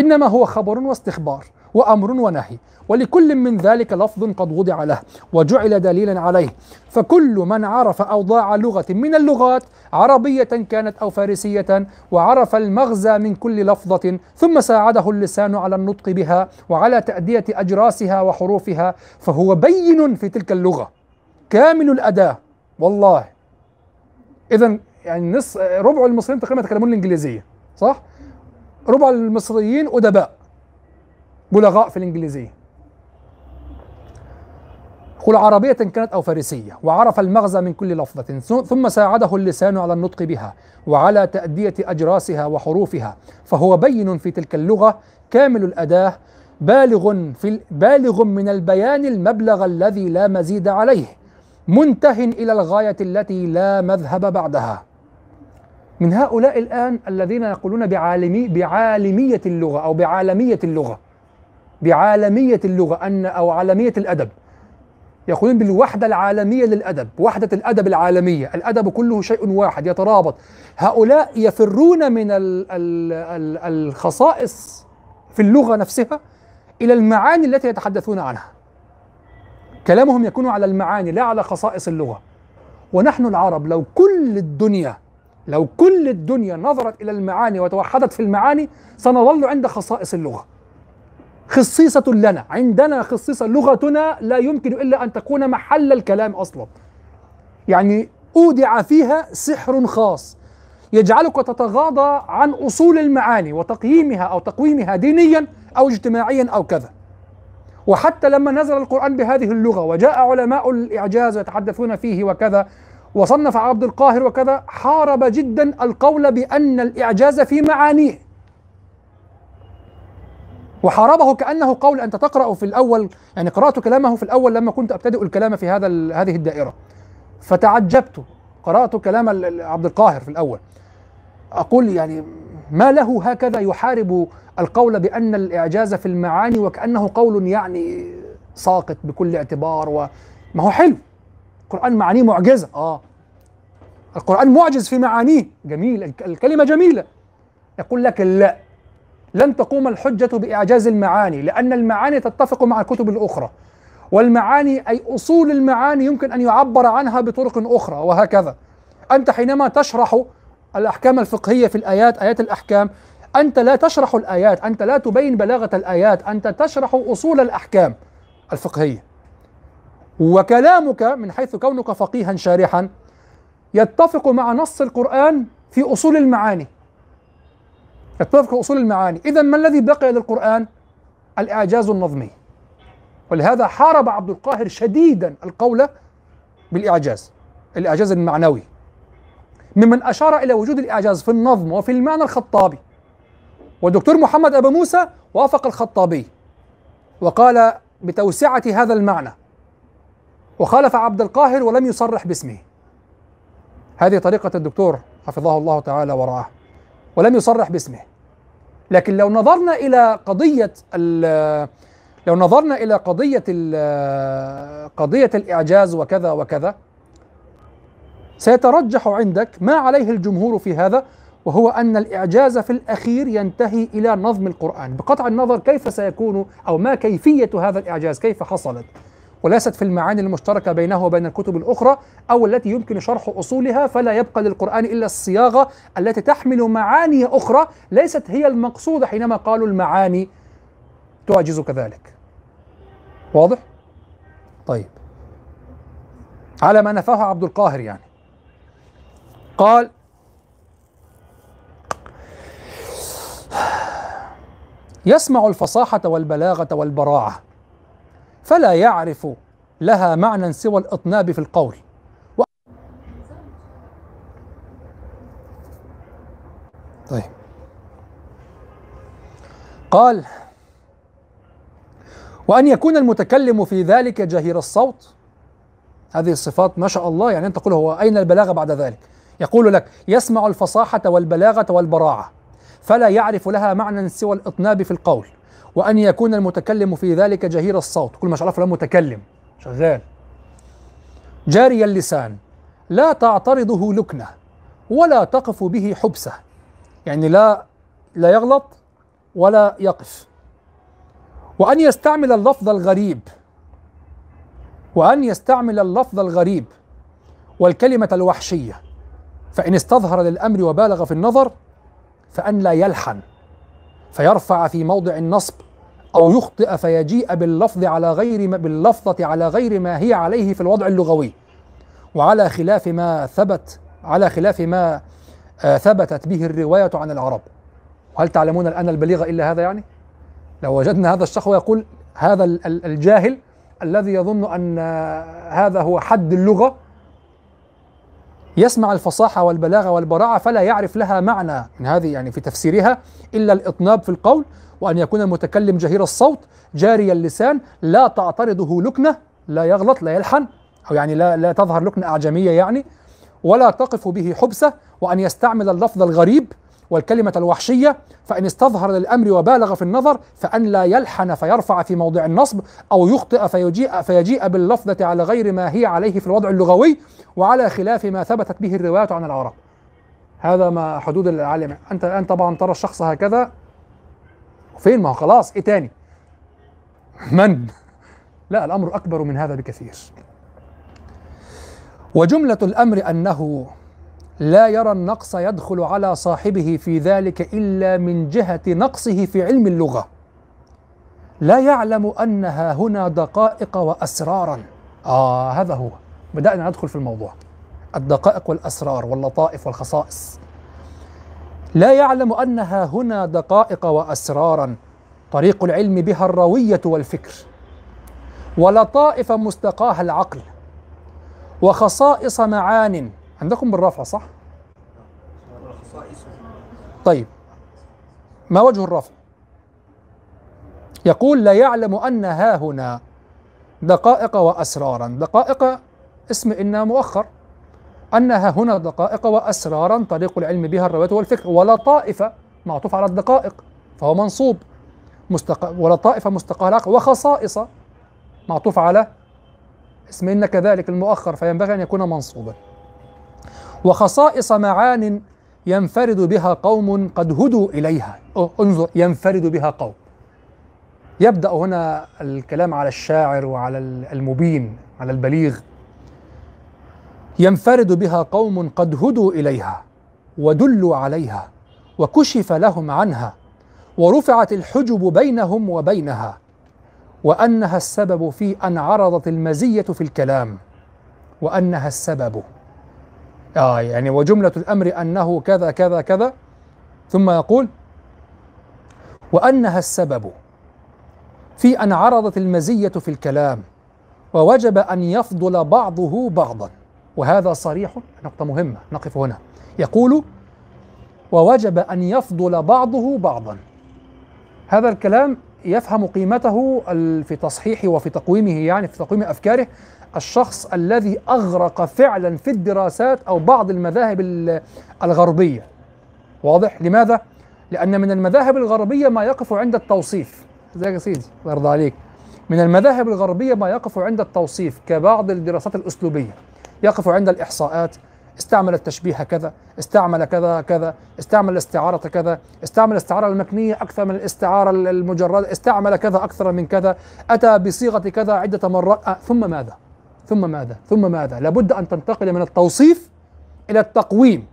إنما هو خبر واستخبار وأمر ونهي. ولكل من ذلك لفظ قد وضع له وجعل دليلا عليه. فكل من عرف أوضاع لغة من اللغات عربية كانت أو فارسية وعرف المغزى من كل لفظة ثم ساعده اللسان على النطق بها وعلى تأدية أجراسها وحروفها فهو بين في تلك اللغة. كامل الأداة. والله. إذا يعني نص ربع المصريين تقريبا يتكلمون الإنجليزية صح؟ ربع المصريين أدباء. بلغاء في الإنجليزية. قل عربية كانت أو فارسية وعرف المغزى من كل لفظة ثم ساعده اللسان على النطق بها وعلى تأدية أجراسها وحروفها فهو بين في تلك اللغة كامل الأداة بالغ في بالغ من البيان المبلغ الذي لا مزيد عليه منته إلى الغاية التي لا مذهب بعدها. من هؤلاء الآن الذين يقولون بعالمي بعالمية اللغة أو بعالمية اللغة. بعالمية اللغة أن أو عالمية الأدب. يقولون بالوحدة العالمية للأدب وحدة الأدب العالمية. الأدب كله شيء واحد يترابط. هؤلاء يفرون من ال ال ال الخصائص في اللغة نفسها إلى المعاني التي يتحدثون عنها. كلامهم يكون على المعاني لا على خصائص اللغة. ونحن العرب لو كل الدنيا لو كل الدنيا نظرت إلى المعاني وتوحدت في المعاني سنظل عند خصائص اللغة. خصيصة لنا. عندنا خصيصة لغتنا لا يمكن إلا أن تكون محل الكلام أصلا. يعني أودع فيها سحر خاص. يجعلك تتغاضى عن أصول المعاني وتقييمها أو تقويمها دينيا أو اجتماعيا أو كذا. وحتى لما نزل القرآن بهذه اللغة وجاء علماء الإعجاز يتحدثون فيه وكذا وصنف عبد القاهر وكذا حارب جدا القول بأن الإعجاز في معانيه. وحاربه كأنه قول أنت تقرأ في الأول يعني قرأت كلامه في الأول لما كنت أبتدئ الكلام في هذا هذه الدائرة. فتعجبت قرأت كلام عبد القاهر في الأول. أقول يعني ما له هكذا يحارب القول بأن الإعجاز في المعاني وكأنه قول يعني ساقط بكل اعتبار وما هو حلو. القرآن معانيه معجزة. آه. القرآن معجز في معانيه. جميل. الك- الكلمة جميلة. يقول لك لا. لن تقوم الحجة بإعجاز المعاني لأن المعاني تتفق مع الكتب الأخرى. والمعاني أي أصول المعاني يمكن أن يعبر عنها بطرق أخرى وهكذا. أنت حينما تشرح الأحكام الفقهية في الآيات آيات الأحكام أنت لا تشرح الآيات أنت لا تبين بلاغة الآيات أنت تشرح أصول الأحكام الفقهية. وكلامك من حيث كونك فقيها شارحا يتفق مع نص القرآن في أصول المعاني. يتفق في أصول المعاني. إذا ما الذي بقي للقرآن؟ الإعجاز النظمي. ولهذا حارب عبد القاهر شديدا القول بالإعجاز الإعجاز المعنوي. ممن أشار إلى وجود الإعجاز في النظم وفي المعنى الخطابي. والدكتور محمد أبو موسى وافق الخطابي وقال بتوسعة هذا المعنى. وخالف عبد القاهر ولم يصرح باسمه. هذه طريقة الدكتور حفظه الله تعالى ورعاه. ولم يصرح باسمه. لكن لو نظرنا إلى قضية لو نظرنا إلى قضية قضية الإعجاز وكذا وكذا سيترجح عندك ما عليه الجمهور في هذا وهو أن الإعجاز في الأخير ينتهي إلى نظم القرآن. بقطع النظر كيف سيكون أو ما كيفية هذا الإعجاز كيف حصلت. وليست في المعاني المشتركة بينه وبين الكتب الأخرى أو التي يمكن شرح أصولها فلا يبقى للقرآن إلا الصياغة التي تحمل معاني أخرى ليست هي المقصودة حينما قالوا المعاني تعجز كذلك. واضح؟ طيب. على ما نفاه عبد القاهر يعني. قال يسمع الفصاحة والبلاغة والبراعة. فلا يعرف لها معنى سوى الإطناب في القول. و... طيب. قال وأن يكون المتكلم في ذلك جهير الصوت؟ هذه الصفات ما شاء الله يعني أنت تقول هو أين البلاغة بعد ذلك؟ يقول لك يسمع الفصاحة والبلاغة والبراعة فلا يعرف لها معنى سوى الإطناب في القول. وأن يكون المتكلم في ذلك جهير الصوت. كل ما الله فلان متكلم. شغال. جاري اللسان. لا تعترضه لكنة ولا تقف به حبسة. يعني لا لا يغلط ولا يقف. وأن يستعمل اللفظ الغريب. وأن يستعمل اللفظ الغريب والكلمة الوحشية. فإن استظهر للأمر وبالغ في النظر فأن لا يلحن. فيرفع في موضع النصب أو يخطئ فيجيء باللفظ على غير ما باللفظة على غير ما هي عليه في الوضع اللغوي وعلى خلاف ما ثبت على خلاف ما آه ثبتت به الرواية عن العرب وهل تعلمون الآن البليغ إلا هذا يعني؟ لو وجدنا هذا الشخص يقول هذا ال- ال- الجاهل الذي يظن أن آه، هذا هو حد اللغة يسمع الفصاحة والبلاغة والبراعة فلا يعرف لها معنى. من هذه يعني في تفسيرها إلا الإطناب في القول وأن يكون المتكلم جهير الصوت جاري اللسان لا تعترضه لكنة لا يغلط لا يلحن أو يعني لا لا تظهر لكنة أعجمية يعني ولا تقف به حبسة وأن يستعمل اللفظ الغريب والكلمة الوحشية فإن استظهر للأمر وبالغ في النظر فأن لا يلحن فيرفع في موضع النصب أو يخطئ فيجيء, فيجيء باللفظة على غير ما هي عليه في الوضع اللغوي وعلى خلاف ما ثبتت به الرواية عن العرب. هذا ما حدود العالم. أنت الآن طبعا ترى الشخص هكذا؟ فين؟ ما هو خلاص. إيه تاني؟ من؟ لا الأمر أكبر من هذا بكثير. وجملة الأمر أنه لا يرى النقص يدخل على صاحبه في ذلك إلا من جهة نقصه في علم اللغة. لا يعلم أنها هنا دقائق وأسرارا. آه هذا هو. بدأنا ندخل في الموضوع. الدقائق والأسرار واللطائف والخصائص. لا يعلم أنها هنا دقائق وأسرارا. طريق العلم بها الروية والفكر. ولطائف مستقاها العقل. وخصائص معان. عندكم بالرفع صح؟ طيب ما وجه الرفع؟ يقول لا يعلم أن ها هنا دقائق وأسرارا. دقائق اسم إن مؤخر. أنها هنا دقائق وأسرارا طريق العلم بها الرواية والفكر. ولطائف معطوف على الدقائق فهو منصوب. مستق... ولطائف مستقاة العقل. وخصائص معطوف على اسم إن كذلك المؤخر فينبغي أن يكون منصوبا. وخصائص معان ينفرد بها قوم قد هدوا إليها. انظر ينفرد بها قوم. يبدأ هنا الكلام على الشاعر وعلى المبين على البليغ. ينفرد بها قوم قد هدوا إليها ودلوا عليها وكشف لهم عنها ورفعت الحجب بينهم وبينها وأنها السبب في أن عرضت المزية في الكلام وأنها السبب آه يعني وجملة الأمر أنه كذا كذا كذا. ثم يقول وأنها السبب في أن عرضت المزية في الكلام ووجب أن يفضل بعضه بعضا. وهذا صريح نقطة مهمة نقف هنا. يقول ووجب أن يفضل بعضه بعضا. هذا الكلام يفهم قيمته في تصحيحه وفي تقويمه يعني في تقويم أفكاره. الشخص الذي أغرق فعلا في الدراسات أو بعض المذاهب ال- الغربية. واضح؟ لماذا؟ لأن من المذاهب الغربية ما يقف عند التوصيف. ازيك يا سيدي؟ الله يرضى عليك. من المذاهب الغربية ما يقف عند التوصيف كبعض الدراسات الأسلوبية. يقف عند الإحصاءات. استعمل التشبيه كذا استعمل كذا كذا استعمل الاستعارة كذا استعمل الاستعارة المكنية أكثر من الاستعارة المجردة استعمل كذا أكثر من كذا أتى بصيغة كذا عدة مرات آه ثم ماذا؟ ثم ماذا؟ ثم ماذا؟ لابد أن تنتقل من التوصيف إلى التقويم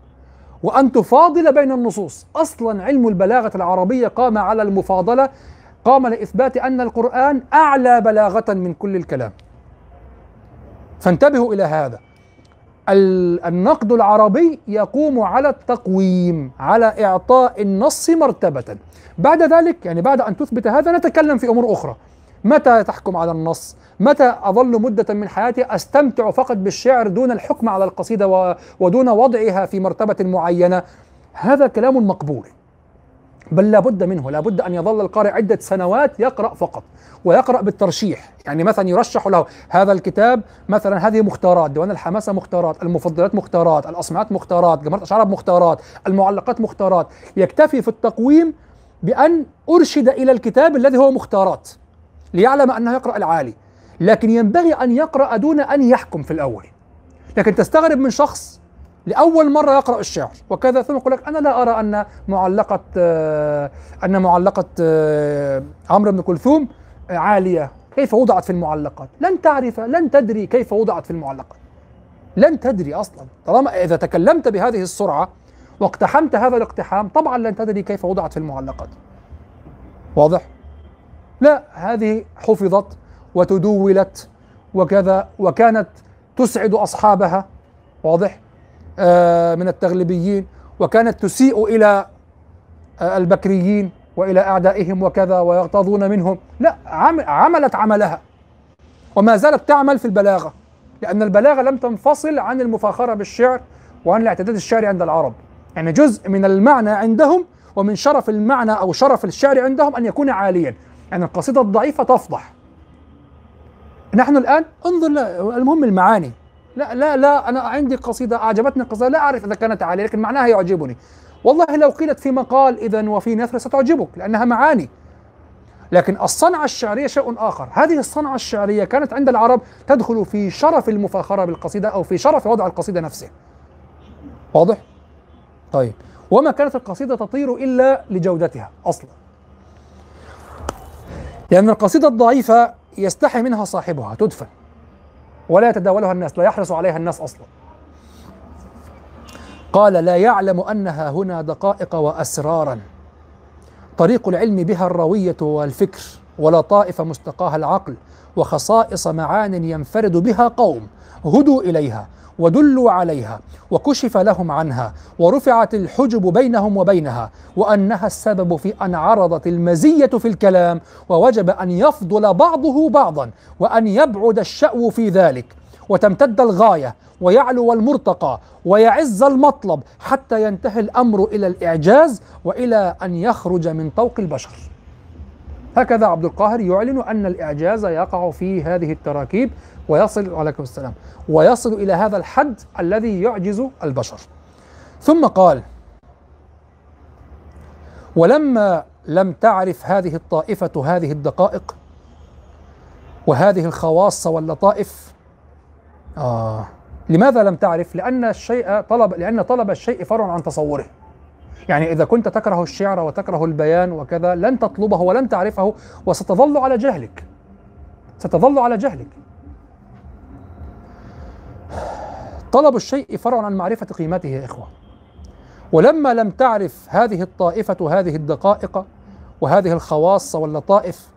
وأن تفاضل بين النصوص. أصلا علم البلاغة العربية قام على المفاضلة قام لإثبات أن القرآن أعلى بلاغة من كل الكلام. فانتبهوا إلى هذا. ال- النقد العربي يقوم على التقويم على إعطاء النص مرتبة. بعد ذلك يعني بعد أن تثبت هذا نتكلم في أمور أخرى. متى تحكم على النص؟ متى أظل مدة من حياتي أستمتع فقط بالشعر دون الحكم على القصيدة ودون وضعها في مرتبة معينة؟ هذا كلام مقبول. بل لابد منه لابد أن يظل القارئ عدة سنوات يقرأ فقط ويقرأ بالترشيح. يعني مثلا يرشح له هذا الكتاب مثلا هذه مختارات ديوان الحماسة مختارات المفضلات مختارات الأصمعات مختارات جمهورة أشعار مختارات المعلقات مختارات. يكتفي في التقويم بأن أرشد إلى الكتاب الذي هو مختارات. ليعلم أنه يقرأ العالي. لكن ينبغي أن يقرأ دون أن يحكم في الأول. لكن تستغرب من شخص لأول مرة يقرأ الشعر. وكذا ثم يقول لك أنا لا أرى أن معلقة آه، أن معلقة آه، عمرو بن كلثوم آه، عالية. كيف وضعت في المعلقات؟ لن تعرف لن تدري كيف وضعت في المعلقات. لن تدري أصلا. طالما إذا تكلمت بهذه السرعة واقتحمت هذا الاقتحام طبعا لن تدري كيف وضعت في المعلقات. واضح؟ لا هذه حفظت وتدولت وكذا وكانت تسعد أصحابها واضح؟ آه، من التغلبيين وكانت تسيء إلى آه، البكريين وإلى أعدائهم وكذا ويغتاظون منهم. لا عم- عملت عملها. وما زالت تعمل في البلاغة لأن البلاغة لم تنفصل عن المفاخرة بالشعر وعن الاعتداد الشعري عند العرب. يعني جزء من المعنى عندهم ومن شرف المعنى أو شرف الشعر عندهم أن يكون عاليا. يعني القصيدة الضعيفة تفضح. نحن الآن انظر المهم المعاني. لا لا لا أنا عندي قصيدة أعجبتني القصيدة لا أعرف إذا كانت عالية لكن معناها يعجبني. والله لو قيلت في مقال إذا وفي نثر ستعجبك لأنها معاني. لكن الصنعة الشعرية شيء آخر. هذه الصنعة الشعرية كانت عند العرب تدخل في شرف المفاخرة بالقصيدة أو في شرف وضع القصيدة نفسه. واضح؟ طيب. وما كانت القصيدة تطير إلا لجودتها أصلا. لأن القصيدة الضعيفة يستحي منها صاحبها تدفن. ولا يتداولها الناس لا يحرص عليها الناس أصلا. قال لا يعلم أنها هنا دقائق وأسرارا. طريق العلم بها الروية والفكر ولطائف مستقاها العقل وخصائص معان ينفرد بها قوم. هدوا إليها. ودلوا عليها وكشف لهم عنها ورفعت الحجب بينهم وبينها وأنها السبب في أن عرضت المزية في الكلام ووجب أن يفضل بعضه بعضا وأن يبعد الشأو في ذلك وتمتد الغاية ويعلو المرتقى ويعز المطلب حتى ينتهي الأمر إلى الإعجاز وإلى أن يخرج من طوق البشر. هكذا عبد القاهر يعلن أن الإعجاز يقع في هذه التراكيب ويصل عليكم السلام ويصل إلى هذا الحد الذي يعجز البشر. ثم قال: ولما لم تعرف هذه الطائفة هذه الدقائق وهذه الخواص واللطائف آه لماذا لم تعرف؟ لأن الشيء طلب لأن طلب الشيء فرع عن تصوره. يعني إذا كنت تكره الشعر وتكره البيان وكذا لن تطلبه ولن تعرفه وستظل على جهلك. ستظل على جهلك. طلب الشيء فرع عن معرفة قيمته يا إخوة. ولما لم تعرف هذه الطائفة هذه الدقائق وهذه الخواص واللطائف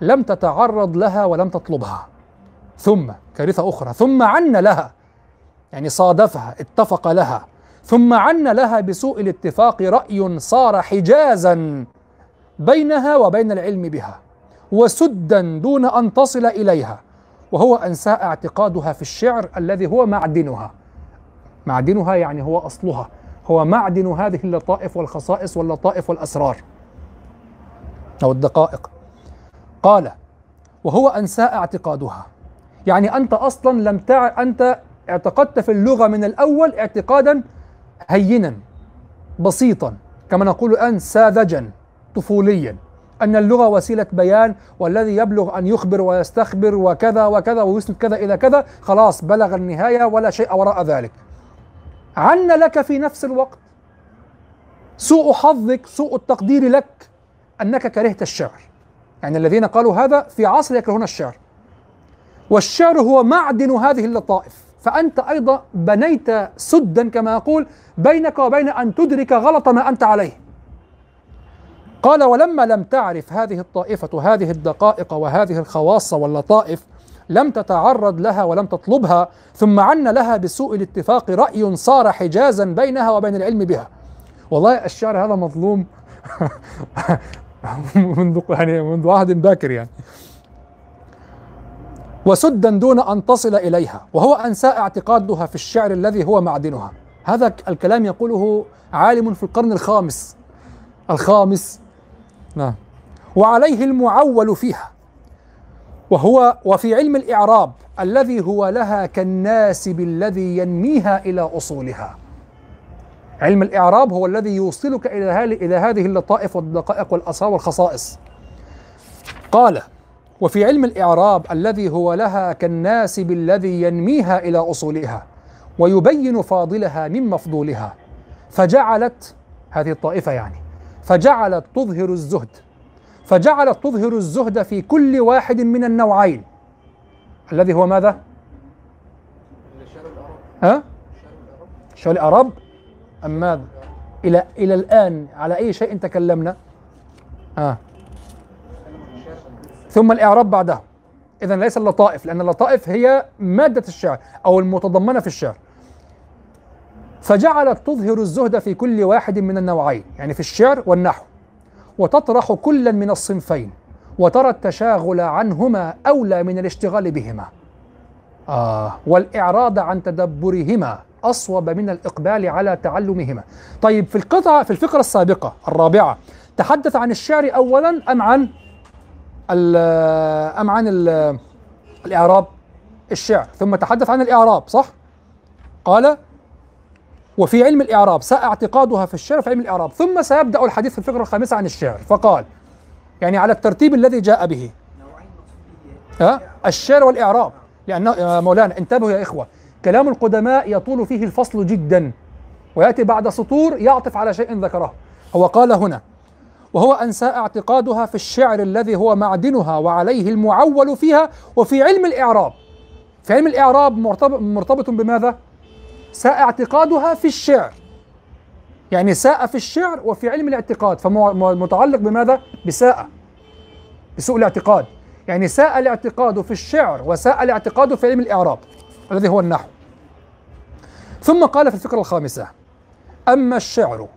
لم تتعرض لها ولم تطلبها. ثم كارثة أخرى ثم عن لها يعني صادفها اتفق لها ثم عن لها بسوء الاتفاق رأي صار حجازا بينها وبين العلم بها وسدا دون أن تصل إليها وهو أن ساء اعتقادها في الشعر الذي هو معدنها. معدنها يعني هو أصلها. هو معدن هذه اللطائف والخصائص واللطائف والأسرار. أو الدقائق. قال وهو أن ساء اعتقادها. يعني أنت أصلا لم تع... أنت اعتقدت في اللغة من الأول اعتقادا هينا بسيطا كما نقول الآن ساذجا طفوليا. أن اللغة وسيلة بيان والذي يبلغ أن يخبر ويستخبر وكذا وكذا ويسند كذا إلى كذا خلاص بلغ النهاية ولا شيء وراء ذلك. عن لك في نفس الوقت سوء حظك سوء التقدير لك أنك كرهت الشعر. يعني الذين قالوا هذا في عصر يكرهون الشعر. والشعر هو معدن هذه اللطائف. فأنت أيضا بنيت سدا كما يقول بينك وبين أن تدرك غلط ما أنت عليه. قال ولما لم تعرف هذه الطائفة هذه الدقائق وهذه الخواص واللطائف لم تتعرض لها ولم تطلبها ثم عن لها بسوء الاتفاق رأي صار حجازا بينها وبين العلم بها. والله الشعر هذا مظلوم. <laughs> منذ يعني منذ عهد باكر يعني. وسدا دون أن تصل إليها وهو ان ساء اعتقادها في الشعر الذي هو معدنها. هذا الكلام يقوله عالم في القرن الخامس. الخامس نعم. وعليه المعول فيها. وهو وفي علم الإعراب الذي هو لها كالناسب الذي ينميها إلى أصولها. علم الإعراب هو الذي يوصلك إلى إلى هذه اللطائف والدقائق والاسرار والخصائص. قال وفي علم الإعراب الذي هو لها كالناسب الذي ينميها إلى أصولها ويبين فاضلها من مفضولها. فجعلت هذه الطائفة يعني فجعلت تظهر الزهد فجعلت تظهر الزهد في كل واحد من النوعين الذي هو ماذا؟ ها؟ شعر الأعراب أم ماذا؟ إلى إلى الآن على أي شيء تكلمنا؟ آه. ثم الإعراب بعدها إذا ليس اللطائف لأن اللطائف هي مادة الشعر أو المتضمنة في الشعر فجعلت تظهر الزهد في كل واحد من النوعين يعني في الشعر والنحو. وتطرح كلا من الصنفين وترى التشاغل عنهما أولى من الاشتغال بهما. آه والإعراض عن تدبرهما أصوب من الإقبال على تعلمهما. طيب في القطعة في الفقرة السابقة الرابعة تحدث عن الشعر أولا أم عن أم عن الإعراب؟ الشعر. ثم تحدث عن الإعراب صح؟ قال وفي علم الإعراب ساء اعتقادها في الشعر في علم الإعراب. ثم سيبدأ الحديث في الفقرة الخامسة عن الشعر. فقال يعني على الترتيب الذي جاء به. ها؟ الشعر والإعراب. لأن يا مولانا انتبهوا يا إخوة. كلام القدماء يطول فيه الفصل جدا. ويأتي بعد سطور يعطف على شيء ذكره. هو قال هنا وهو أن ساء اعتقادها في الشعر الذي هو معدنها وعليه المعول فيها. وفي علم الإعراب في علم الإعراب مرتبط بماذا؟ ساء اعتقادها في الشعر. يعني ساء في الشعر وفي علم الاعتقاد فمتعلق بماذا؟ بساء بسوء الاعتقاد. يعني ساء الاعتقاد في الشعر وساء الاعتقاد في علم الإعراب. الذي هو النحو. ثم قال في الفكرة الخامسة أما الشعر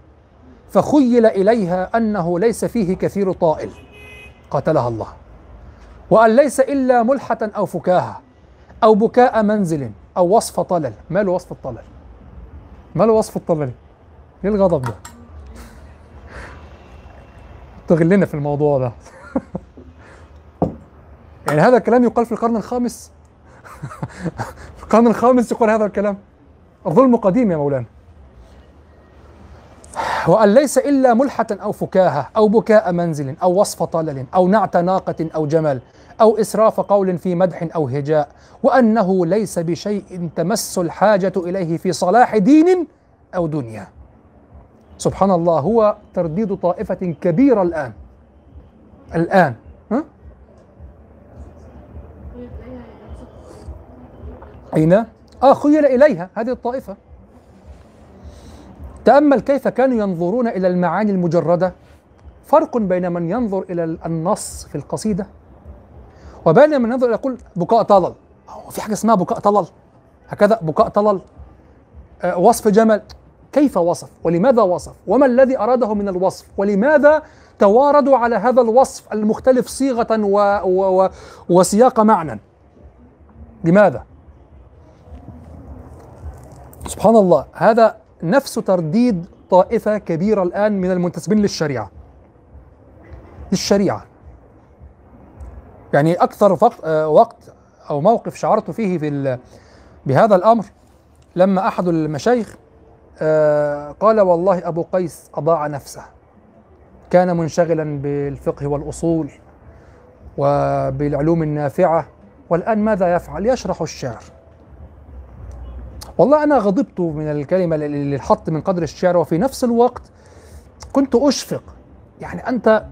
فخيل إليها أنه ليس فيه كثير طائل قاتلها الله. وأن ليس إلا ملحة أو فكاهة أو بكاء منزل أو وصف طلل. ما له وصف الطلل؟ ما له وصف الطلل. إيه الغضب ده؟ تغلنا في الموضوع ده. <laughs> يعني هذا الكلام يقال في القرن الخامس؟ <laughs> في القرن الخامس يقال هذا الكلام؟ الظلم قديم يا مولانا. وأن ليس إلا ملحة أو فكاهة أو بكاء منزل أو وصف طلل أو نعت ناقة أو جمل أو إسراف قول في مدح أو هجاء وأنه ليس بشيء تمس الحاجة إليه في صلاح دين أو دنيا. سبحان الله هو ترديد طائفة كبيرة الآن. الآن. ها؟ أين؟ آه خيل إليها هذه الطائفة. تأمل كيف كانوا ينظرون إلى المعاني المجردة؟ فرق بين من ينظر إلى النص في القصيدة وبين من ينظر يقول بكاء طلل. هو في حاجة اسمها بكاء طلل. هكذا بكاء طلل. آه وصف جمل. كيف وصف؟ ولماذا وصف؟ وما الذي أراده من الوصف؟ ولماذا تواردوا على هذا الوصف المختلف صيغة و و و وسياق معنى؟ لماذا؟ سبحان الله هذا نفس ترديد طائفة كبيرة الآن من المنتسبين للشريعة. للشريعة. يعني أكثر وقت, وقت أو موقف شعرت فيه في بهذا الأمر لما أحد المشايخ قال والله أبو قيس أضاع نفسه كان منشغلا بالفقه والأصول وبالعلوم النافعة والآن ماذا يفعل؟ يشرح الشعر والله أنا غضبت من الكلمة اللي الحط من قدر الشعر وفي نفس الوقت كنت أشفق يعني أنت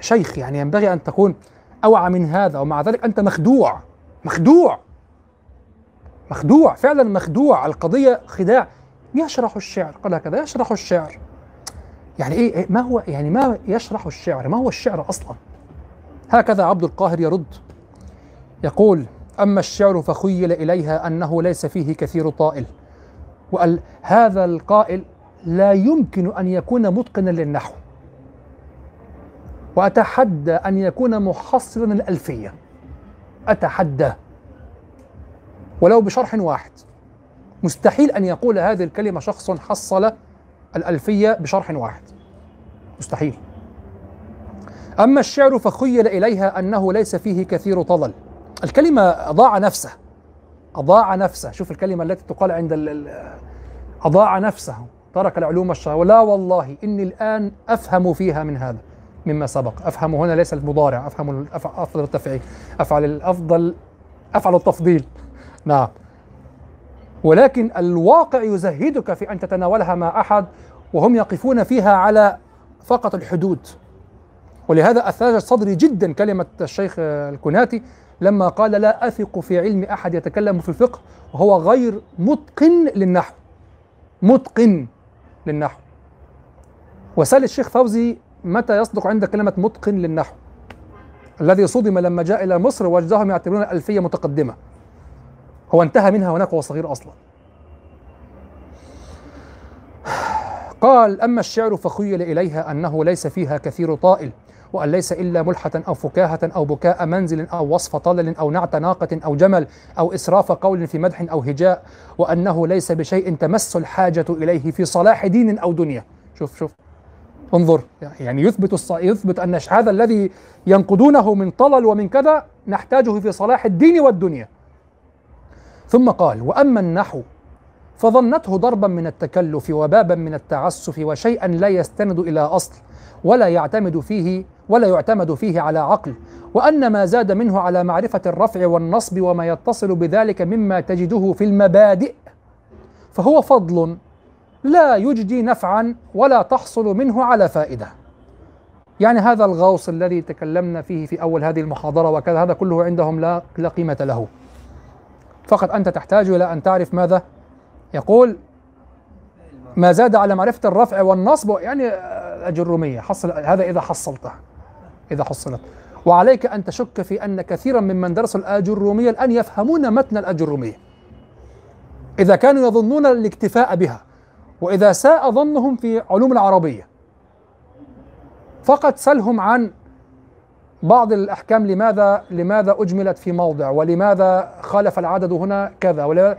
شيخ يعني ينبغي أن تكون أوعى من هذا ومع ذلك أنت مخدوع مخدوع مخدوع فعلا مخدوع. القضية خداع. يشرح الشعر قال هكذا يشرح الشعر. يعني إيه ما هو يعني ما يشرح الشعر؟ ما هو الشعر أصلا؟ هكذا عبد القاهر يرد يقول أما الشعر فخيل إليها أنه ليس فيه كثير طائل وقال هذا القائل لا يمكن أن يكون متقنا للنحو. وأتحدى أن يكون محصلا الألفية. أتحدى. ولو بشرح واحد. مستحيل أن يقول هذه الكلمة شخص حصل الألفية بشرح واحد. مستحيل. أما الشعر فخيل إليها أنه ليس فيه كثير طلل. الكلمة أضاع نفسه. أضاع نفسه. شوف الكلمة التي تقال عند أضاع نفسه. ترك العلوم الشرعية ولا والله إني الآن أفهم فيها من هذا. مما سبق. أفهم هنا ليس المضارع أفهم أفضل التفعيل. أفعل الأفضل أفعل التفضيل. نعم. ولكن الواقع يزهدك في أن تتناولها مع أحد وهم يقفون فيها على فقط الحدود. ولهذا اثاجت صدري جدا كلمة الشيخ الكناتي لما قال لا أثق في علم أحد يتكلم في الفقه وهو غير متقن للنحو. متقن للنحو. وسأل الشيخ فوزي متى يصدق عند كلمة متقن للنحو؟ الذي صدم لما جاء إلى مصر وجدهم يعتبرون الالفيه متقدمة. هو انتهى منها هناك وهو صغير أصلا. قال أما الشعر فخيل إليها أنه ليس فيها كثير طائل وأن ليس إلا ملحة أو فكاهة أو بكاء منزل أو وصف طلل أو نعت ناقة أو جمل أو إسراف قول في مدح أو هجاء وأنه ليس بشيء تمس الحاجة إليه في صلاح دين أو دنيا. شوف شوف. انظر يعني يثبت الص... يثبت أن هذا الذي ينقدونه من طلل ومن كذا نحتاجه في صلاح الدين والدنيا. ثم قال وأما النحو فظنته ضربا من التكلف وبابا من التعسف وشيئا لا يستند إلى أصل ولا يعتمد فيه ولا يعتمد فيه على عقل وأن ما زاد منه على معرفة الرفع والنصب وما يتصل بذلك مما تجده في المبادئ فهو فضل لا يجدي نفعا ولا تحصل منه على فائدة. يعني هذا الغوص الذي تكلمنا فيه في أول هذه المحاضرة وكذا هذا كله عندهم لا لا قيمة له. فقط أنت تحتاج إلى أن تعرف ماذا؟ يقول ما زاد على معرفة الرفع والنصب يعني الأجرومية حصل هذا إذا حصلته. إذا حصلت. وعليك أن تشك في أن كثيرا ممن درسوا الأجرومية الآن يفهمون متن الأجرومية إذا كانوا يظنون الاكتفاء بها. وإذا ساء ظنهم في علوم العربية فقط سلهم عن بعض الأحكام لماذا لماذا أجملت في موضع ولماذا خالف العدد هنا كذا. ولا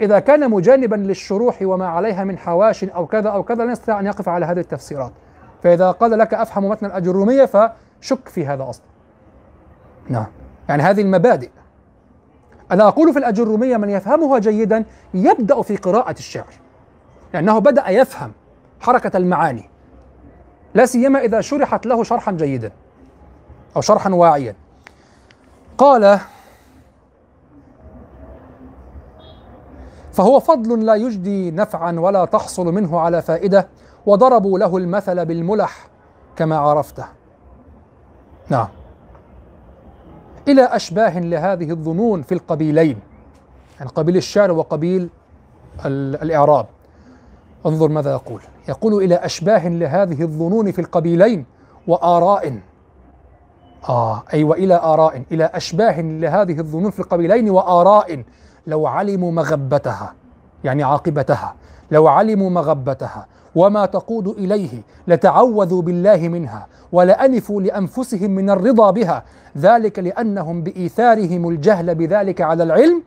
إذا كان مجانبا للشروح وما عليها من حواش أو كذا أو كذا لا يستطيع أن يقف على هذه التفسيرات. فإذا قال لك أفهم متن الأجرومية فشك في هذا أصلا. نعم. يعني هذه المبادئ. أنا أقول في الأجرومية من يفهمها جيدا يبدأ في قراءة الشعر. لأنه بدأ يفهم حركة المعاني. لا سيما إذا شرحت له شرحا جيدا أو شرحا واعيا. قال فهو فضل لا يجدي نفعا ولا تحصل منه على فائدة وضربوا له المثل بالملح كما عرفته. نعم. إلى أشباه لهذه الظنون في القبيلين يعني قبيل الشعر وقبيل ال- الإعراب. انظر ماذا يقول. يقول إلى أشباه لهذه الظنون في القبيلين وآراء. آه أي وإلى آراء إلى أشباه لهذه الظنون في القبيلين وآراء. لو علموا مغبتها يعني عاقبتها لو علموا مغبتها وما تقود إليه لتعوذوا بالله منها ولأنفوا لأنفسهم من الرضا بها ذلك لأنهم بإيثارهم الجهل بذلك على العلم.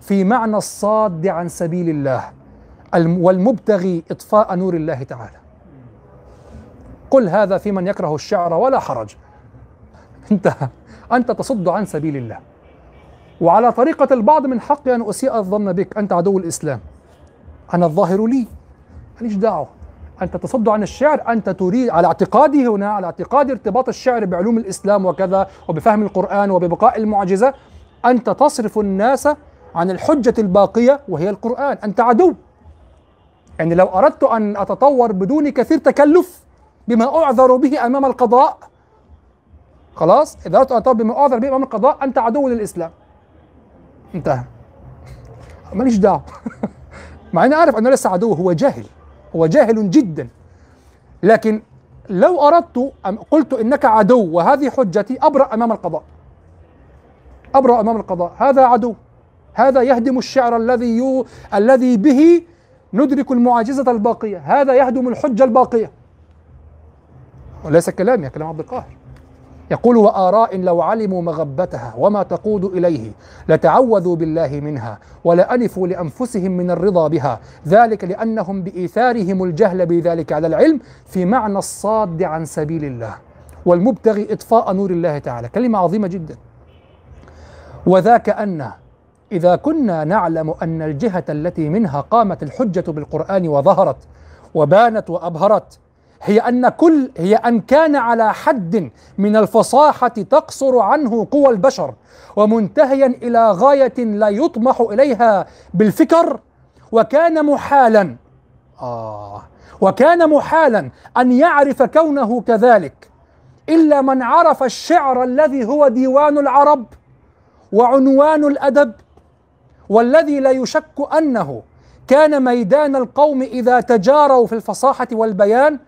في معنى الصاد عن سبيل الله والمبتغي إطفاء نور الله تعالى. قل هذا في من يكره الشعر ولا حرج. أنت أنت تصد عن سبيل الله. وعلى طريقة البعض من حقي أن أسيء الظن بك. أنت عدو الإسلام. أنا الظاهر لي. ماليش دعوة. أنت تصد عن الشعر. أنت تريد على اعتقادي هنا على اعتقاد ارتباط الشعر بعلوم الإسلام وكذا وبفهم القرآن وببقاء المعجزة أنت تصرف الناس عن الحجة الباقية وهي القرآن. أنت عدو. يعني لو أردت أن أتطور بدون كثير تكلف بما أعذر به أمام القضاء خلاص؟ إذا أردت أن أتطور بما أعذر به أمام القضاء أنت عدو للإسلام. انتهى. ماليش دعوة. <laughs> مع إني عارف أنه ليس عدو هو جاهل. هو جاهل جدا. لكن لو أردت أم قلت إنك عدو وهذه حجتي أبرأ أمام القضاء. أبرأ أمام القضاء. هذا عدو. هذا يهدم الشعر الذي يو الذي به ندرك المعاجزة الباقية. هذا يهدم الحجة الباقية. وليس كلامي كلام عبد القاهر. يقول وآراء لو علموا مغبتها وما تقود إليه لتعوذوا بالله منها ولأنفوا لأنفسهم من الرضا بها. ذلك لأنهم بإيثارهم الجهل بذلك على العلم في معنى الصاد عن سبيل الله والمبتغي إطفاء نور الله تعالى. كلمة عظيمة جدا. وذاك أن إذا كنا نعلم أن الجهة التي منها قامت الحجة بالقرآن وظهرت وبانت وأبهرت هي أن كل هي أن كان على حد من الفصاحة تقصر عنه قوى البشر ومنتهيا إلى غاية لا يطمح إليها بالفكر وكان محالا آه وكان محالا أن يعرف كونه كذلك إلا من عرف الشعر الذي هو ديوان العرب وعنوان الأدب. والذي لا يشك أنه كان ميدان القوم إذا تجاروا في الفصاحة والبيان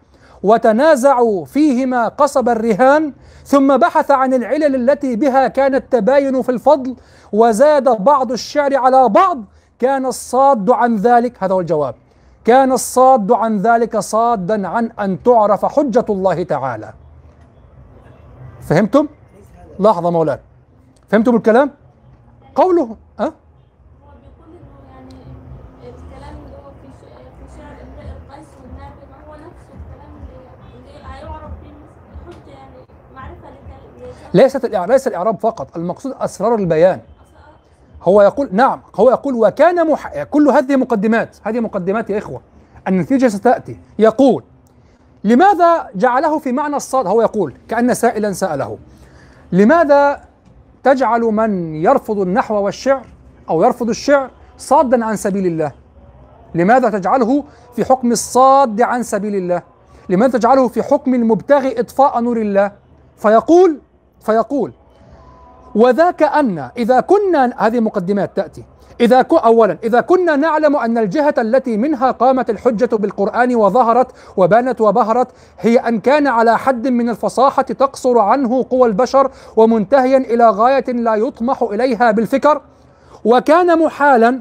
وتنازعوا فيهما قصب الرهان ثم بحث عن العلل التي بها كان التباين في الفضل وزاد بعض الشعر على بعض كان الصاد عن ذلك هذا هو الجواب كان الصاد عن ذلك صادا عن أن تعرف حجة الله تعالى. فهمتم؟ لحظة مولانا فهمتم الكلام؟ قوله أه؟ هو بيقول انه يعني الكلام اللي هو في ش- في شعر امرئ القيس والنابغه هو نفسه الكلام اللي اللي هيعرف فيه حجه يعني معرفه لكلام ليست ليس الإعراب فقط المقصود أسرار البيان. هو يقول نعم هو يقول وكان مح... كل هذه مقدمات هذه مقدمات يا إخوة النتيجة ستأتي. يقول لماذا جعله في معنى الصاد هو يقول كأن سائلا سأله لماذا تجعل من يرفض النحو والشعر أو يرفض الشعر صادا عن سبيل الله؟ لماذا تجعله في حكم الصاد عن سبيل الله؟ لماذا تجعله في حكم المبتغي إطفاء نور الله؟ فيقول فيقول وذاك أن إذا كنا هذه مقدمات تأتي إذا كو أولا إذا كنا نعلم أن الجهة التي منها قامت الحجة بالقرآن وظهرت وبانت وبهرت هي أن كان على حد من الفصاحة تقصر عنه قوى البشر ومنتهيا إلى غاية لا يطمح إليها بالفكر وكان محالا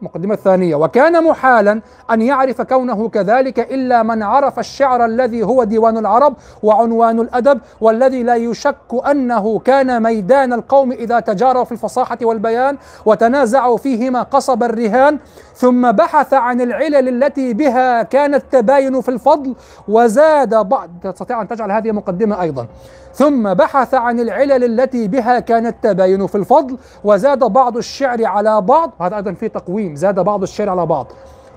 المقدمة الثانية. وكان محالا أن يعرف كونه كذلك إلا من عرف الشعر الذي هو ديوان العرب وعنوان الأدب والذي لا يشك أنه كان ميدان القوم إذا تجاروا في الفصاحة والبيان وتنازعوا فيهما قصب الرهان. ثم بحث عن العلل التي بها كان التباين في الفضل وزاد بعض تستطيع أن تجعل هذه مقدمة أيضا. ثم بحث عن العلل التي بها كان التباين في الفضل وزاد بعض الشعر على بعض هذا أيضا في تقويم زاد بعض الشعر على بعض.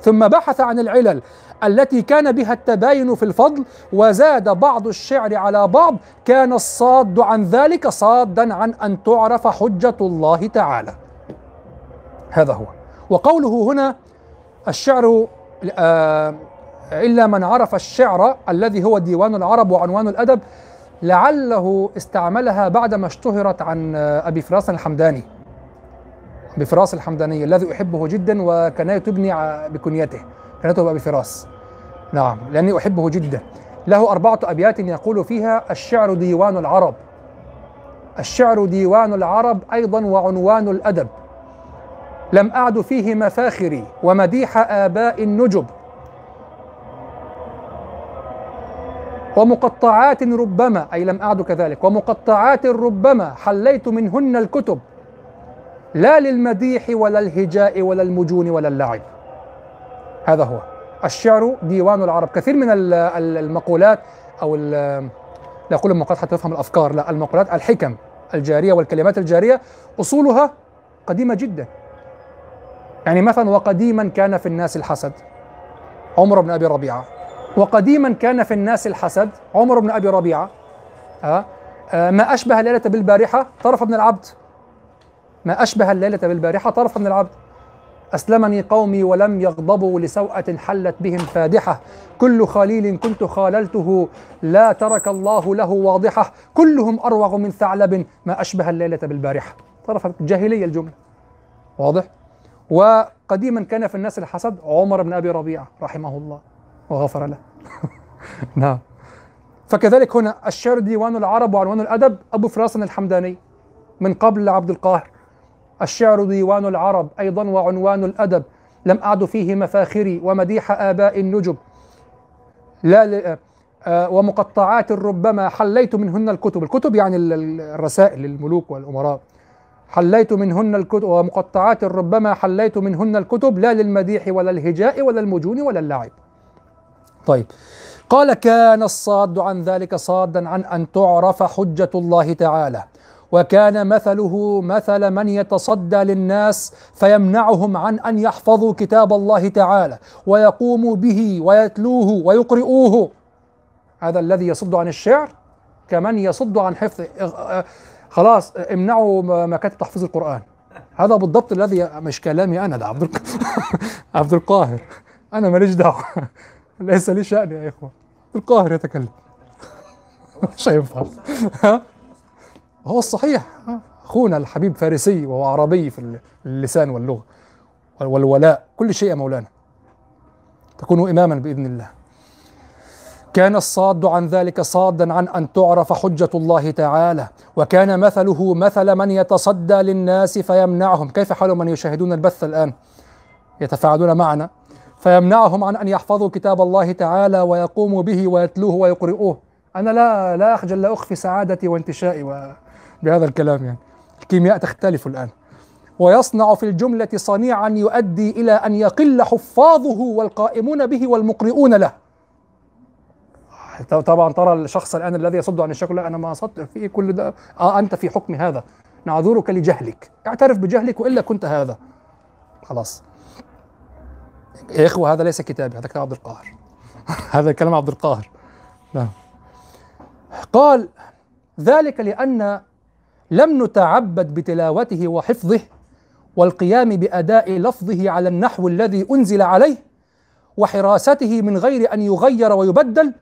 ثم بحث عن العلل التي كان بها التباين في الفضل وزاد بعض الشعر على بعض كان الصاد عن ذلك صادا عن أن تعرف حجة الله تعالى. هذا هو. وقوله هنا الشعر آه إلا من عرف الشعر الذي هو ديوان العرب وعنوان الأدب لعله استعملها بعدما اشتهرت عن أبي فراس الحمداني. أبي فراس الحمداني الذي أحبه جدا وكناية تبني بكنيته. كنايته أبي فراس. نعم لأني أحبه جدا. له أربعة أبيات يقول فيها الشعر ديوان العرب. الشعر ديوان العرب أيضا وعنوان الأدب. لم أعد فيه مفاخري ومديح آباء النجب. ومقطعات ربما أي لم أعد كذلك ومقطعات ربما حليت منهن الكتب. لا للمديح ولا الهجاء ولا المجون ولا اللعب. هذا هو. الشعر ديوان العرب. كثير من المقولات أو لا أقول المقولات حتى تفهم الأفكار لا المقولات الحكم الجارية والكلمات الجارية أصولها قديمة جدا. يعني مثلا وقديما كان في الناس الحسد. عمر بن أبي ربيعة. وقديما كان في الناس الحسد. عمر بن أبي ربيعة أه؟ أه ما أشبه الليلة بالبارحة طرف من العبد. ما أشبه الليلة بالبارحة طرف من العبد. أسلمني قومي ولم يغضبوا لسوءة حلت بهم فادحة. كل خليل كنت خاللته لا ترك الله له واضحة. كلهم أروغ من ثعلب. ما أشبه الليلة بالبارحة. طرف جاهليه الجملة. واضح؟ وقديما كان في الناس الحسد عمر بن أبي ربيعة رحمه الله. وغفر له. <laughs> نعم. فكذلك هنا الشعر ديوان العرب وعنوان الأدب أبو فراس الحمداني من قبل عبد القاهر. الشعر ديوان العرب أيضا وعنوان الأدب. لم أعد فيه مفاخري ومديح آباء النجب. لا ل... آه ومقطعات ربما حليت منهن الكتب. الكتب يعني الرسائل للملوك والأمراء. حليت منهن الكتب ومقطعات ربما حليت منهن الكتب لا للمديح ولا الهجاء ولا المجون ولا اللعب. طيب. قال كان الصاد عن ذلك صادا عن أن تعرف حجة الله تعالى وكان مثله مثل من يتصدى للناس فيمنعهم عن أن يحفظوا كتاب الله تعالى ويقوموا به ويتلوه ويقرئوه. هذا الذي يصد عن الشعر كمن يصد عن حفظ خلاص امنعوا مكاتب تحفيظ القرآن. هذا بالضبط الذي مش كلامي أنا ده عبد <laughs> عبد القاهر. أنا ماليش دعوة. ليس لي شأن يا إخوة. القاهر يتكلم. <laughs> مش هينفع هو الصحيح. أخونا الحبيب فارسي وهو عربي في اللسان واللغة والولاء. كل شيء يا مولانا. تكون إماما بإذن الله. كان الصاد عن ذلك صادا عن أن تعرف حجة الله تعالى. وكان مثله مثل من يتصدى للناس فيمنعهم. كيف حال من يشاهدون البث الآن؟ يتفاعلون معنا. فيمنعهم عن أن يحفظوا كتاب الله تعالى ويقوموا به ويتلوه ويقرئوه. أنا لا لا اخجل لا أخفي سعادتي وانتشائي بهذا الكلام يعني. الكيمياء تختلف الآن. ويصنع في الجملة صنيعا يؤدي إلى أن يقل حفاظه والقائمون به والمقرئون له. طبعا ترى الشخص الآن الذي يصد عن الشكل لا أنا ما صدت في كل ده. آه أنت في حكم هذا. نعذرك لجهلك. اعترف بجهلك وإلا كنت هذا. خلاص. يا إخوة هذا ليس كتابي هذا كلام عبد القاهر. <laughs> هذا كلام عبد القاهر. نعم. قال ذلك لأن لم نتعبد بتلاوته وحفظه والقيام بأداء لفظه على النحو الذي أنزل عليه وحراسته من غير أن يغير ويبدل.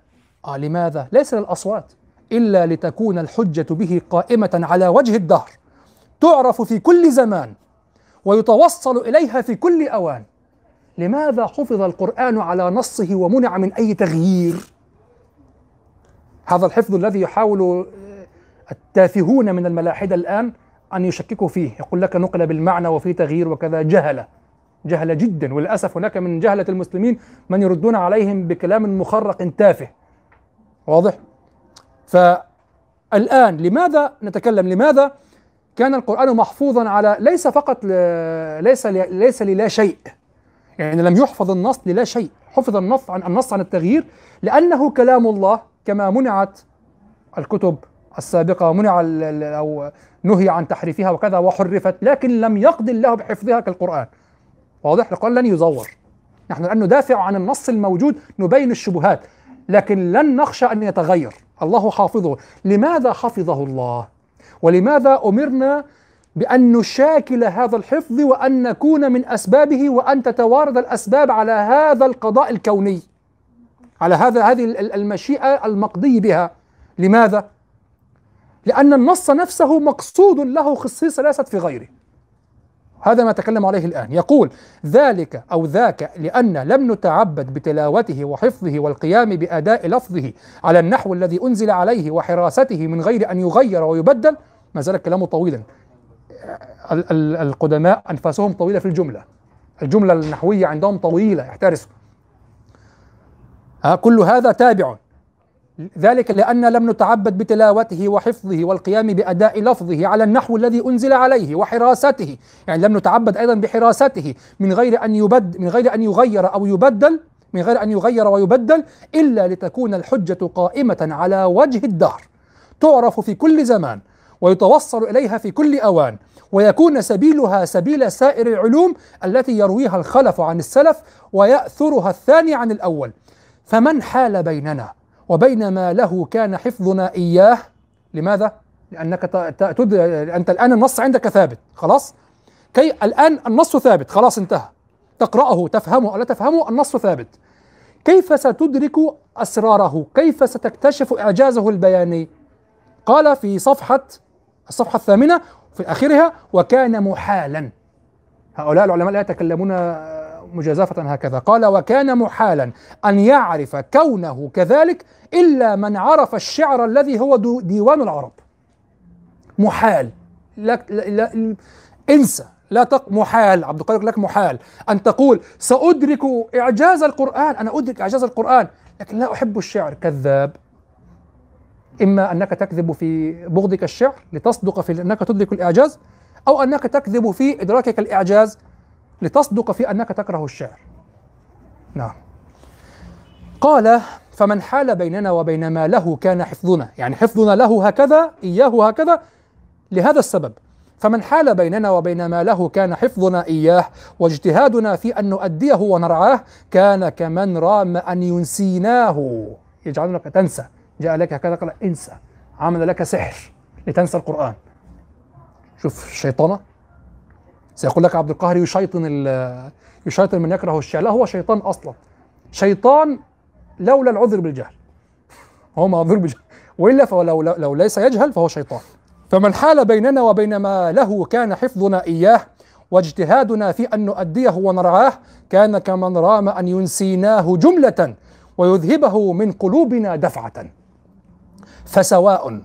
آه لماذا؟ ليس للأصوات إلا لتكون الحجة به قائمة على وجه الدهر. تعرف في كل زمان ويتوصل إليها في كل أوان. لماذا حفظ القرآن على نصه ومنع من أي تغيير؟ هذا الحفظ الذي يحاول التافهون من الملاحدة الآن أن يشككوا فيه، يقول لك نقل بالمعنى وفي تغيير وكذا جهلة جهلة جدا وللأسف هناك من جهلة المسلمين من يردون عليهم بكلام مخرق تافه واضح؟ فالآن لماذا نتكلم لماذا كان القرآن محفوظا على ليس فقط. ليس. ليس للا شيء يعني لم يحفظ النص للا شيء حفظ النص عن النص عن التغيير لأنه كلام الله كما منعت الكتب السابقة ال- أو نهي عن تحريفها وكذا وحرفت لكن لم يقض الله بحفظها كالقرآن. واضح؟ القرآن لن يزور. نحن الآن ندافع عن النص الموجود نبين الشبهات لكن لن نخشى أن يتغير. الله حافظه. لماذا حفظه الله؟ ولماذا أمرنا بأن نشاكل هذا الحفظ وأن نكون من أسبابه وأن تتوارد الأسباب على هذا القضاء الكوني. على هذا هذه ال- ال- المشيئة المقضي بها. لماذا؟ لأن النص نفسه مقصود له خصيصة ليست في غيره. هذا ما أتكلم عليه الآن. يقول ذلك أو ذاك لأن لم نتعبد بتلاوته وحفظه والقيام بأداء لفظه على النحو الذي أنزل عليه وحراسته من غير أن يغير ويبدل ما زال كلامه طويلا. القدماء أنفاسهم طويلة في الجملة. الجملة النحوية عندهم طويلة احترسوا. ها كل هذا تابع. ذلك لأن لم نتعبد بتلاوته وحفظه والقيام بأداء لفظه على النحو الذي أنزل عليه وحراسته. يعني لم نتعبد أيضا بحراسته من غير أن يبد من غير أن يغير أو يبدل من غير أن يغير ويبدل إلا لتكون الحجة قائمة على وجه الدهر. تعرف في كل زمان ويتوصل إليها في كل أوان. ويكون سبيلها سبيل سائر العلوم التي يرويها الخلف عن السلف ويأثرها الثاني عن الأول فمن حال بيننا وبين ما له كان حفظنا إياه لماذا؟ لأنك تد... أنت الآن النص عندك ثابت خلاص؟ كي الآن النص ثابت خلاص انتهى تقرأه تفهمه أو لا تفهمه النص ثابت كيف ستدرك أسراره؟ كيف ستكتشف إعجازه البياني؟ قال في صفحة الصفحة الثامنة في آخرها وكان محالا. هؤلاء العلماء لا يتكلمون مجازفة هكذا. قال وكان محالا أن يعرف كونه كذلك إلا من عرف الشعر الذي هو ديوان العرب. محال. لا, لا, لا انسى لا تق محال. عبد القادر لك محال. أن تقول سأدرك إعجاز القرآن. أنا أدرك إعجاز القرآن. لكن لا أحب الشعر. كذاب. إما أنك تكذب في بغضك الشعر لتصدق في أنك تدرك الإعجاز أو أنك تكذب في إدراكك الإعجاز لتصدق في أنك تكره الشعر. نعم. قال فمن حال بيننا وبين ما له كان حفظنا. يعني حفظنا له هكذا إياه هكذا لهذا السبب. فمن حال بيننا وبين ما له كان حفظنا إياه واجتهادنا في أن نؤديه ونرعاه كان كمن رام أن ينسيناه. يجعلونك تنسى. جاء لك هكذا قال انسى عمل لك سحر لتنسى القرآن. شوف الشيطانة سيقول لك عبد القاهر يشيطن يشيطن من يكره الشعر لا هو شيطان أصلا. شيطان لولا العذر بالجهل. <laughs> هو معذور بالجهل. وإلا فهو لو, ليس يجهل فهو شيطان. فمن حال بيننا وبين ما له كان حفظنا إياه واجتهادنا في أن نؤديه ونرعاه كان كمن رام أن ينسيناه جملة ويذهبه من قلوبنا دفعة. فسواء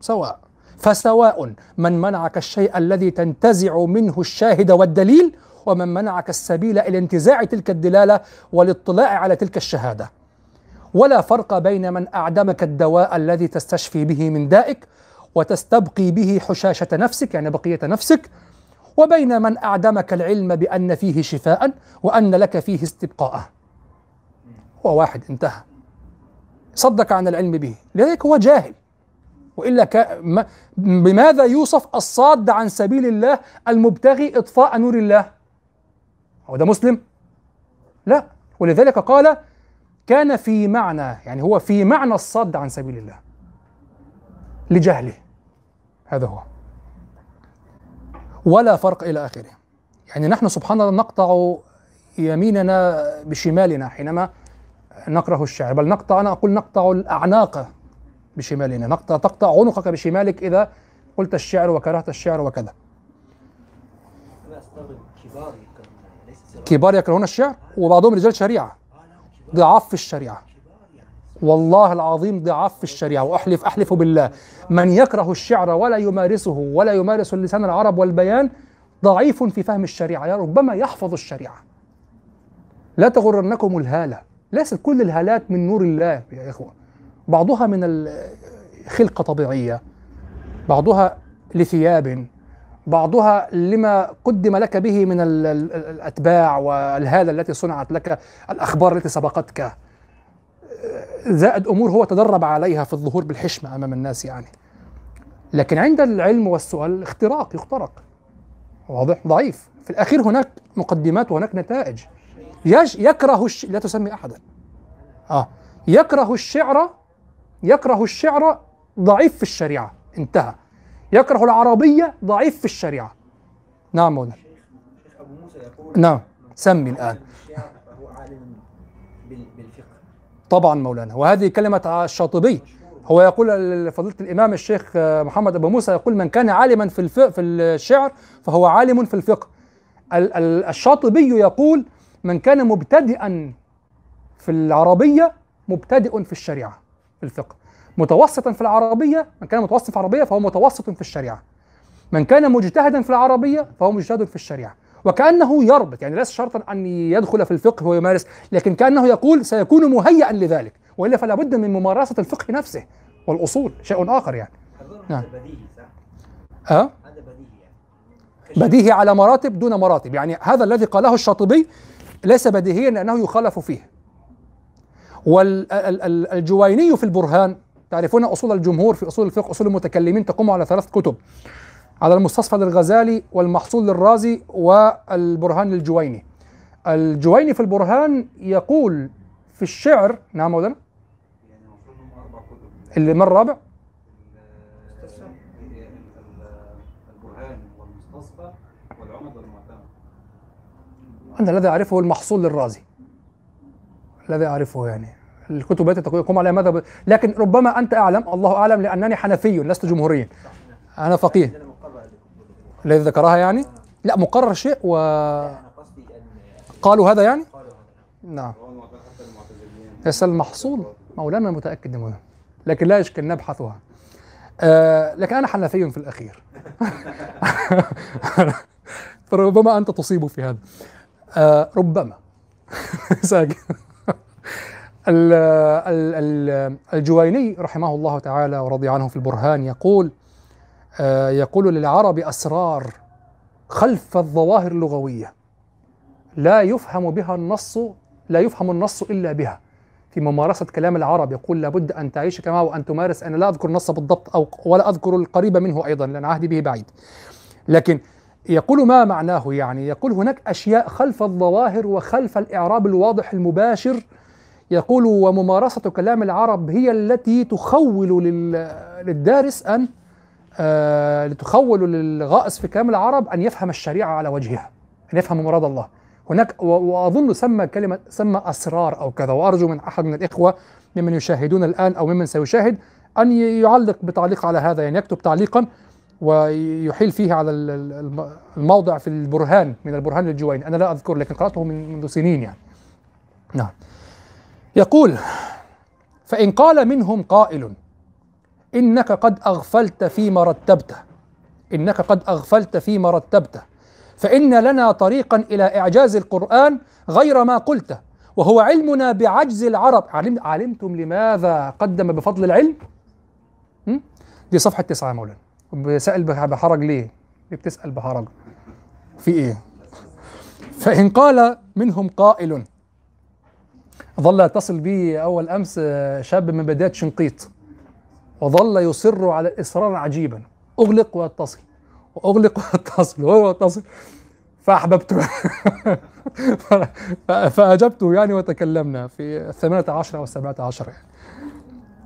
سواء. فسواء من منعك الشيء الذي تنتزع منه الشاهد والدليل ومن منعك السبيل إلى انتزاع تلك الدلالة والاطلاع على تلك الشهادة. ولا فرق بين من أعدمك الدواء الذي تستشفي به من دائك وتستبقي به حشاشة نفسك يعني بقية نفسك وبين من أعدمك العلم بأن فيه شفاء وأن لك فيه استبقاء. هو واحد انتهى. صدك عن العلم به. لذلك هو جاهل. وإلا كا ما بماذا يوصف الصاد عن سبيل الله المبتغي إطفاء نور الله؟ هو ده مسلم؟ لا. ولذلك قال كان في معنى يعني هو في معنى الصد عن سبيل الله. لجهله. هذا هو. ولا فرق إلى آخره. يعني نحن سبحان الله نقطع يميننا بشمالنا حينما نكره الشعر بل نقطع أنا أقول نقطع الأعناق بشمالنا نقطع تقطع عنقك بشمالك إذا قلت الشعر وكرهت الشعر وكذا. كبار يكرهون الشعر وبعضهم رجال شريعة. ضعاف في الشريعة. والله العظيم ضعاف في الشريعة وأحلف أحلف بالله. من يكره الشعر ولا يمارسه ولا يمارس اللسان العرب والبيان ضعيف في فهم الشريعة. يا ربما يحفظ الشريعة؟ لا تغرنكم الهالة. ليست كل الهالات من نور الله يا إخوة. بعضها من الخلقة طبيعية بعضها لثياب بعضها لما قدم لك به من ال- ال- الأتباع والهالة التي صنعت لك الأخبار التي سبقتك. زائد أمور هو تدرب عليها في الظهور بالحشمة أمام الناس يعني. لكن عند العلم والسؤال اختراق يخترق. واضح ضعيف. في الأخير هناك مقدمات وهناك نتائج. يكره الش... لا تسمي أحدا. آه. يكره الشعر يكره الشعر ضعيف في الشريعة. انتهى. يكره العربية ضعيف في الشريعة. نعم مولانا. نعم. سمي الآن. طبعا مولانا. وهذه كلمة الشاطبي. هو يقول فضيلة الإمام الشيخ محمد أبو موسى يقول من كان عالما في. في الشعر فهو عالم في الفقه. ال- ال- الشاطبي يقول من كان مبتدئا في العربية مبتدئ في الشريعة في الفقه. متوسطا في العربية من كان متوسط في العربية فهو متوسط في الشريعة. من كان مجتهدا في العربية فهو مجتهد في الشريعة. وكأنه يربط يعني ليس شرطا أن يدخل في الفقه ويمارس لكن كأنه يقول سيكون مهيئا لذلك. وإلا فلا بد من ممارسة الفقه نفسه والأصول شيء آخر يعني. نعم. هذا بديهي صح؟ أه؟ هذا بديهي يعني. بديهي على مراتب دون مراتب. يعني هذا الذي قاله الشاطبي ليس بديهيا لأنه يخالف فيه. والجويني في البرهان تعرفون أصول الجمهور في أصول الفقه أصول المتكلمين تقوم على ثلاث كتب على المستصفى للغزالي والمحصول للرازي والبرهان للجويني. الجويني في البرهان يقول في الشعر نعم كتب اللي من الرابع أنا الذي أعرفه المحصول للرازي. الذي أعرفه يعني. الكتب التي تقوم عليها مذهب لكن ربما أنت أعلم الله أعلم لأنني حنفي لست جمهوريا. أنا فقيه. الذي ذكرها يعني؟ لا مقرر شيء قصدي ان هذا يعني؟ قالوا نعم. ليس المحصول. مولانا متأكد منه لكن لا يشكل نبحثها. آه لكن أنا حنفي في الأخير. <laughs> فربما أنت تصيب في هذا. آه ربما. <laughs> الجويني رحمه الله تعالى ورضي عنه في البرهان يقول آه يقول للعرب أسرار خلف الظواهر اللغوية. لا يفهم بها النص لا يفهم النص إلا بها. في ممارسة كلام العرب يقول لابد أن تعيش كما وأن تمارس. أنا لا أذكر النص بالضبط أو ولا أذكر القريب منه أيضا لأن عهدي به بعيد. لكن يقول ما معناه يعني؟ يقول هناك أشياء خلف الظواهر وخلف الإعراب الواضح المباشر. يقول وممارسة كلام العرب هي التي تخول لل- للدارس أن آه لتخول للغائص في كلام العرب أن يفهم الشريعة على وجهها أن يفهم مراد الله. هناك وأظن سمى كلمة سمى أسرار أو كذا وأرجو من أحد من الإخوة ممن يشاهدون الآن أو ممن سيشاهد أن يعلق بتعليق على هذا يعني يكتب تعليقا ويحيل فيه على ال- ال- الم- الموضع في البرهان من البرهان للجويني أنا لا أذكر لكن قرأته من منذ سنين يعني. نعم. يقول فإن قال منهم قائل إنك قد أغفلت فيما رتبته إنك قد أغفلت فيما رتبته فإن لنا طريقا إلى إعجاز القرآن غير ما قلته وهو علمنا بعجز العرب. علم علمتم لماذا قدم بفضل العلم؟ دي صفحة تسعة مولانا. بسأل بح- بحرج ليه؟ ليه بتسأل بحرج؟ في إيه؟ فإن قال منهم قائل. ظل يتصل بي أول أمس آه، شاب من بداية شنقيط. وظل يصر على الإصرار عجيبا. أغلق وأتصل. وأغلق وأتصل. وهو يتصل. فأحببته. <laughs> فأجبته يعني وتكلمنا في الثامنة عشر أو السابعة عشر يعني.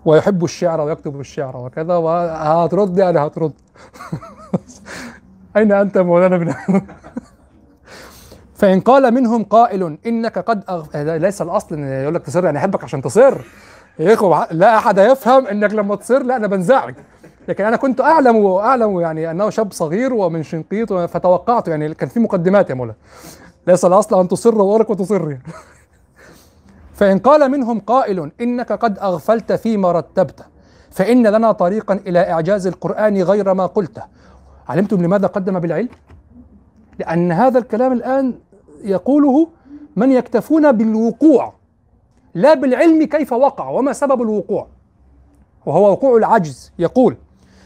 ويحب الشعر ويكتب الشعر وكذا وهترد يعني هترد. <laughs> أين أنت مولانا بن؟ <laughs> فإن قال منهم قائل إنك قد أغ... ليس الأصل إن يقول لك تصر يعني أحبك عشان تصر. يا إخوة لا أحد يفهم إنك لما تصر لا أنا بنزعج. لكن أنا كنت أعلم أعلم يعني أنه شاب صغير ومن شنقيط فتوقعت يعني كان في مقدمات يا مولانا. ليس الأصل أن تصر وأرك وتصر. <laughs> فإن قال منهم قائل إنك قد أغفلت فيما رتبته فإن لنا طريقا إلى إعجاز القرآن غير ما قلته علمتم لماذا قدم بالعلم؟ لأن هذا الكلام الآن يقوله من يكتفون بالوقوع لا بالعلم كيف وقع وما سبب الوقوع وهو وقوع العجز يقول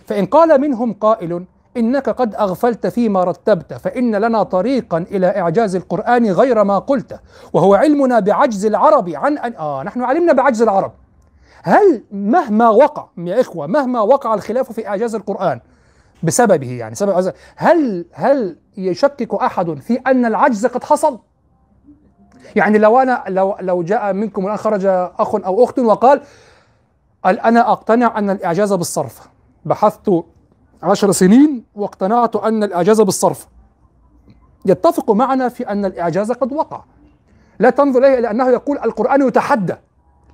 فإن قال منهم قائل إنك قد أغفلت فيما رتبت فإن لنا طريقا إلى إعجاز القرآن غير ما قلت. وهو علمنا بعجز العرب عن أن آه نحن علمنا بعجز العرب. هل مهما وقع يا إخوة مهما وقع الخلاف في إعجاز القرآن بسببه يعني سبب هل هل يشكك أحد في أن العجز قد حصل؟ يعني لو أنا لو لو جاء منكم الآن خرج أخ أو أخت وقال قال أنا أقتنع أن الإعجاز بالصرف. بحثت عشر سنين واقتنعت أن الإعجاز بالصرف. يتفق معنا في أن الإعجاز قد وقع. لا تنظر إليه إلى أنه يقول القرآن يتحدى.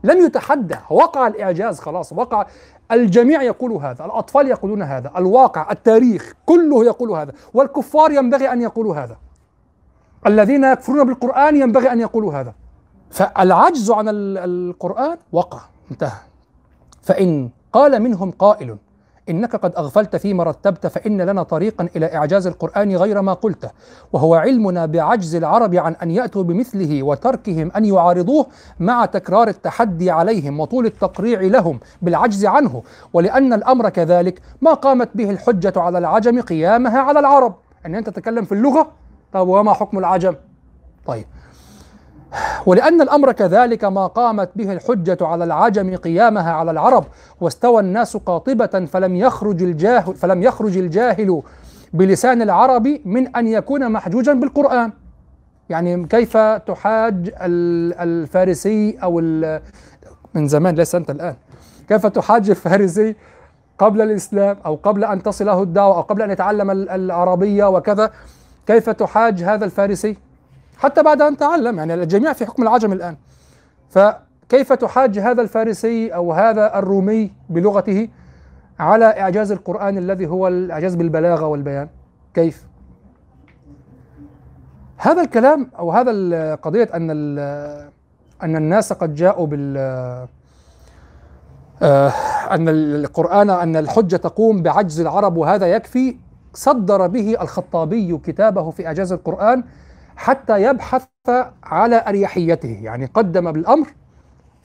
لم يتحدى. وقع الإعجاز خلاص. وقع. الجميع يقول هذا. الأطفال يقولون هذا. الواقع التاريخ كله يقول هذا. والكفار ينبغي أن يقولوا هذا. الذين يكفرون بالقرآن ينبغي أن يقولوا هذا. فالعجز عن ال- القرآن وقع. انتهى. فإن قال منهم قائل إنك قد أغفلت فيما رتبت فإن لنا طريقا إلى إعجاز القرآن غير ما قلته. وهو علمنا بعجز العرب عن أن يأتوا بمثله وتركهم أن يعارضوه مع تكرار التحدي عليهم وطول التقريع لهم بالعجز عنه. ولأن الأمر كذلك ما قامت به الحجة على العجم قيامها على العرب. أن أنت تتكلم في اللغة؟ طب وما حكم العجم؟ طيب. ولأن الأمر كذلك ما قامت به الحجة على العجم قيامها على العرب واستوى الناس قاطبة فلم يخرج الجاهل فلم يخرج الجاهل بلسان العرب من أن يكون محجوجا بالقرآن. يعني كيف تحاج ال- الفارسي أو من زمان ليس أنت الآن. كيف تحاج الفارسي قبل الإسلام أو قبل أن تصله الدعوة أو قبل أن يتعلم ال- العربية وكذا؟ كيف تحاج هذا الفارسي؟ حتى بعد أن تعلم يعني الجميع في حكم العجم الآن. فكيف تحاج هذا الفارسي أو هذا الرومي بلغته على إعجاز القرآن الذي هو الإعجاز بالبلاغة والبيان؟ كيف؟ هذا الكلام أو هذا قضية أن أن الناس قد جاءوا بال آه، أن القرآن أن الحجة تقوم بعجز العرب وهذا يكفي صدر به الخطابي كتابه في إعجاز القرآن حتى يبحث على أريحيته. يعني قدم بالأمر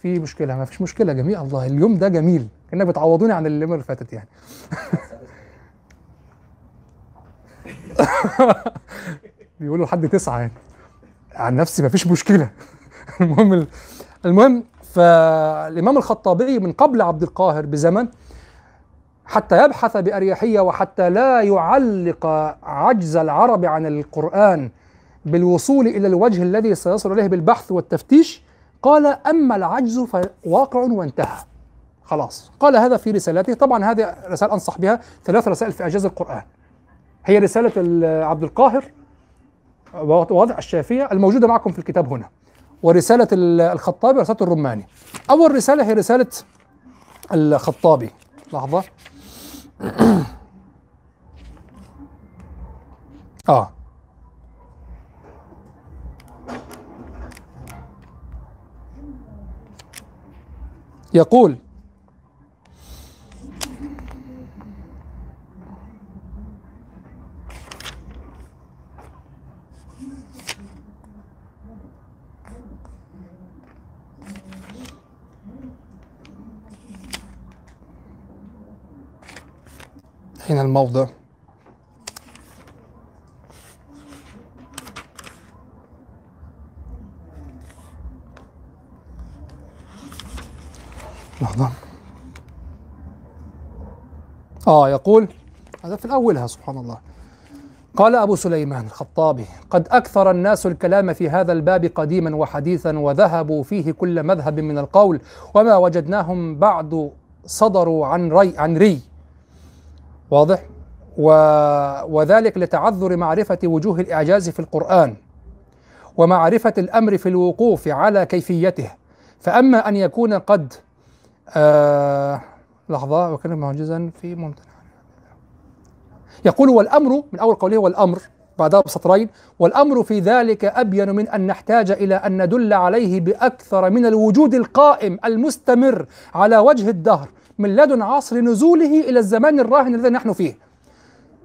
في مشكلة ما فيش مشكلة جميل الله اليوم ده جميل. كأنك بتعوضوني عن اليوم اللي فاتت يعني. <laughs> بيقولوا لحد تسعة يعني. عن نفسي ما فيش مشكلة. <laughs> المهم المهم فالإمام الخطابي من قبل عبد القاهر بزمن حتى يبحث بأريحية وحتى لا يعلق عجز العرب عن القرآن بالوصول إلى الوجه الذي سيصل إليه بالبحث والتفتيش؟ قال أما العجز فواقع وانتهى. خلاص. قال هذا في رسالته. طبعا هذه رسالة أنصح بها ثلاث رسائل في إعجاز القرآن. هي رسالة ال- عبد القاهر واضح الشافية الموجودة معكم في الكتاب هنا. ورسالة ال- الخطابي ورسالة الرماني. أول رسالة هي رسالة الخطابي. لحظة. <clears throat> آه. يقول أين الموضع؟ لحظة. آه يقول هذا في الأولها سبحان الله. قال أبو سليمان الخطابي قد أكثر الناس الكلام في هذا الباب قديما وحديثا وذهبوا فيه كل مذهب من القول وما وجدناهم بعد صدروا عن ري عن ري. واضح؟ و وذلك لتعذر معرفة وجوه الإعجاز في القرآن ومعرفة الأمر في الوقوف على كيفيته. فأما أن يكون قد آه لحظة وكان معجزا في ممتنع. يقول والأمر من أول قوله والأمر بعدها بسطرين والأمر في ذلك أبين من أن نحتاج إلى أن ندل عليه بأكثر من الوجود القائم المستمر على وجه الدهر من لدن عصر نزوله إلى الزمان الراهن الذي نحن فيه.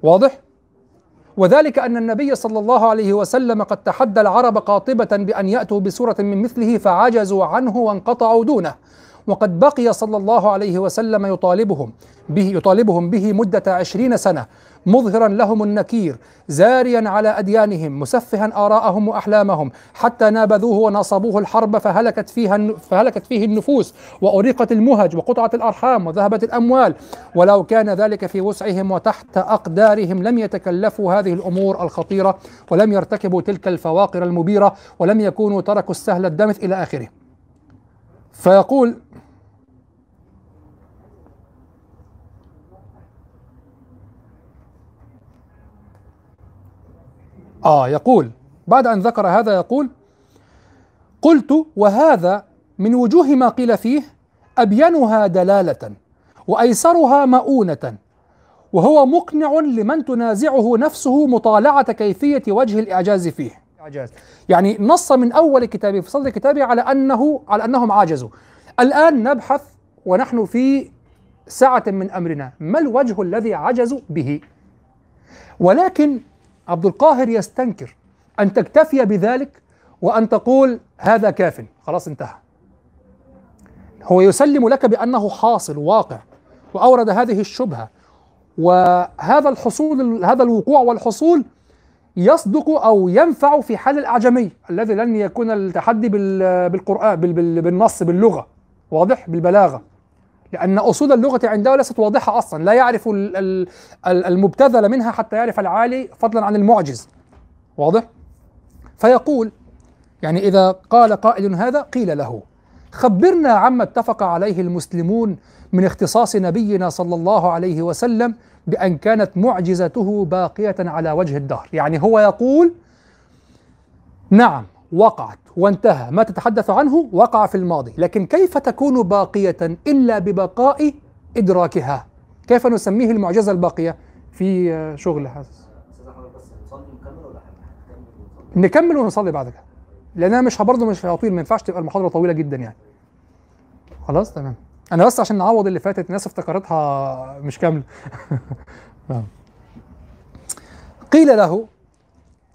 واضح؟ وذلك أن النبي صلى الله عليه وسلم قد تحدى العرب قاطبة بأن يأتوا بسورة من مثله فعجزوا عنه وانقطعوا دونه. وقد بقي صلى الله عليه وسلم يطالبهم به يطالبهم به مدة عشرين سنة مظهرا لهم النكير زاريا على أديانهم مسفها آراءهم وأحلامهم حتى نابذوه ونصبوه الحرب فهلكت فيها فهلكت فيه النفوس وأريقت المهج وقطعت الأرحام وذهبت الأموال. ولو كان ذلك في وسعهم وتحت أقدارهم لم يتكلفوا هذه الأمور الخطيرة ولم يرتكبوا تلك الفواقر المبيرة ولم يكونوا تركوا السهل الدمث إلى آخره. فيقول آه يقول. بعد أن ذكر هذا يقول قلت وهذا من وجوه ما قيل فيه أبينها دلالة وأيسرها مؤونة وهو مقنع لمن تنازعه نفسه مطالعة كيفية وجه الإعجاز فيه. إعجاز. يعني نص من أول كتابه في صدر كتابه على أنه على أنهم عاجزوا. الآن نبحث ونحن في سعة من أمرنا ما الوجه الذي عجزوا به؟ ولكن عبد القاهر يستنكر أن تكتفي بذلك وأن تقول هذا كاف. خلاص انتهى. هو يسلم لك بأنه حاصل واقع وأورد هذه الشبهة. وهذا الحصول هذا الوقوع والحصول يصدق أو ينفع في حال الأعجمي الذي لن يكون التحدي بال- بالقرآن بال- بال- بالنص باللغة. واضح؟ بالبلاغة. لأن أصول اللغة عنده ليست واضحة أصلا. لا يعرف ال- ال- ال- المبتذل منها حتى يعرف العالي فضلا عن المعجز. واضح؟ فيقول يعني إذا قال قائل هذا قيل له. خبرنا عما اتفق عليه المسلمون من اختصاص نبينا صلى الله عليه وسلم بأن كانت معجزته باقية على وجه الدهر. يعني هو يقول نعم وقعت. وانتهى. ما تتحدث عنه وقع في الماضي. لكن كيف تكون باقية إلا ببقاء إدراكها؟ كيف نسميه المعجزة الباقية؟ في شغل هذا؟ نكمل ونصلي بعد كده لأن أنا مش برضه مش هطيل ما ينفعش تبقى المحاضرة طويلة جدا يعني. خلاص تمام. أنا بس عشان نعوض اللي فاتت الناس افتكرتها مش كاملة. <laughs> نعم. قيل له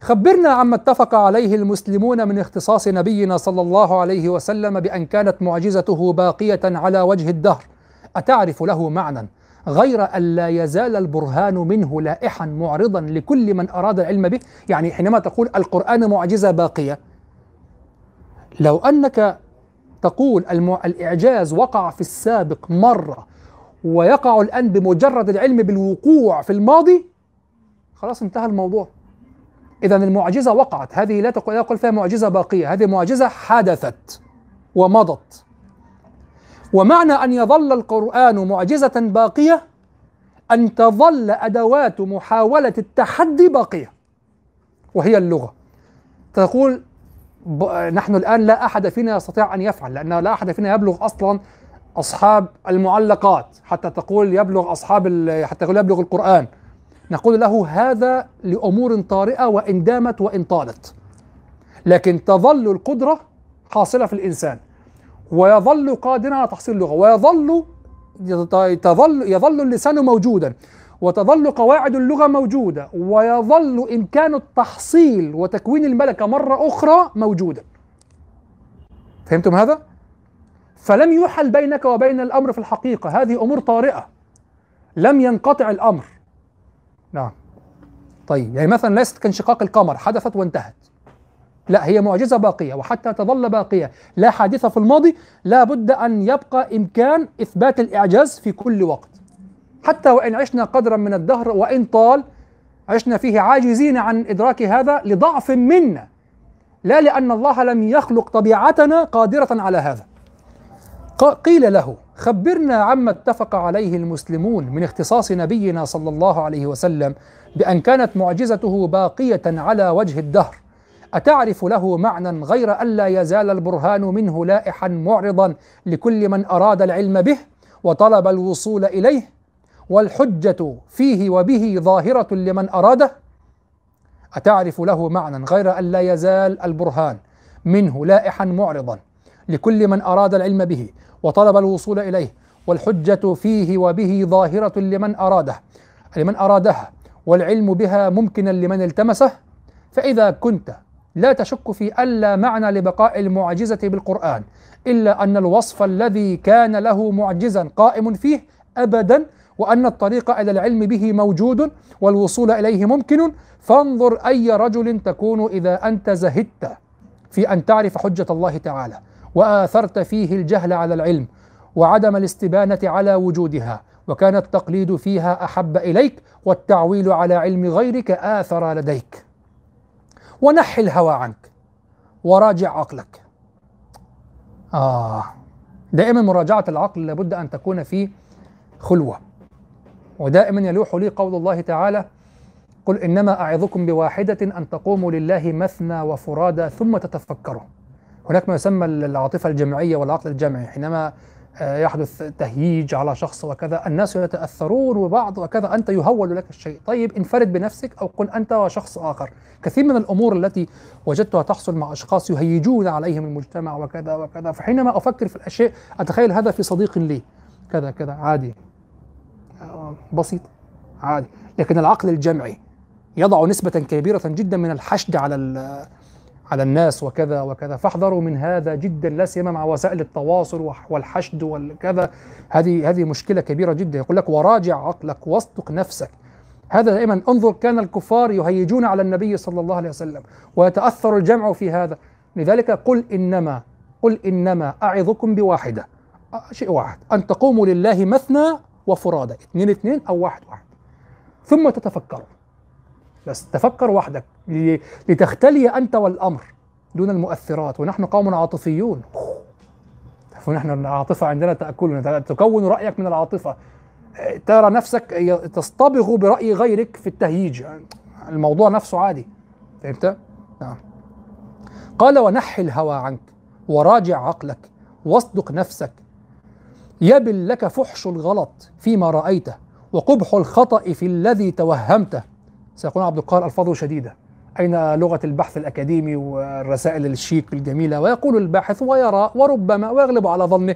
خبرنا عما اتفق عليه المسلمون من اختصاص نبينا صلى الله عليه وسلم بأن كانت معجزته باقية على وجه الدهر. أتعرف له معنى غير أن لا يزال البرهان منه لائحا معرضا لكل من أراد العلم به؟ يعني حينما تقول القرآن معجزة باقية لو أنك تقول المع... الإعجاز وقع في السابق مرة ويقع الآن بمجرد العلم بالوقوع في الماضي خلاص انتهى الموضوع. إذا المعجزة وقعت هذه لا تقول لا يقول فيها معجزة باقية هذه معجزة حدثت ومضت ومعنى أن يظل القرآن معجزة باقية أن تظل أدوات محاولة التحدي باقية وهي اللغة تقول. نحن الآن لا أحد فينا يستطيع أن يفعل لأن لا أحد فينا يبلغ أصلا أصحاب المعلقات حتى تقول يبلغ أصحاب. حتى تقول يبلغ القرآن نقول له هذا لأمور طارئة وإن دامت وإن طالت. لكن تظل القدرة حاصلة في الإنسان ويظل قادرا على تحصيل اللغة ويظل تظل يظل اللسان موجودا وتظل قواعد اللغة موجودة ويظل إمكان التحصيل وتكوين الملكة مرة أخرى موجودا فهمتم هذا؟ فلم يحل بينك وبين الأمر في الحقيقة هذه أمور طارئة. لم ينقطع الأمر. نعم. طيب يعني مثلا ليست كانشقاق القمر حدثت وانتهت. لا هي معجزة باقية وحتى تظل باقية. لا حادثة في الماضي لا بد أن يبقى إمكان إثبات الإعجاز في كل وقت. حتى وإن عشنا قدرا من الدهر وإن طال عشنا فيه عاجزين عن إدراك هذا لضعف منا. لا لأن الله لم يخلق طبيعتنا قادرة على هذا. قيل له خبرنا عما اتفق عليه المسلمون من اختصاص نبينا صلى الله عليه وسلم بأن كانت معجزته باقية على وجه الدهر. أتعرف له معنى غير ألا يزال البرهان منه لائحا معرضا لكل من أراد العلم به وطلب الوصول إليه؟ والحجة فيه وبه ظاهرة لمن أراده؟ أتعرف له معنى غير ألا يزال البرهان منه لائحا معرضا لكل من أراد العلم به وطلب الوصول إليه والحجة فيه وبه ظاهرة لمن أراده لمن أرادها والعلم بها ممكنا لمن التمسه. فإذا كنت لا تشك في ألا معنى لبقاء المعجزة بالقرآن إلا أن الوصف الذي كان له معجزا قائم فيه أبدا وأن الطريق إلى العلم به موجود والوصول إليه ممكن فانظر أي رجل تكون إذا أنت زهدت في أن تعرف حجة الله تعالى. وآثرت فيه الجهل على العلم وعدم الاستبانة على وجودها وكان التقليد فيها أحب إليك والتعويل على علم غيرك آثر لديك. ونحي الهوى عنك وراجع عقلك. آه دائما مراجعة العقل لابد أن تكون في خلوة. ودائما يلوح لي قول الله تعالى قل إنما أعظكم بواحدة أن تقوموا لله مثنى وفرادى ثم تتفكروا هناك ما يسمى العاطفة الجمعية والعقل الجمعي حينما آه، يحدث تهييج على شخص وكذا الناس يتأثرون ببعض وكذا أنت يهول لك الشيء. طيب انفرد بنفسك أو كن أنت وشخص آخر. كثير من الأمور التي وجدتها تحصل مع أشخاص يهيجون عليهم المجتمع وكذا وكذا فحينما أفكر في الأشياء أتخيل هذا في صديق لي. كذا كذا عادي. آه، بسيط عادي. لكن العقل الجمعي يضع نسبة كبيرة جدا من الحشد على على الناس وكذا وكذا. فاحذروا من هذا جدا لا سيما مع وسائل التواصل والحشد والكذا. هذه هذه مشكلة كبيرة جدا. يقول لك وراجع عقلك واصدق نفسك. هذا دائما انظر كان الكفار يهيجون على النبي صلى الله عليه وسلم ويتأثر الجمع في هذا. لذلك قل إنما قل إنما أعظكم بواحدة. آه، شيء واحد. أن تقوموا لله مثنى وفرادى. اثنين اثنين أو واحد واحد. ثم تتفكروا بس تفكر وحدك. لتختلي أنت والأمر دون المؤثرات ونحن قوم عاطفيون. ونحن العاطفة عندنا تأكلنا تكون رأيك من العاطفة. ترى نفسك تصطبغ برأي غيرك في التهييج. الموضوع نفسه عادي. فهمت؟ نعم. قال ونحي الهوى عنك وراجع عقلك واصدق نفسك. يبل لك فحش الغلط فيما رأيته وقبح الخطأ في الذي توهمته. سيقول عبد القاهر ألفاظه شديدة أين لغة البحث الأكاديمي والرسائل الشيك الجميلة؟ ويقول الباحث ويرى وربما ويغلب على ظنه.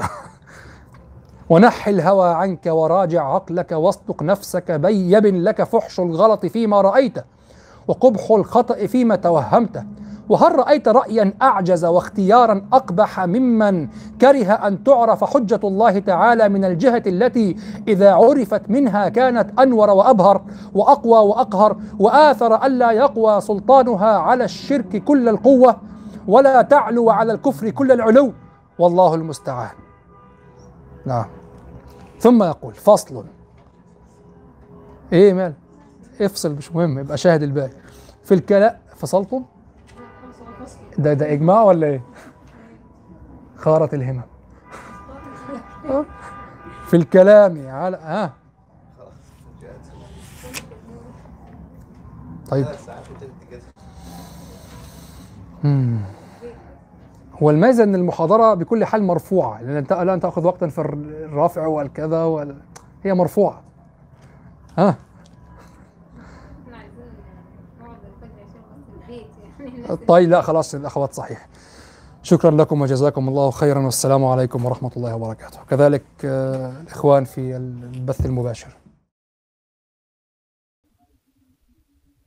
<laughs> ونحي الهوى عنك وراجع عقلك واصدق نفسك. بي يبن لك فحش الغلط فيما رأيته وقبح الخطأ فيما توهمته وهل رأيت رأيا أعجز واختيارا أقبح ممن كره أن تعرف حجة الله تعالى من الجهة التي إذا عرفت منها كانت أنور وأبهر وأقوى وأقهر وآثر ألا يقوى سلطانها على الشرك كل القوة ولا تعلو على الكفر كل العلو والله المستعان. نعم. ثم يقول فصل. إيه مال؟ افصل مش مهم يبقى شاهد الباقي. في الكلام فصلتم؟ ده ده إجماع ولا إيه؟ خارت الهمم. آه. في الكلام على ها؟ طيب. وتلت كده مم. هو الميزه إن المحاضرة بكل حال مرفوعة لأن انت لا تاخذ وقتا في الرفع والكذا وال... هي مرفوعة. ها؟ إحنا عايزين نقعد الفجر عشان بس البيت طيب لا خلاص الأخوات صحيح. شكرا لكم وجزاكم الله خيرا والسلام عليكم ورحمة الله وبركاته. كذلك آه، الإخوان في البث المباشر.